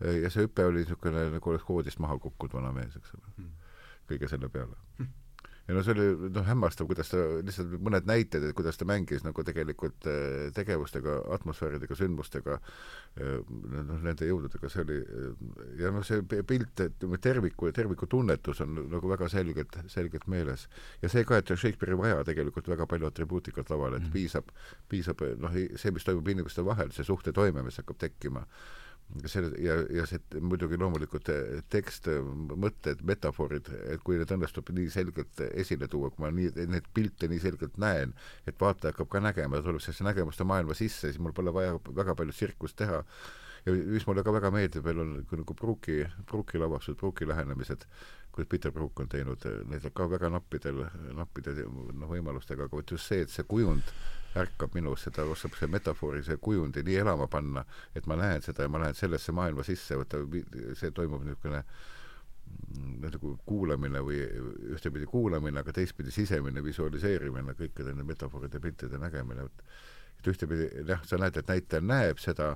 ja see hüpe oli niisugune, nagu oleks voodist maha kukkunud vana mees, eks ole mm., kõige selle peale mm ja no see oli noh, hämmastav, kuidas ta, lihtsalt mõned näited, et kuidas ta mängis nagu tegelikult äh, tegevustega, atmosfääridega, sündmustega, äh, noh, nende jõududega, see oli, äh, ja noh, see pilt, et terviku, terviku tunnetus on nagu väga selgelt, selgelt meeles. ja see ka, et Shakespeare'i vaja tegelikult väga palju atribuutikat laval, et mm piisab, piisab noh, see, mis toimub inimeste vahel, see suhte toime, mis hakkab tekkima selle ja, ja see muidugi loomulikult eh, tekst, eh, mõtted, metafoorid, et kui need õnnestub nii selgelt esile tuua, kui ma nii, neid pilte nii selgelt näen, et vaataja hakkab ka nägema, tuleb sellesse nägemuste maailma sisse, siis mul pole vaja väga palju tsirkust teha. ja mis mulle ka väga meeldib veel on nagu pruuki, pruuki lavastused, pruuki lähenemised, kuidas Peter Brook on teinud, need ka väga nappidel, nappide noh, võimalustega, aga vot just see, et see kujund ärkab minus, seda oskab see metafoori, see kujundi nii elama panna, et ma näen seda ja ma lähen sellesse maailma sisse, vaata see toimub niisugune mm, nagu kuulamine või ühtepidi kuulamine, aga teistpidi sisemine visualiseerimine, kõikide nende metafooride, piltide nägemine, et et ühtepidi jah, sa näed, et näitleja näeb seda,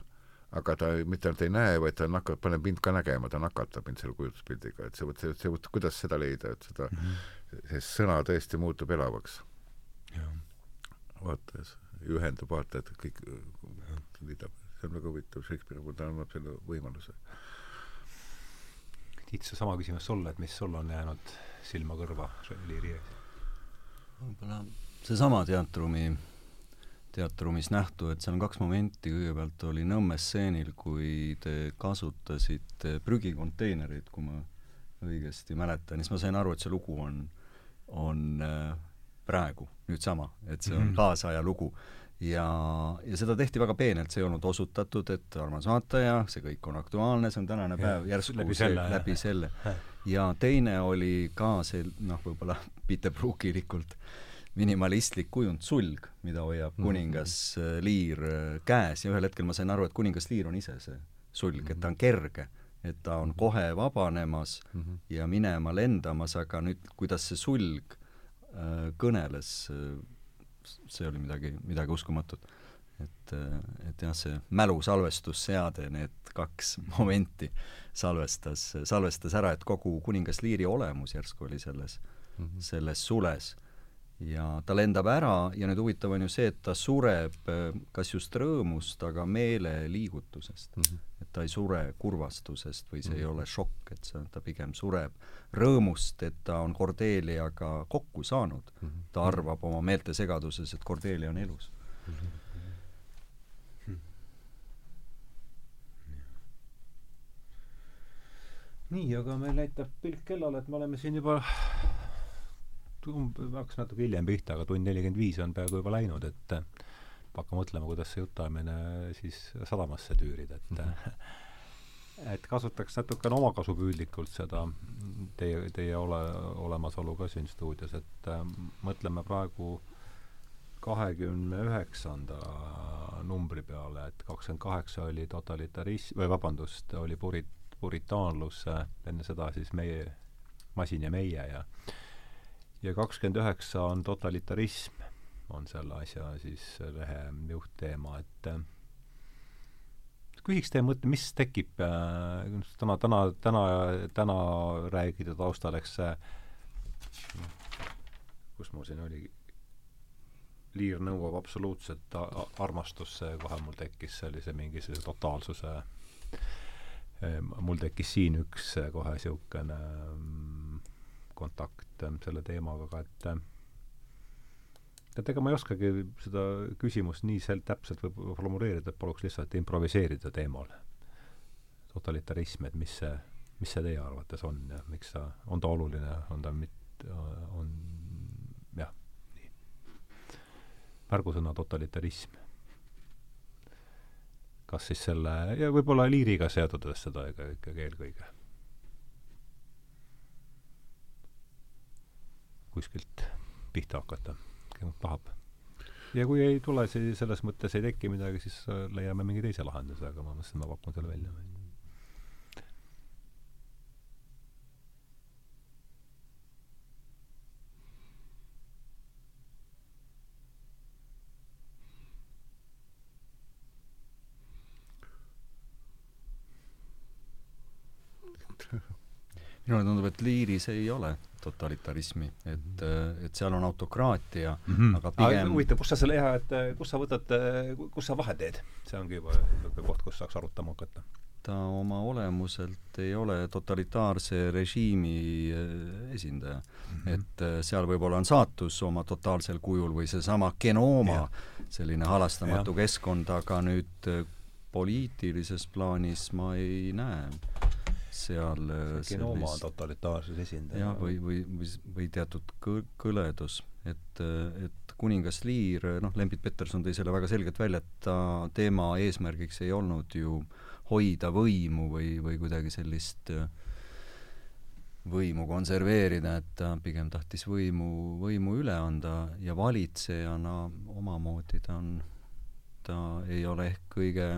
aga ta mitte ainult ei näe, vaid ta nakkab, paneb mind ka nägema, ta nakatab mind selle kujutluspildiga, et see vot see, see vot kuidas seda leida, et seda mm, -hmm. see sõna tõesti muutub elavaks vaatas, ühendab vaatajat, kõik liidab, see on väga huvitav, Shakespeare mulle annab selle võimaluse. Tiit, seesama küsimus sulle, et mis sul on jäänud silma-kõrva Liiri ees? võib-olla seesama teatrumi, teatrumis nähtu, et seal on kaks momenti, kõigepealt oli Nõmme stseenil, kui te kasutasite prügikonteinerit, kui ma õigesti mäletan, siis ma sain aru, et see lugu on, on äh, praegu, nüüd sama, et see on -hmm. kaasaja lugu. ja, ja seda tehti väga peenelt, see ei olnud osutatud, et armas vaataja, see kõik on aktuaalne, see on tänane ja, päev, järsku läbi selle, läbi selle. ja teine oli ka see, noh, võib-olla Peterbrookilikult minimalistlik kujund, sulg, mida hoiab mm -hmm. kuningas äh, Liir äh, käes ja ühel hetkel ma sain aru, et kuningas Liir on ise see sulg mm, -hmm. et ta on kerge, et ta on kohe vabanemas mm -hmm. ja minema lendamas, aga nüüd, kuidas see sulg kõneles, äh, see oli midagi, midagi uskumatut. et, äh, et jah, see mälusalvestusseade, need kaks momenti salvestas, salvestas ära, et kogu kuningas Liiri olemus järsku oli selles mm, -hmm. selles sules ja ta lendab ära ja nüüd huvitav on ju see, et ta sureb kas just rõõmust, aga meeleliigutusest mm. -hmm et ta ei sure kurvastusest või see mm -hmm. ei mhm. ole šokk, et see, ta pigem sureb rõõmust, et ta on Cordeliaga kokku saanud mm. -hmm. ta arvab oma meeltesegaduses, et Cordelia on elus mm. -hmm. nii, aga meil näitab pilk kellale, et me oleme siin juba hakkas natuke hiljem pihta, aga tund nelikümmend viis on peaaegu juba läinud, et hakka mõtlema, kuidas see jutuajamine siis sadamasse tüürida, et mm -hmm. et kasutaks natukene omakasupüüdlikult seda teie, teie ole, olemasolu ka siin stuudios, et äh, mõtleme praegu kahekümne üheksanda numbri peale, et kakskümmend kaheksa oli totalitarism, või vabandust, oli purit-, puritaanlus, enne seda siis meie, masin ja meie ja ja kakskümmend üheksa on totalitarism on selle asja siis lehe juhtteema, et äh, küsiks teie mõtte, mis tekib äh, täna, täna, täna, täna räägida taustal, eks kus mul siin oli, Liir nõuab absoluutset armastust, see kohe mul tekkis sellise mingisuguse totaalsuse äh, mul tekkis siin üks kohe niisugune mm, kontakt selle teemaga, aga et et ega ma ei oskagi seda küsimust nii sel-, täpselt võib-olla formuleerida, et paluks lihtsalt improviseerida teemal. totalitarism, et mis see, mis see teie arvates on ja miks ta, on ta oluline, on ta mit-, on jah, nii. märgusõna totalitarism. kas siis selle, ja võib-olla liiriga seotudes seda ikkagi eelkõige. Kuskilt pihta hakata, kes tahab. ja kui ei tule, siis selles mõttes ei teki midagi, siis leiame mingi teise lahenduse, aga ma mõtlesin, ma pakun selle välja minule tundub, et Liiris ei ole totalitarismi, et, Mhm. et seal on autokraatia mm, -hmm. aga pigem huvitav, kus sa selle hea, et kus sa võtad, kus sa vahe teed? see ongi juba niisugune koht, kus saaks arutama hakata. ta oma olemuselt ei ole totalitaarse režiimi äh, esindaja mm. -hmm. et äh, seal võib-olla on saatus oma totaalsel kujul või seesama genooma, selline halastamatu ja. keskkond, aga nüüd äh, poliitilises plaanis ma ei näe seal genooma on totalitaarses esindaja. jah, või, või, või, või teatud kõ-, kõledus, et, et kuningas Liir, noh, Lembit Peterson tõi selle väga selgelt välja, et ta, teema eesmärgiks ei olnud ju hoida võimu või, või kuidagi sellist võimu konserveerida, et ta pigem tahtis võimu, võimu üle anda ja valitsejana omamoodi ta on, ta ei ole ehk kõige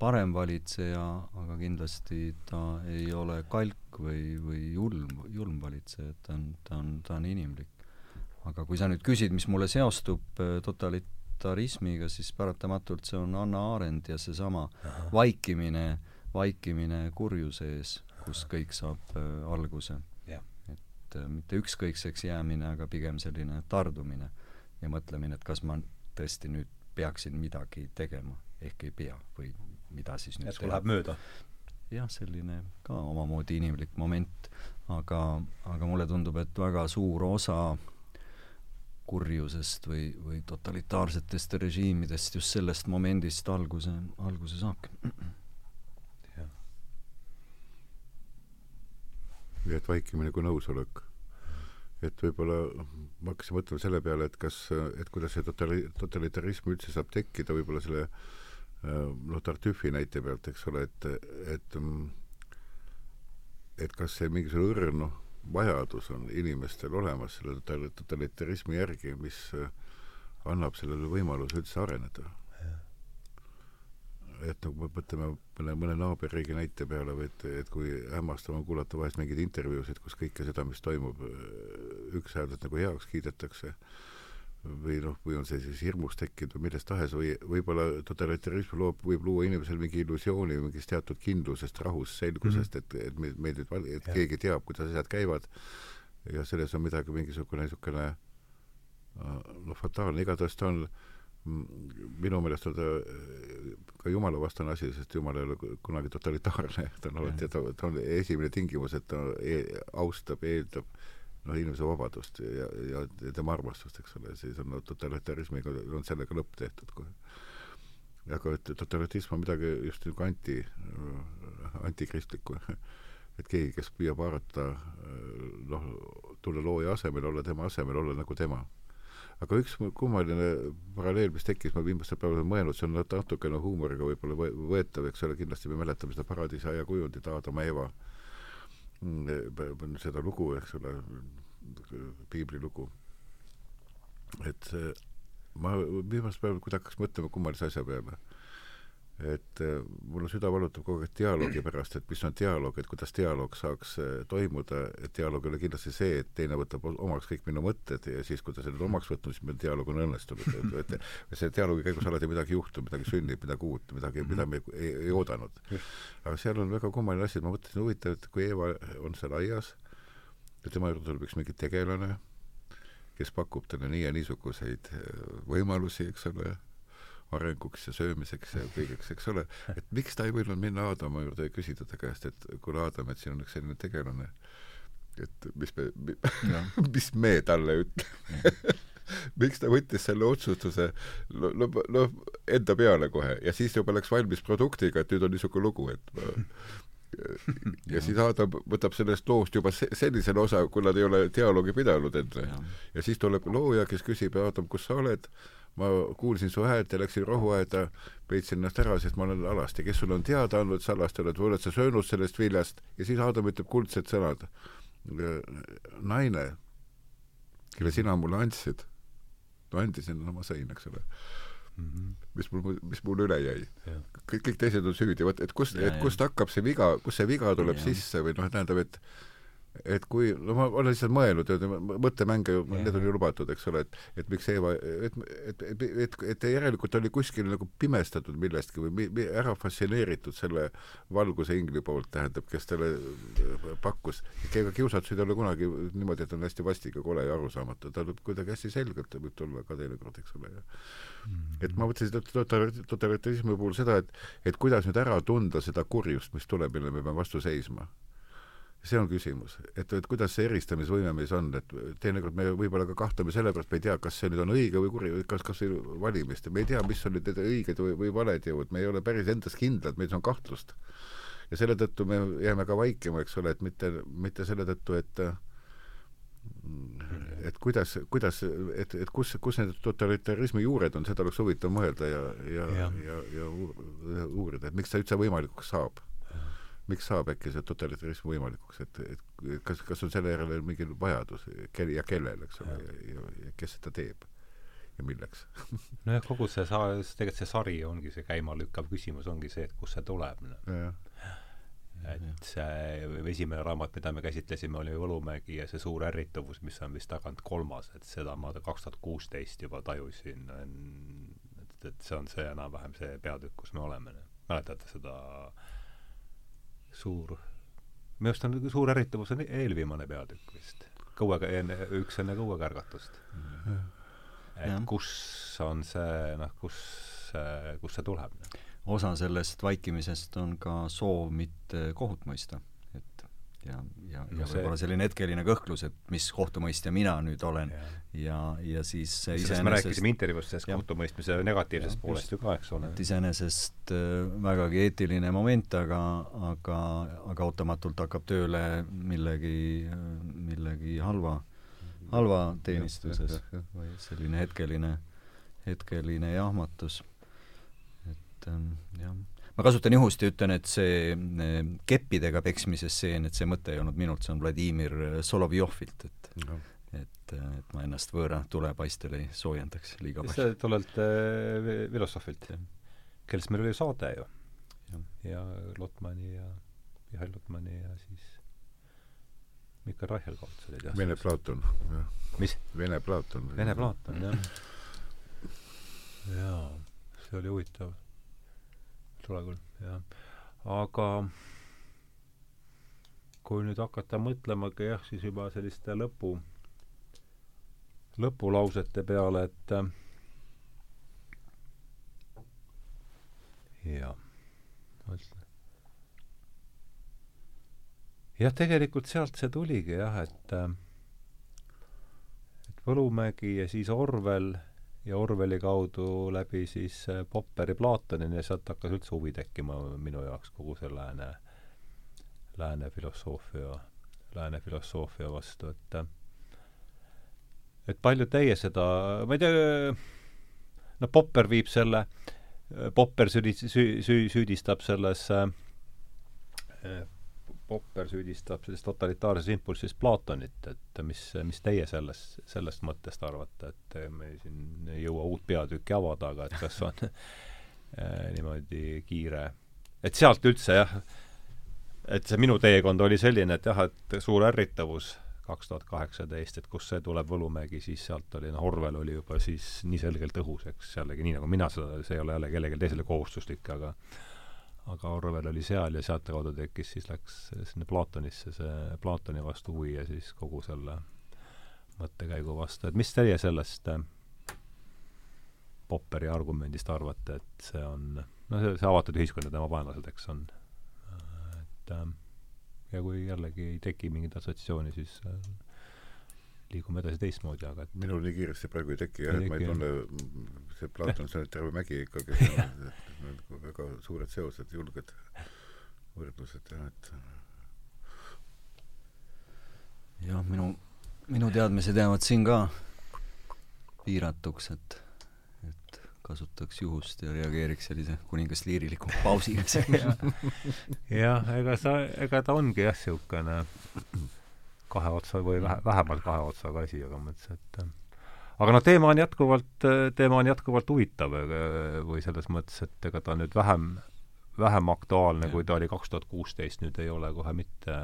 parem valitseja, aga kindlasti ta ei ole kalk või, või julm, julm valitseja, et ta on, ta on, ta on inimlik. aga kui sa nüüd küsid, mis mulle seostub totalitarismiga, siis paratamatult see on Anna Arendt ja seesama vaikimine, vaikimine kurjuse ees, kus kõik saab äh, alguse. et äh, mitte ükskõikseks jäämine, aga pigem selline tardumine ja mõtlemine, et kas ma tõesti nüüd peaksin midagi tegema, ehk ei pea või mida siis nüüd järsku läheb mööda? jah, selline ka omamoodi inimlik moment, aga, aga mulle tundub, et väga suur osa kurjusest või, või totalitaarsetest režiimidest just sellest momendist alguse, alguse saabki. nii et vaikimine kui nõusolek. et võib-olla ma hakkasin mõtlema selle peale, et kas, et kuidas see totali-, totalitarism üldse saab tekkida, võib-olla selle noh, Tartüfi näite pealt, eks ole, et, et et kas see mingisugune õrn, noh, vajadus on inimestel olemas selle totalitarismi järgi, mis annab sellele võimaluse üldse areneda. et nagu me mõtleme mõne, mõne naaberriigi näite peale või et, et kui hämmastav on kuulata vahest mingeid intervjuusid, kus kõike seda, mis toimub, ükshäälselt nagu heaks kiidetakse või noh, või on see siis hirmust tekkinud või millest tahes või võib-olla totalitarism loob, võib luua inimesel mingi illusiooni mingist teatud kindlusest, rahust, selgusest mm, -hmm. et, et meil nüüd, et ja. keegi teab, kuidas asjad käivad ja selles on midagi, mingisugune niisugune noh, fataalne, igatahes ta on minu meelest on ta ka jumalavastane asi, sest jumal ei ole kunagi totalitaarne, ta on alati, ta, ta on esimene tingimus, et ta e austab, eeldab noh, inimese vabadust ja, ja, ja tema armastust, eks ole, siis on no, totalitarismiga, on sellega lõpp tehtud kohe. aga et totalitarism on midagi just nagu anti, antikristlikku. et keegi, kes püüab haarata noh, tulla looja asemel, olla tema asemel, olla nagu tema. aga üks kummaline paralleel, mis tekkis, ma viimastel päevadel mõelnud, see on natukene huumoriga võib-olla võetav, eks ole, kindlasti me mäletame seda paradiisi aja kujundit Aadama Eva seda lugu, eks ole, piiblilugu. et ma viimasel päeval, kui ta hakkas mõtlema kummalise asja peale, et mul on süda valutab kogu aeg dialoogi pärast, et mis on dialoog, et kuidas dialoog saaks toimuda, et dialoog ei ole kindlasti see, et teine võtab omaks kõik minu mõtted ja siis, kui ta selle omaks võtnud, siis meil dialoog on õnnestunud. et, et see dialoogi käigus alati midagi juhtub, midagi sünnib, midagi uut, midagi, mida me ei, ei oodanud. aga seal on väga kummaline asi, et ma mõtlesin, huvitav, et kui Eeva on seal aias ja tema juurde tuleb üks mingi tegelane, kes pakub talle nii ja niisuguseid võimalusi, eks ole arenguks ja söömiseks ja kõigeks, eks ole, et miks ta ei võinud minna Aadama juurde ja küsida ta käest, et kuule Aadam, et siin on üks selline tegelane, et mis me, mis me talle ütleme? Miks ta võttis selle otsustuse no, no, no enda peale kohe? Ja siis juba läks valmis produktiga, et nüüd on niisugune lugu, et ma ja siis Adam võtab sellest loost juba se sellisele osa, kui nad ei ole dialoogi pidanud enne. ja siis tuleb looja, kes küsib, Adam, kus sa oled? Ma kuulsin su häält ja läksin rohuaeda, peitsin ennast ära, sest ma olen alasti. kes sulle on teada andnud, sa alasti oled või oled sa söönud sellest viljast? ja siis Adam ütleb kuldsed sõnad. naine, kelle sina mulle andsid, no andisin, no ma sõin, eks ole mm. -hmm. mis mul, mis mul üle jäi. kõik, kõik teised on süüdi, vot et kust, et kust hakkab see viga, kust see viga tuleb ja. sisse või noh, tähendab, et et kui, no ma olen lihtsalt mõelnud, mõttemänge ju, need on ju lubatud, eks ole, et et miks Eeva, et, et, et, et, et järelikult oli kuskil nagu pimestatud millestki või mi, mi, ära fascineeritud selle valguse ingli poolt, tähendab, kes talle pakkus. ega kiusatus ei ole kunagi niimoodi, et on hästi vastik ja kole ja arusaamatu, ta võib kuidagi hästi selgelt võib tulla ka teinekord, eks ole, ja mm. et ma mõtlesin totalitarismi puhul seda, et et kuidas nüüd ära tunda seda kurjust, mis tuleb, millele me peame vastu seisma see on küsimus, et, et kuidas see eristamisvõime meis on, et teinekord me võib-olla ka kahtleme sellepärast, me ei tea, kas see nüüd on õige või kuri, kas, kas valimist, me ei tea, mis on nüüd need õiged või, või valed jõud, me ei ole päris endas kindlad, meil on kahtlust. ja selle tõttu me jääme ka vaikima, eks ole, et mitte, mitte selle tõttu, et et kuidas, kuidas, et, et kus, kus need totalitarismi juured on, seda oleks huvitav mõelda ja, ja, ja, ja, ja uurida, et miks ta üldse võimalikuks saab miks saab äkki see totalitarism võimalikuks, et, et kas, kas on selle järele mingi vajadus, kel- ja kellel, eks ole, ja, ja, ja kes seda teeb ja milleks? Nojah, kogu see sa-, tegelikult see sari ongi see käimalükkav küsimus, ongi see, et kust see tuleb no.. et see esimene raamat, mida me käsitlesime, oli Võlumägi ja see suur ärrituvus, mis on vist tagant kolmas, et seda ma kaks tuhat kuusteist juba tajusin, et, et see on see enam-vähem see peatükk, kus me oleme. mäletate seda äh, suur, minu arust on suur ärritavus on eelviimane peatükk vist. kõuega, enne, üks enne kõuekärgatust mm. -hmm. et ja. kus on see, noh, kus, kust see tuleb? osa sellest vaikimisest on ka soov mitte kohut mõista ja, ja, ja see... võib-olla selline hetkeline kõhklus, et mis kohtumõistja mina nüüd olen. Ja, ja, ja siis iseenesest me rääkisime intervjuus sellest kohtumõistmise negatiivsest ja, poolest ju ka, eks ole. et iseenesest äh, vägagi eetiline moment, aga, aga, aga ootamatult hakkab tööle millegi, millegi halva, halva teenistuses. või selline hetkeline, hetkeline jahmatus. et ähm, jah ma kasutan juhust ja ütlen, et see eh, keppidega peksmise stseen, et see mõte ei olnud minult, see on Vladimir Solovjovilt, et no. et, et ma ennast võõra tulepaistel ei soojendaks liiga palju. see tollelt äh, filosoofilt, kellest meil oli saade ju. ja, Lotmani ja Mihhail Lotmani ja siis Mikkel Reichelkaut olid jah. Vene Platon, jah. mis? Vene Platon. Vene Platon, jah. jaa, see oli huvitav tule küll, jah. aga kui nüüd hakata mõtlema ka jah, siis juba selliste lõpu, lõpulausete peale, et jah, mõtlen. jah, tegelikult sealt see tuligi jah, et et Võlumägi ja siis Orwell ja Orwelli kaudu läbi siis äh, Popperi Platonini ja sealt hakkas üldse huvi tekkima minu jaoks kogu see lääne, lääne filosoofia, lääne filosoofia vastu, et et palju teie seda, ma ei tea, no Popper viib selle, Popper süüdi-, süü-, süü-, süüdistab selles äh, Popper süüdistab selles totalitaarses impulssis Platonit, et mis, mis teie sellest, sellest mõttest arvate, et me siin ei jõua uut peatükki avada, aga et kas on äh, niimoodi kiire, et sealt üldse jah, et see minu teekond oli selline, et jah, et suur ärritavus kaks tuhat kaheksateist, et kust see tuleb, Võlumägi, siis sealt oli, noh, Orwell oli juba siis nii selgelt õhus, eks jällegi nii, nagu mina seda, see ei ole jälle kellelegi teisele kohustuslik, aga aga Orwell oli seal ja sealtkaudu tekkis, siis läks sinna Platonisse see Platoni vastu huvi ja siis kogu selle mõttekäigu vastu, et mis teie sellest äh, Popperi argumendist arvate, et see on, no see, see avatud ühiskond ja tema vaenlased, eks, on, et äh, ja kui jällegi ei teki mingit assotsiatsiooni, siis äh, liigume edasi teistmoodi, aga et minul nii kiiresti praegu ei teki jah, et ma ei tunne, see Platon, see on terve mägi ikka, kes on väga suured seosed, julged, võrdlused jah, et jah, minu, minu teadmised jäävad siin ka piiratuks, et, et kasutaks juhust ja reageeriks sellise kuningas liiriliku pausiga jah, ega sa, ega ta ongi jah, niisugune kahe otsa või vähe, vähemalt kahe otsaga asi, aga mõtlesin, et aga noh, teema on jätkuvalt, teema on jätkuvalt huvitav või selles mõttes, et ega ta nüüd vähem, vähem aktuaalne, kui ta oli kaks tuhat kuusteist, nüüd ei ole kohe mitte,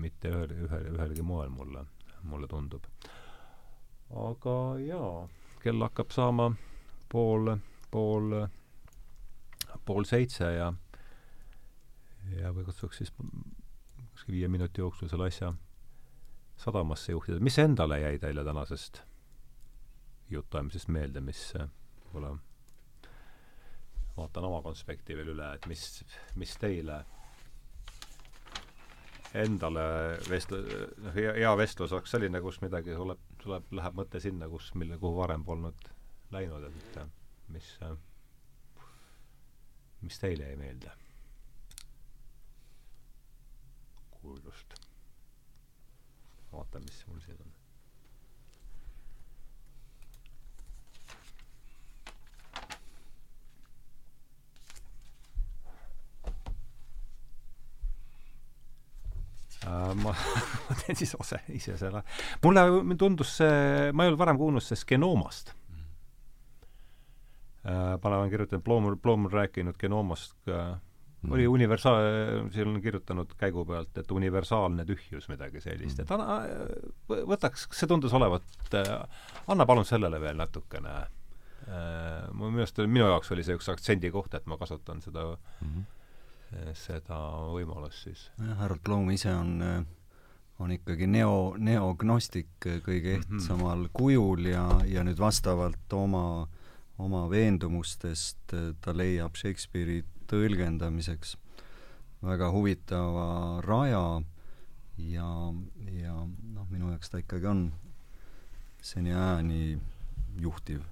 mitte ühel, ühel, ühelgi moel mulle, mulle tundub. aga jaa, kell hakkab saama pool, pool, pool seitse ja ja või kutsuks siis kuskil viie minuti jooksul selle asja sadamasse juhtida. mis endale jäi teile tänasest jutuajamisest meelde, mis võib-olla vaatan oma konspekti veel üle, et mis, mis teile endale vestlu-, noh, hea, hea vestlus oleks selline, kus midagi tuleb, tuleb, läheb mõte sinna, kus, mille, kuhu varem polnud läinud, et mis, mis teile jäi meelde? kuulust vaatan, mis mul siin on. Äh, ma ma teen siis ose, ise selle. mulle tundus see, ma ei olnud varem kuulnud sellest genoomast mm.. ma olen kirjutanud, Bloom, Bloom on rääkinud genoomast ka. Oli universaal, siin on kirjutanud käigu pealt, et universaalne tühjus, midagi sellist mm., et anna, võtaks, see tundus olevat, anna palun sellele veel natukene äh, mu meelest, minu jaoks oli see üks aktsendi koht, et ma kasutan seda mm, -hmm. seda võimalust siis. jah, Harold Bloom ise on, on ikkagi neo, neognostik kõige mhm. ehtsamal mm -hmm. kujul ja, ja nüüd vastavalt oma, oma veendumustest ta leiab Shakespeare'i tõlgendamiseks väga huvitava raja ja, ja noh, minu jaoks ta ikkagi on seniajani juhtiv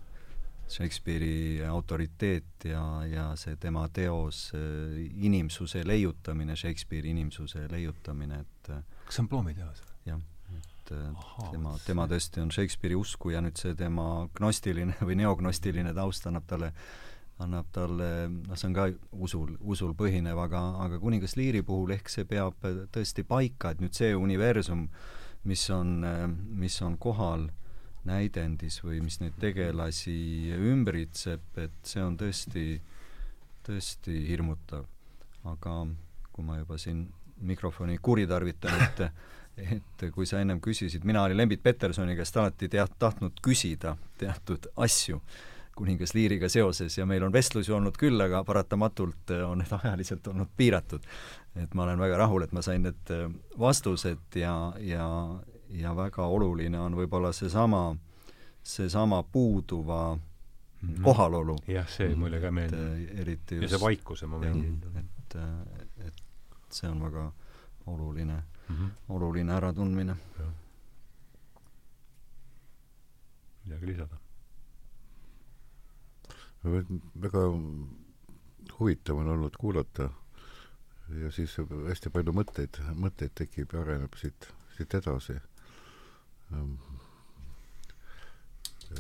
Shakespeare'i autoriteet ja, ja see tema teos inimsuse leiutamine, Shakespeare'i inimsuse leiutamine, et kas see on Bloomi teos? jah, et Aha, tema, tema tõesti on Shakespeare'i usku ja nüüd see tema gnostiline või neognostiline taust annab talle annab talle, noh, see on ka usul, usul põhinev, aga, aga kuningas Liiri puhul ehk see peab tõesti paika, et nüüd see universum, mis on, mis on kohal näidendis või mis neid tegelasi ümbritseb, et see on tõesti, tõesti hirmutav. aga kui ma juba siin mikrofoni kuritarvitan, et et kui sa ennem küsisid, mina olin Lembit Petersoni käest alati tead-, tahtnud küsida teatud asju kuningas Liiriga seoses ja meil on vestlusi olnud küll, aga paratamatult äh, on need ajaliselt olnud piiratud. et ma olen väga rahul, et ma sain need äh, vastused ja, ja, ja väga oluline on võib-olla seesama, seesama puuduva mm -hmm. kohalolu. jah, see mulle ka meeldib. Äh, eriti just ja see vaikuse moment. et, et see on väga oluline mm, -hmm. oluline äratundmine. midagi lisada? Väga huvitav on olnud kuulata ja siis hästi palju mõtteid, mõtteid tekib ja areneb siit, siit edasi.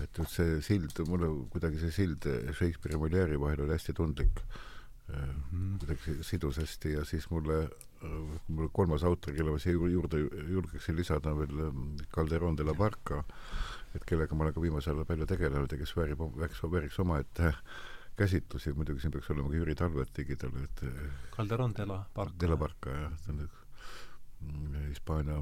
Et nüüd see sild, mulle kuidagi see sild Shakespeare'i ja Molière'i vahel oli hästi tundlik mm, -hmm. kuidagi sidus hästi ja siis mulle, mul kolmas autor, kelle ma siia juurde julgeksin lisada, on veel Calderon de la Barca, et kellega ma olen ka viimasel ajal palju tegelenud ja kes väärib, vääriks, vääriks omaette käsitlusi, muidugi siin peaks olema ka Jüri Talvet tegi talle, et Calderon de la Barca. De la Barca, jah, ta on üks mm, Hispaania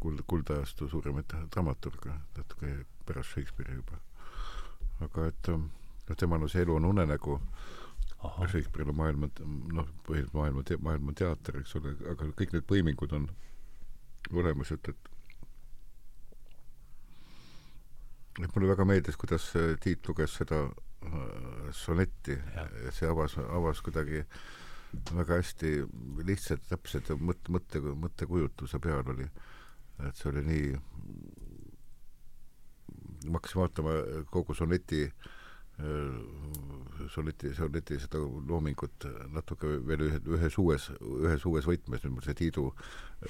kuld, kuldajastu suurimaid dramaturge, natuke pärast Shakespeare'i juba. aga et noh, temal on see elu on unenägu, Shakespeare'il on maailma, noh, põhiliselt maailma, maailma teater, eks ole, aga kõik need põimingud on olemas, et, et et mulle väga meeldis, kuidas äh, Tiit luges seda äh, sonetti, see avas, avas kuidagi väga hästi lihtsalt, täpselt mõtte, mõtte, mõttekujutuse peal oli. et see oli nii, ma hakkasin vaatama kogu soneti äh, Soliti, Soliti seda loomingut natuke veel ühe, ühes uues, ühes uues võtmes, nüüd mul see Tiidu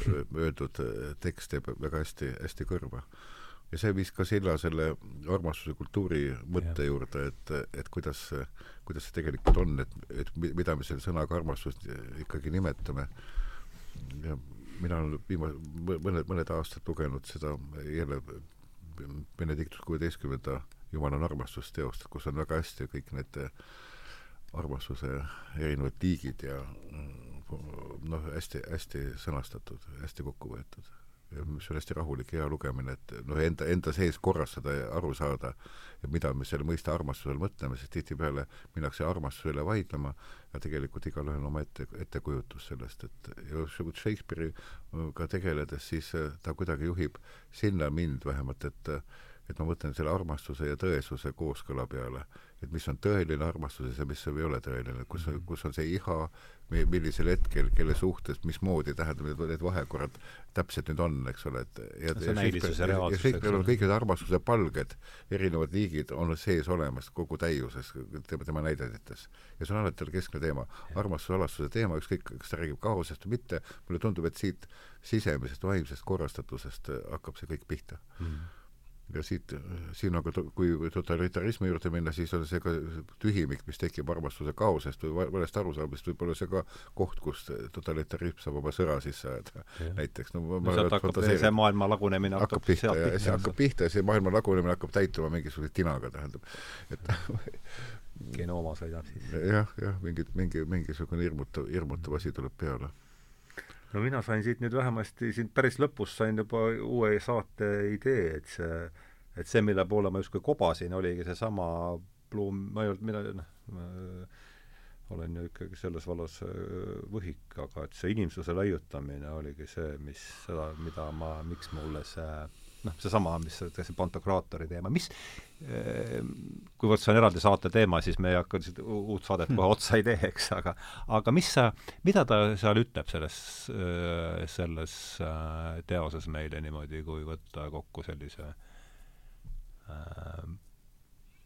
öeldud tekst teeb väga hästi, hästi kõrva. Ja see viis ka silla selle armastuse kultuuri mõtte ja. juurde, et, et kuidas, kuidas see tegelikult on, et, et mida me selle sõnaga armastust ikkagi nimetame. ja mina olen viima-, mõned, mõned aastad lugenud seda jälle Benedictus kuueteistkümnenda Jumal on armastusteost, kus on väga hästi kõik need armastuse erinevad liigid ja noh, hästi, hästi sõnastatud, hästi kokku võetud mis on hästi rahulik hea lugemine, et noh, enda, enda sees korrastada ja aru saada, mida me selle mõiste armastusel mõtleme, sest tihtipeale minnakse armastuse üle vaidlema ja tegelikult igalühel on oma ette, ettekujutus sellest, et ja Shakespeare'iga tegeledes, siis äh, ta kuidagi juhib sinna mind vähemalt, et et ma mõtlen selle armastuse ja tõesuse kooskõla peale, et mis on tõeline armastus ja mis ei ole tõeline, kus, mhm. kus on see iha, millisel hetkel, kelle suhtes, mismoodi, tähendab, need vahekorrad täpselt nüüd on, eks ole, et ja, see näilisus ja reaalsus, eks ole. kõik need armastuse palged, erinevad liigid on sees olemas kogu täiuses tema, tema näidetes. ja see on alati tal keskne teema. armastuse, alastuse teema, ükskõik, kas ta räägib kaosest või mitte, mulle tundub, et siit sisemisest vaimsest korrastatusest hakkab see kõik pihta mm. -hmm ja siit, siin aga kui totalitarismi juurde minna, siis on see ka tühimik, mis tekib armastuse kaosest või valest arusaamisest, võib-olla see ka koht, kus totalitarism saab oma sõra sisse ajada, näiteks. no, no sealt hakkab see maailma lagunemine hakkab, hakkab pihta ja see hakkab pihta ja see maailma lagunemine hakkab täituma mingisuguse tinaga, tähendab, et genooma sõidab siis. jah, jah, mingi, mingi, mingisugune hirmutav, hirmutav asi tuleb peale no mina sain siit nüüd vähemasti, siin päris lõpus sain juba uue saate idee, et see, et see, mille poole ma justkui kobasin, oligi seesama Blum, ma ei olnud midagi, noh, olen ju ikkagi selles vallas äh, võhik, aga et see inimsuse leiutamine oligi see, mis seda, mida ma, miks mulle see noh, seesama, mis see pantokraatori teema, mis ehm, kuivõrd see on eraldi saate teema, siis me ei hakka uut saadet kohe otsa ei tee, eks, aga aga mis sa, mida ta seal ütleb selles, äh, selles äh, teoses meile niimoodi, kui võtta kokku sellise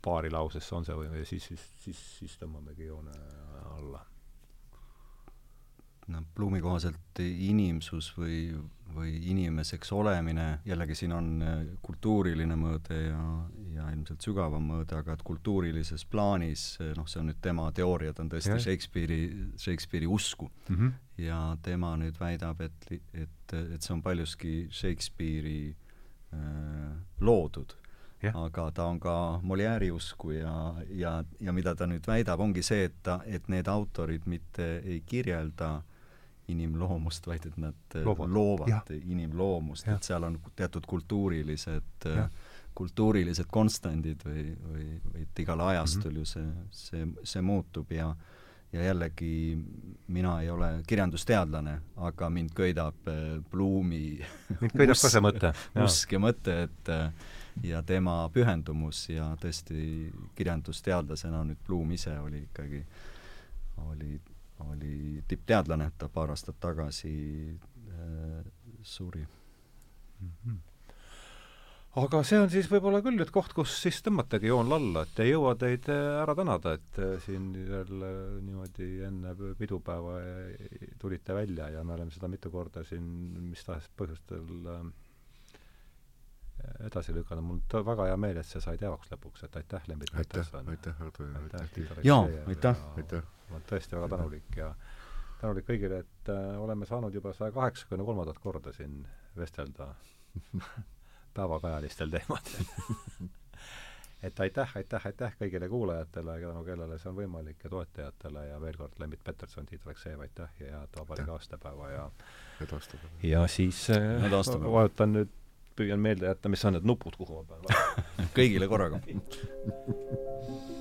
paari lausesse on see või, või siis, siis, siis, siis tõmbamegi joone alla noh, Blumi kohaselt inimsus või, või inimeseks olemine, jällegi siin on äh, kultuuriline mõõde ja, ja ilmselt sügavam mõõde, aga et kultuurilises plaanis, äh, noh, see on nüüd tema teooria, ta on tõesti yeah. Shakespeare'i, Shakespeare'i usku mm. -hmm. ja tema nüüd väidab, et, et, et see on paljuski Shakespeare'i äh, loodud yeah.. aga ta on ka Molière'i usku ja, ja, ja mida ta nüüd väidab, ongi see, et ta, et need autorid mitte ei kirjelda äh, inimloomust, vaid et nad äh, loovad, loovad ja. inimloomust, et seal on teatud kultuurilised äh, kultuurilised konstandid või, või, või et igal ajastul mm -hmm. ju see, see, see muutub ja ja jällegi mina ei ole kirjandusteadlane, aga mind köidab äh, Blumi mind köidab ka see mõte. usk ja mõte, et ja tema pühendumus ja tõesti kirjandusteadlasena nüüd Blum ise oli ikkagi, oli oli tippteadlane, ta paar aastat tagasi äh, suri mm. -hmm aga see on siis võib-olla küll nüüd koht, kus siis tõmmatagi joon alla, et ei jõua teid äh, ära tänada, et äh, siin jälle niimoodi enne pidupäeva tulite välja ja me oleme seda mitu korda siin mis tahes põhjustel äh, edasi lükanud, mul on väga hea meel, et see sai teoks lõpuks, et aitäh, Lembit Peterson! aitäh, Ardo! aitäh, jaa, aitäh! ma olen tõesti väga tänulik ja tänulik kõigile, et äh, oleme saanud juba saja kaheksakümne kolmandat korda siin vestelda päevakajalistel teemadel et aitäh, aitäh, aitäh kõigile kuulajatele, tänu kellele see on võimalik, ja toetajatele ja veel kord Lembit Peterson, Tiit Aleksejev, aitäh ja head vabariigi aastapäeva ja ja siis äh, vajutan nüüd püüan meelde jätta, mis on need nupud, kuhu ma pean vajutama kõigile korraga.